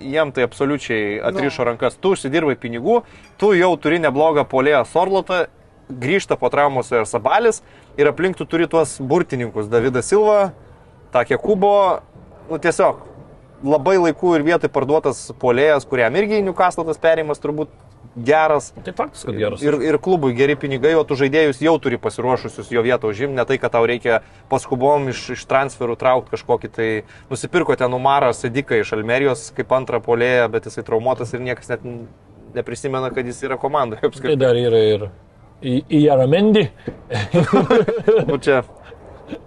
jiem tai absoliučiai atrišo rankas. Tu užsidirbai pinigų, tu jau turi neblogą polėją Sorlotą, grįžta po traumos ir Sabalis ir aplink tu turi tuos burtininkus Davidą Silvą, Takė Kubo, nu tiesiog labai laiku ir vietoj parduotas polėjas, kuriam irgi Newcastle tas perėjimas turbūt geras. Tai faktas, kad geras. Ir, ir klubui geri pinigai, o tu žaidėjus jau turi pasiruošusius jo vietą užimti, ne tai, kad tau reikia paskubom iš, iš transferų traukti kažkokį tai. Nusipirko ten Umarą Sediką iš Almerijos kaip antrą polėją, bet jisai traumuotas ir niekas net neprisimena, kad jis yra komandoje Tai apskritai. dar yra ir į, į Jaramendi Nu, čia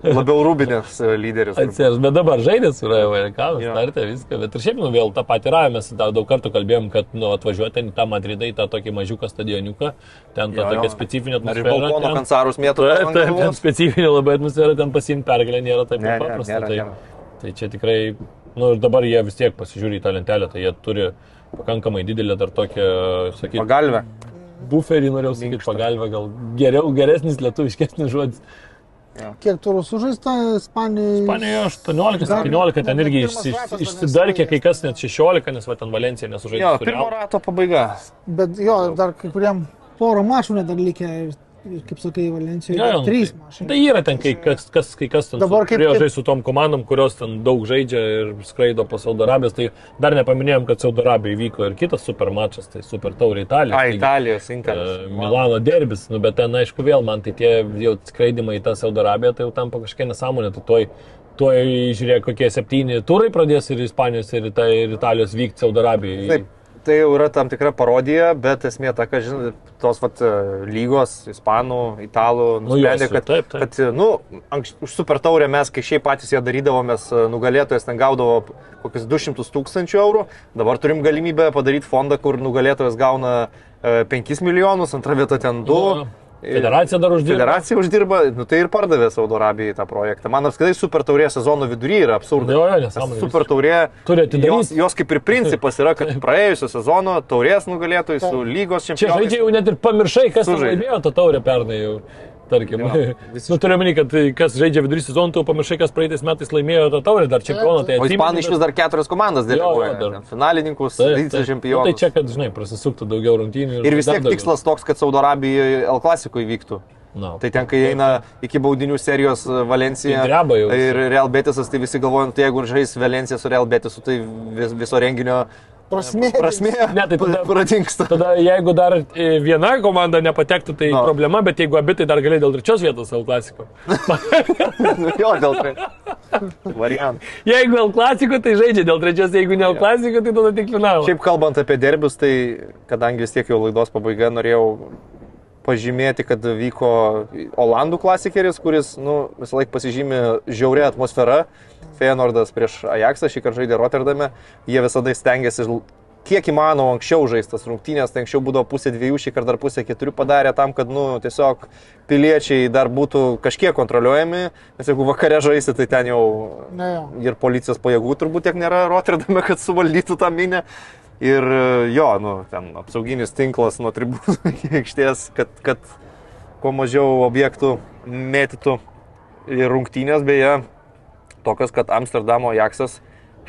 labiau Rūbinės lyderis. atsiras, bet dabar žaidė su Rajovalikanas, Jo. startė viską, bet ir šiaip nu vėl tą patį ravę mes dar daug kartų kalbėjom, kad nu, atvažiuoti ten į tą Madridą, į tą tokį mažiuką stadioniuką, ten ta Jo, tokia jo. specifinė Ar balkono kansarus mėtų? Taip, taip, ten specifinė labai atmosfera, ten pasiimti pergalę nėra taip Ne, jau ne, paprasta. nėra, tai, nėra. tai čia tikrai, nu ir dabar jie vis tiek pasižiūri į tą lentelę, tai jie turi pakankamai didelę dar tokią, sakykime, Pagalbę. Buferį, norėjau sakyti, pagalbę, gal geriau, geresnis lietuviškesnis žodis. Kiek turų sužaista Ispanijoje? Ispanijoje 18-17, ten irgi išsi, išsidarkė, kai kas net 16, nes va ten Valencija nesužaidė. Jo, pirmo rato pabaiga. Bet jo, dar kai kuriem porą mačų net dar likę, kaip sakai, Valencijoje. Jo, jo, trys tai- mačai. Tai yra ten kai kas, kas, kai kas ten Dabar su- kaip- kaip- žaisti su tom komandom, kurios ten daug žaidžia ir skraido po Saudo Arabijos. Tai dar nepaminėjom, kad Saudo Arabijoje įvyko ir kitas super mačas, tai super taurė Italija. A, Italijos, E, Interas. Milano derbis, nu, bet ten aišku vėl man tai tie jau skraidimai į tą Saudo Arabiją, tai jau tampa kažkokia nesąmonė, tai toj, toj žiūrėk, kokie septyni turai pradės ir Ispanijos, ir, ir Italijos vykti Saudo Arabijoje. Taip, tai jau yra tam tikra parodija, bet esmė ta, kad žinai, tos vat, e, lygos, ispanų, italų, Nu, nusprendė, jau, kad, taip, taip. kad e, nu, anks, už super taurę mes, kai šiaip patys ją darydavomės, e, nugalėtojas ten gaudavo kokius 200 tūkstančių eurų, dabar turim galimybę padaryti fondą, kur nugalėtojas gauna e, 5 milijonus, antra vieta ten 2. Nu, Federacija dar uždirba. Federacija uždirba, nu, tai ir pardavė Saudo Arabijai tą projektą. Man apskritai super taurė sezono vidury yra absurdas. Jo, jo, Nes nesąmonė. Super taurė, Turi atidaryt. jos, jos kaip ir principas yra, kad praėjusio sezono taurės nugalėtojai su lygos Čia čempionais. žaidžiai jau net ir pamiršai, kas Sužaidė. laimėjo tą taurę pernai jau. Tarkim, Jo, nu, turiu omeny, kad tai, kas žaidžia vidurį sezoną, tu pamiršai, kas praeitais metais laimėjo tą taurę, dar čempioną. Tai ispanai iš vis dar keturias komandas deleguoja. dar. Finalininkus, Nu, vice Tai čempionus. čia, kad, žinai, prasisuktų daugiau rungtynių. Ir vis dar tiek daugiau. tikslas toks, kad Saudo Arabijoje L klasikoje vyktų. Na, Tai ten, kai eina iki baudinių serijos e, Valencija Tai ir Real Betisas, tai visi galvojant, tai jeigu žais Valencija su Real Betisu, tai vis, viso renginio Prasmė. prasmė Ne, tai tada- pradingsta. Tada jeigu dar e, viena komanda nepatektų, tai No. problema, bet jeigu abi, tai dar gali dėl trečios vietos L klasiko. Jo, dėl tai. Variantų. Jeigu L klasiko, tai žaidžia dėl trečios, jeigu ne L klasiko, tai tada tik finalą. Šiaip kalbant apie derbius, tai kadangi vis tiek jau laidos pabaiga norėjau pažymėti, kad vyko Olandų klasikeris, kuris nu, visą laiką pasižymė žiaurę atmosferą. Feyenoordas prieš Ajaxą šį kartą žaidė Rotterdame. Jie visada stengiasi kiek įmanoma anksčiau žaistas rungtynės, tai anksčiau būdavo pusė dviejų, šį kartą dar pusė keturių padarė tam, kad nu, tiesiog piliečiai dar būtų kažkiek kontroliuojami, nes jeigu vakare žaisi, tai ten jau Ne, jo. ir policijos pajėgų turbūt tiek nėra Rotterdame, kad suvaldytų tą minę. Ir jo, nu, ten apsauginis tinklas nuo tribūnų iki aikštės, kad, kad kuo mažiau objektų mėtytų. Ir rungtynės beje tokios, kad Amsterdamo Jaksas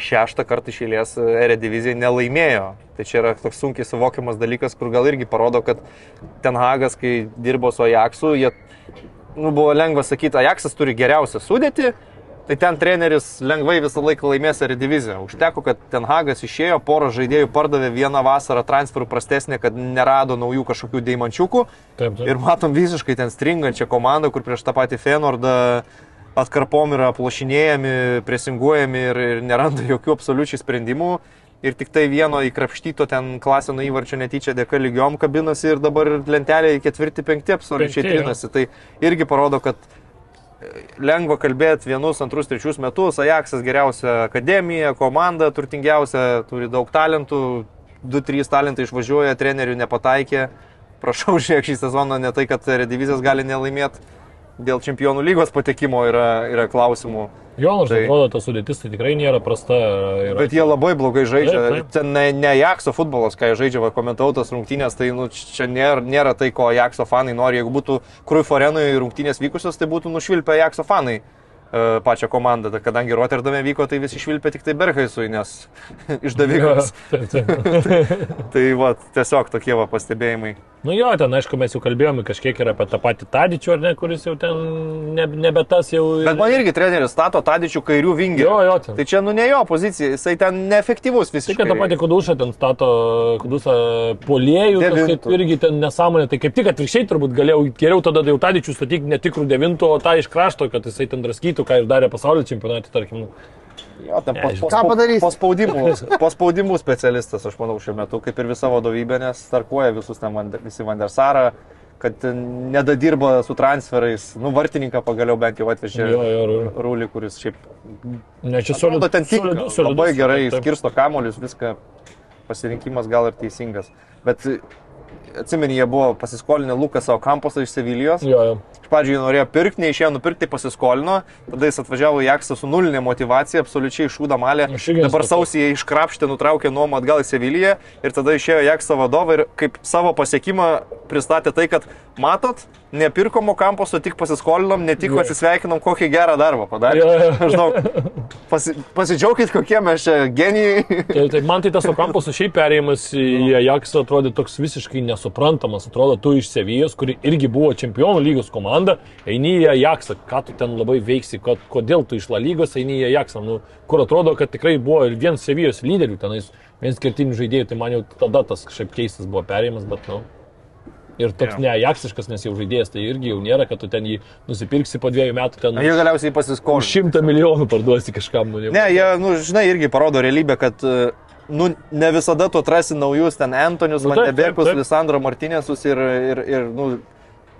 šeštą kartą iš eilės Eredivizijoje nelaimėjo. Tai čia yra toks sunkiai suvokiamas dalykas, kur gal irgi parodo, kad Ten Hagas, kai dirbo su Ajaksu, jie, nu, buvo lengva sakyti, Ajaksas turi geriausią sudėtį, tai ten treneris lengvai visą laiką laimės Erediviziją. Užteko, kad Ten Hagas išėjo, porą žaidėjų pardavė vieną vasarą transferų prastesnė, kad nerado naujų kažkokių deimančiukų. Taip, taip. Ir matom visiškai ten stringančią komandą, kur prieš tą patį Fenordą atkarpom yra plošinėjami, presinguojami ir, ir neranda jokių absoliučiai sprendimų. Ir tik tai vieno įkrapštyto ten klaseno įvarčio netyčia dėka lygiom kabinasi ir dabar lentelėje ketvirti, penkti absoliučiai Penkti, jo. trinasi. Tai irgi parodo, kad e, lengva kalbėti vienus, antrus, trečius metus. Ajaxas geriausia akademija, komanda turtingiausia, turi daug talentų, du, trys talentai išvažiuoja, trenerių nepataikė. Prašau, žiūrėk šį sezoną, ne tai, kad redivizijas gali nelaimėti. Dėl čempionų lygos patekimo yra, yra klausimų. Jo, nors Tai- atrodo, ta sudėtis tai tikrai nėra prasta. Yra, Bet jie labai blogai žaidžia. Taip, taip. Ten ne, ne Jakso futbolas, jie žaidžia, va, komentavau tas rungtynės, tai nu, čia nėra, nėra tai, ko Jakso fanai nori. Jeigu būtų Krūjų Forenui rungtynės vykusios, tai būtų nušvilpę Jakso fanai pačią komandą. Tai kadangi Rotterdame vyko, tai visi švilpė tik tai Berhaisui, nes išdavikas. Taip, taip. tai va, tiesiog tokie va pastebėjimai. Nu jo, ten aišku, mes jau kalbėjome kažkiek ir apie tą patį Tadičių, ar ne, kuris jau ten ne, nebe tas jau... Bet man irgi treneris stato Tadičių kairių vingį. Jo, jo, ten. Tai čia nu ne jo pozicija, jisai ten neefektyvus Tai visiškai. kad tą patį Kudušą ten stato, Kudušą poliejų, Devintu. kaip irgi ten nesąmonė, tai kaip tik atvirkščiai turbūt galėjau geriau tada jau Tadičių statyti ne tikrų devintų, o tą iš krašto, kad jisai ten draskytų, ką ir darė pasaulio čempionatė, tarkim. nu. Jo, ten Ne, po, žinau. po, Ką padarys? Po spaudimų, po spaudimų specialistas, aš manau, šiuo metu, kaip ir visa vadovybė, nes starkuoja visus ten visi Vandersarą, kad nedadirba su transferais. Nu, vartininką pagaliau bent jau atvežė Rūlį. Kuris šiaip Ne, čia solidus. ten tinka, solidus, solidus, labai gerai taip, taip. skirsto kamolius, viską pasirinkimas gal ir teisingas. Bet atsimeni, jie buvo pasiskolinę Lukasą Okamposą iš Sevilijos. Jo, jo. Iš pradžių jį norėjo pirkti, neišėjo nupirkti, pasiskolino, tada jis atvažiavo į Aksą su nulinė motivacija, absoliučiai šūda malė. Dabar sausį jie iškrapštė, nutraukė nuomą atgal į Seviliją ir tada išėjo į Aksą vadovą ir kaip savo pasiekimą pristatė tai, kad matot, nepirkom Okamposo, tik pasiskolinom, ne tik Jo. atsisveikinom, kokį gerą darbą padarė. Jo. Maždaug, pasi, pasidžiaugkit, kokie mes čia genijai. Tai, tai man tai tas Okampos šiaip perėjimas į Ajaxą atrodė toks visiškai nesuprantamas. Atrodo, tu iš Sevijos, kuri irgi buvo čempionų lygos komanda, eini į Ajaxą. Ką tu ten labai veiksi, kod, kodėl tu iš La lygos eini į Ajaxą, nu, kur atrodo, kad tikrai buvo ir vien Sevijos lyderių tenais, vien skirtinių žaidėjų, tai man jau tada tas kažkaip keistas buvo perėjimas, bet, nu. Ir toks Jo. ne Ajaxiškas, nes jau žaidėjas, tai irgi jau nėra, kad tu ten jį nusipirksi po dviejų metų, ten Jie galiausiai už pasiskolino. šimtą milijonų parduosi kažkam. Nu, jau. Ne, jie, nu, žinai, irgi parodo realybę, kad e, nu, ne visada tu atrasi naujus ten Antonius, Nu, Vandebekus. Lisandro Martinėsus ir, ir, ir nu,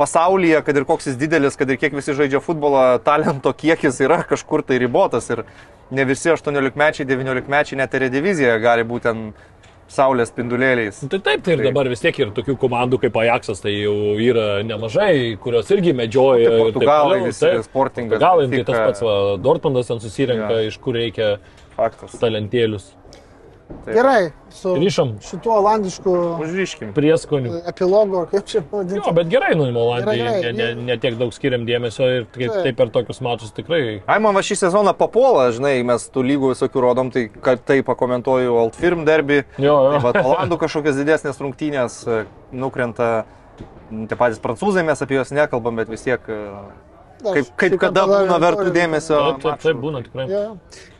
pasaulyje, kad ir koks jis didelis, kad ir kiek visi žaidžia futbolą, talento kiekis yra kažkur tai ribotas ir ne visi 18-mečiai, 19-mečiai net ir divizijoje gali būti ten saulės spindulėliais. Nu, Tai taip, tai ir Taip. dabar vis tiek ir tokių komandų kaip Ajaxas, tai jau yra nemažai, kurios irgi medžioja. Tai ir taip Portugalai visi, taip. Sportingas, Portugalai, tai tas pats va, Dortmundas ten susirenka, Jo. iš kur reikia Faktas. talentėlius. Taip. Gerai, su Ryšam šituo olandišku Užryškim. prieskonių. epilogu, ar kaip čia pavadinti. Jo, bet gerai, nu, Olandijai ne, ne, ne tiek daug skiriam dėmesio ir taip, Taip. per tokius mačius tikrai. Ai, man va šį sezoną papuola, žinai, mes tų lygų visokių rodom, tai kad tai pakomentuoju Altfirm derby. Jo, jo. Tai va, Olandų kažkokios didesnės rungtynės e, nukrenta, tie patys prancūzai, mes apie juos nekalbam, bet vis tiek, e, kaip, kaip kada būna vertų dėmesio. Taip, taip, būna tikrai. Jo.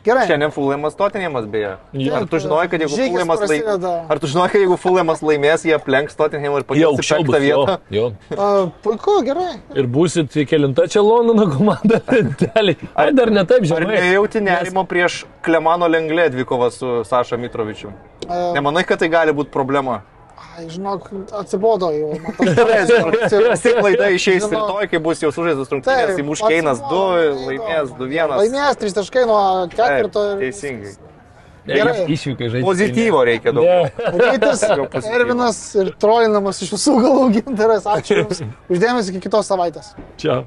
Gerai. Šiandien Fulėmas Totinėmas beje. Jo. Ar tu žinojai, kad jeigu Fulėmas laimės, ar tu žinojai, kad jeigu Fulėmas laimės, jie aplenks Totinėmą ir pakils į penktą bus. Jo, vietą? jo. A, puiku, gerai. Ir būsit kelinta čia Londono komanda. lentelėj. Ai, dar ne taip, Ar žinai. nejauti nerimo prieš Klemano Lenglė dvikovą su Saša Mitrovičiu? A, Nemanai, kad tai gali būti problema? Ai, žinok, atsibodo jau. tik laida išeis Žinau. rytoj, kai bus jau sužaistas rungtynės, Taip, įmuš Keinas 2, atsibodo, laimės įdomu. 2-1. Laimės 3 taškai nuo ketvirto. ir- Teisingai. Gerai. Išvykai žaisti. Pozityvo reikia daug. Ne. Rytis. Ervinas ir trolinamas iš visų galų gintaras. Ačiū Jums uždėmesi iki kitos savaitės. Čia.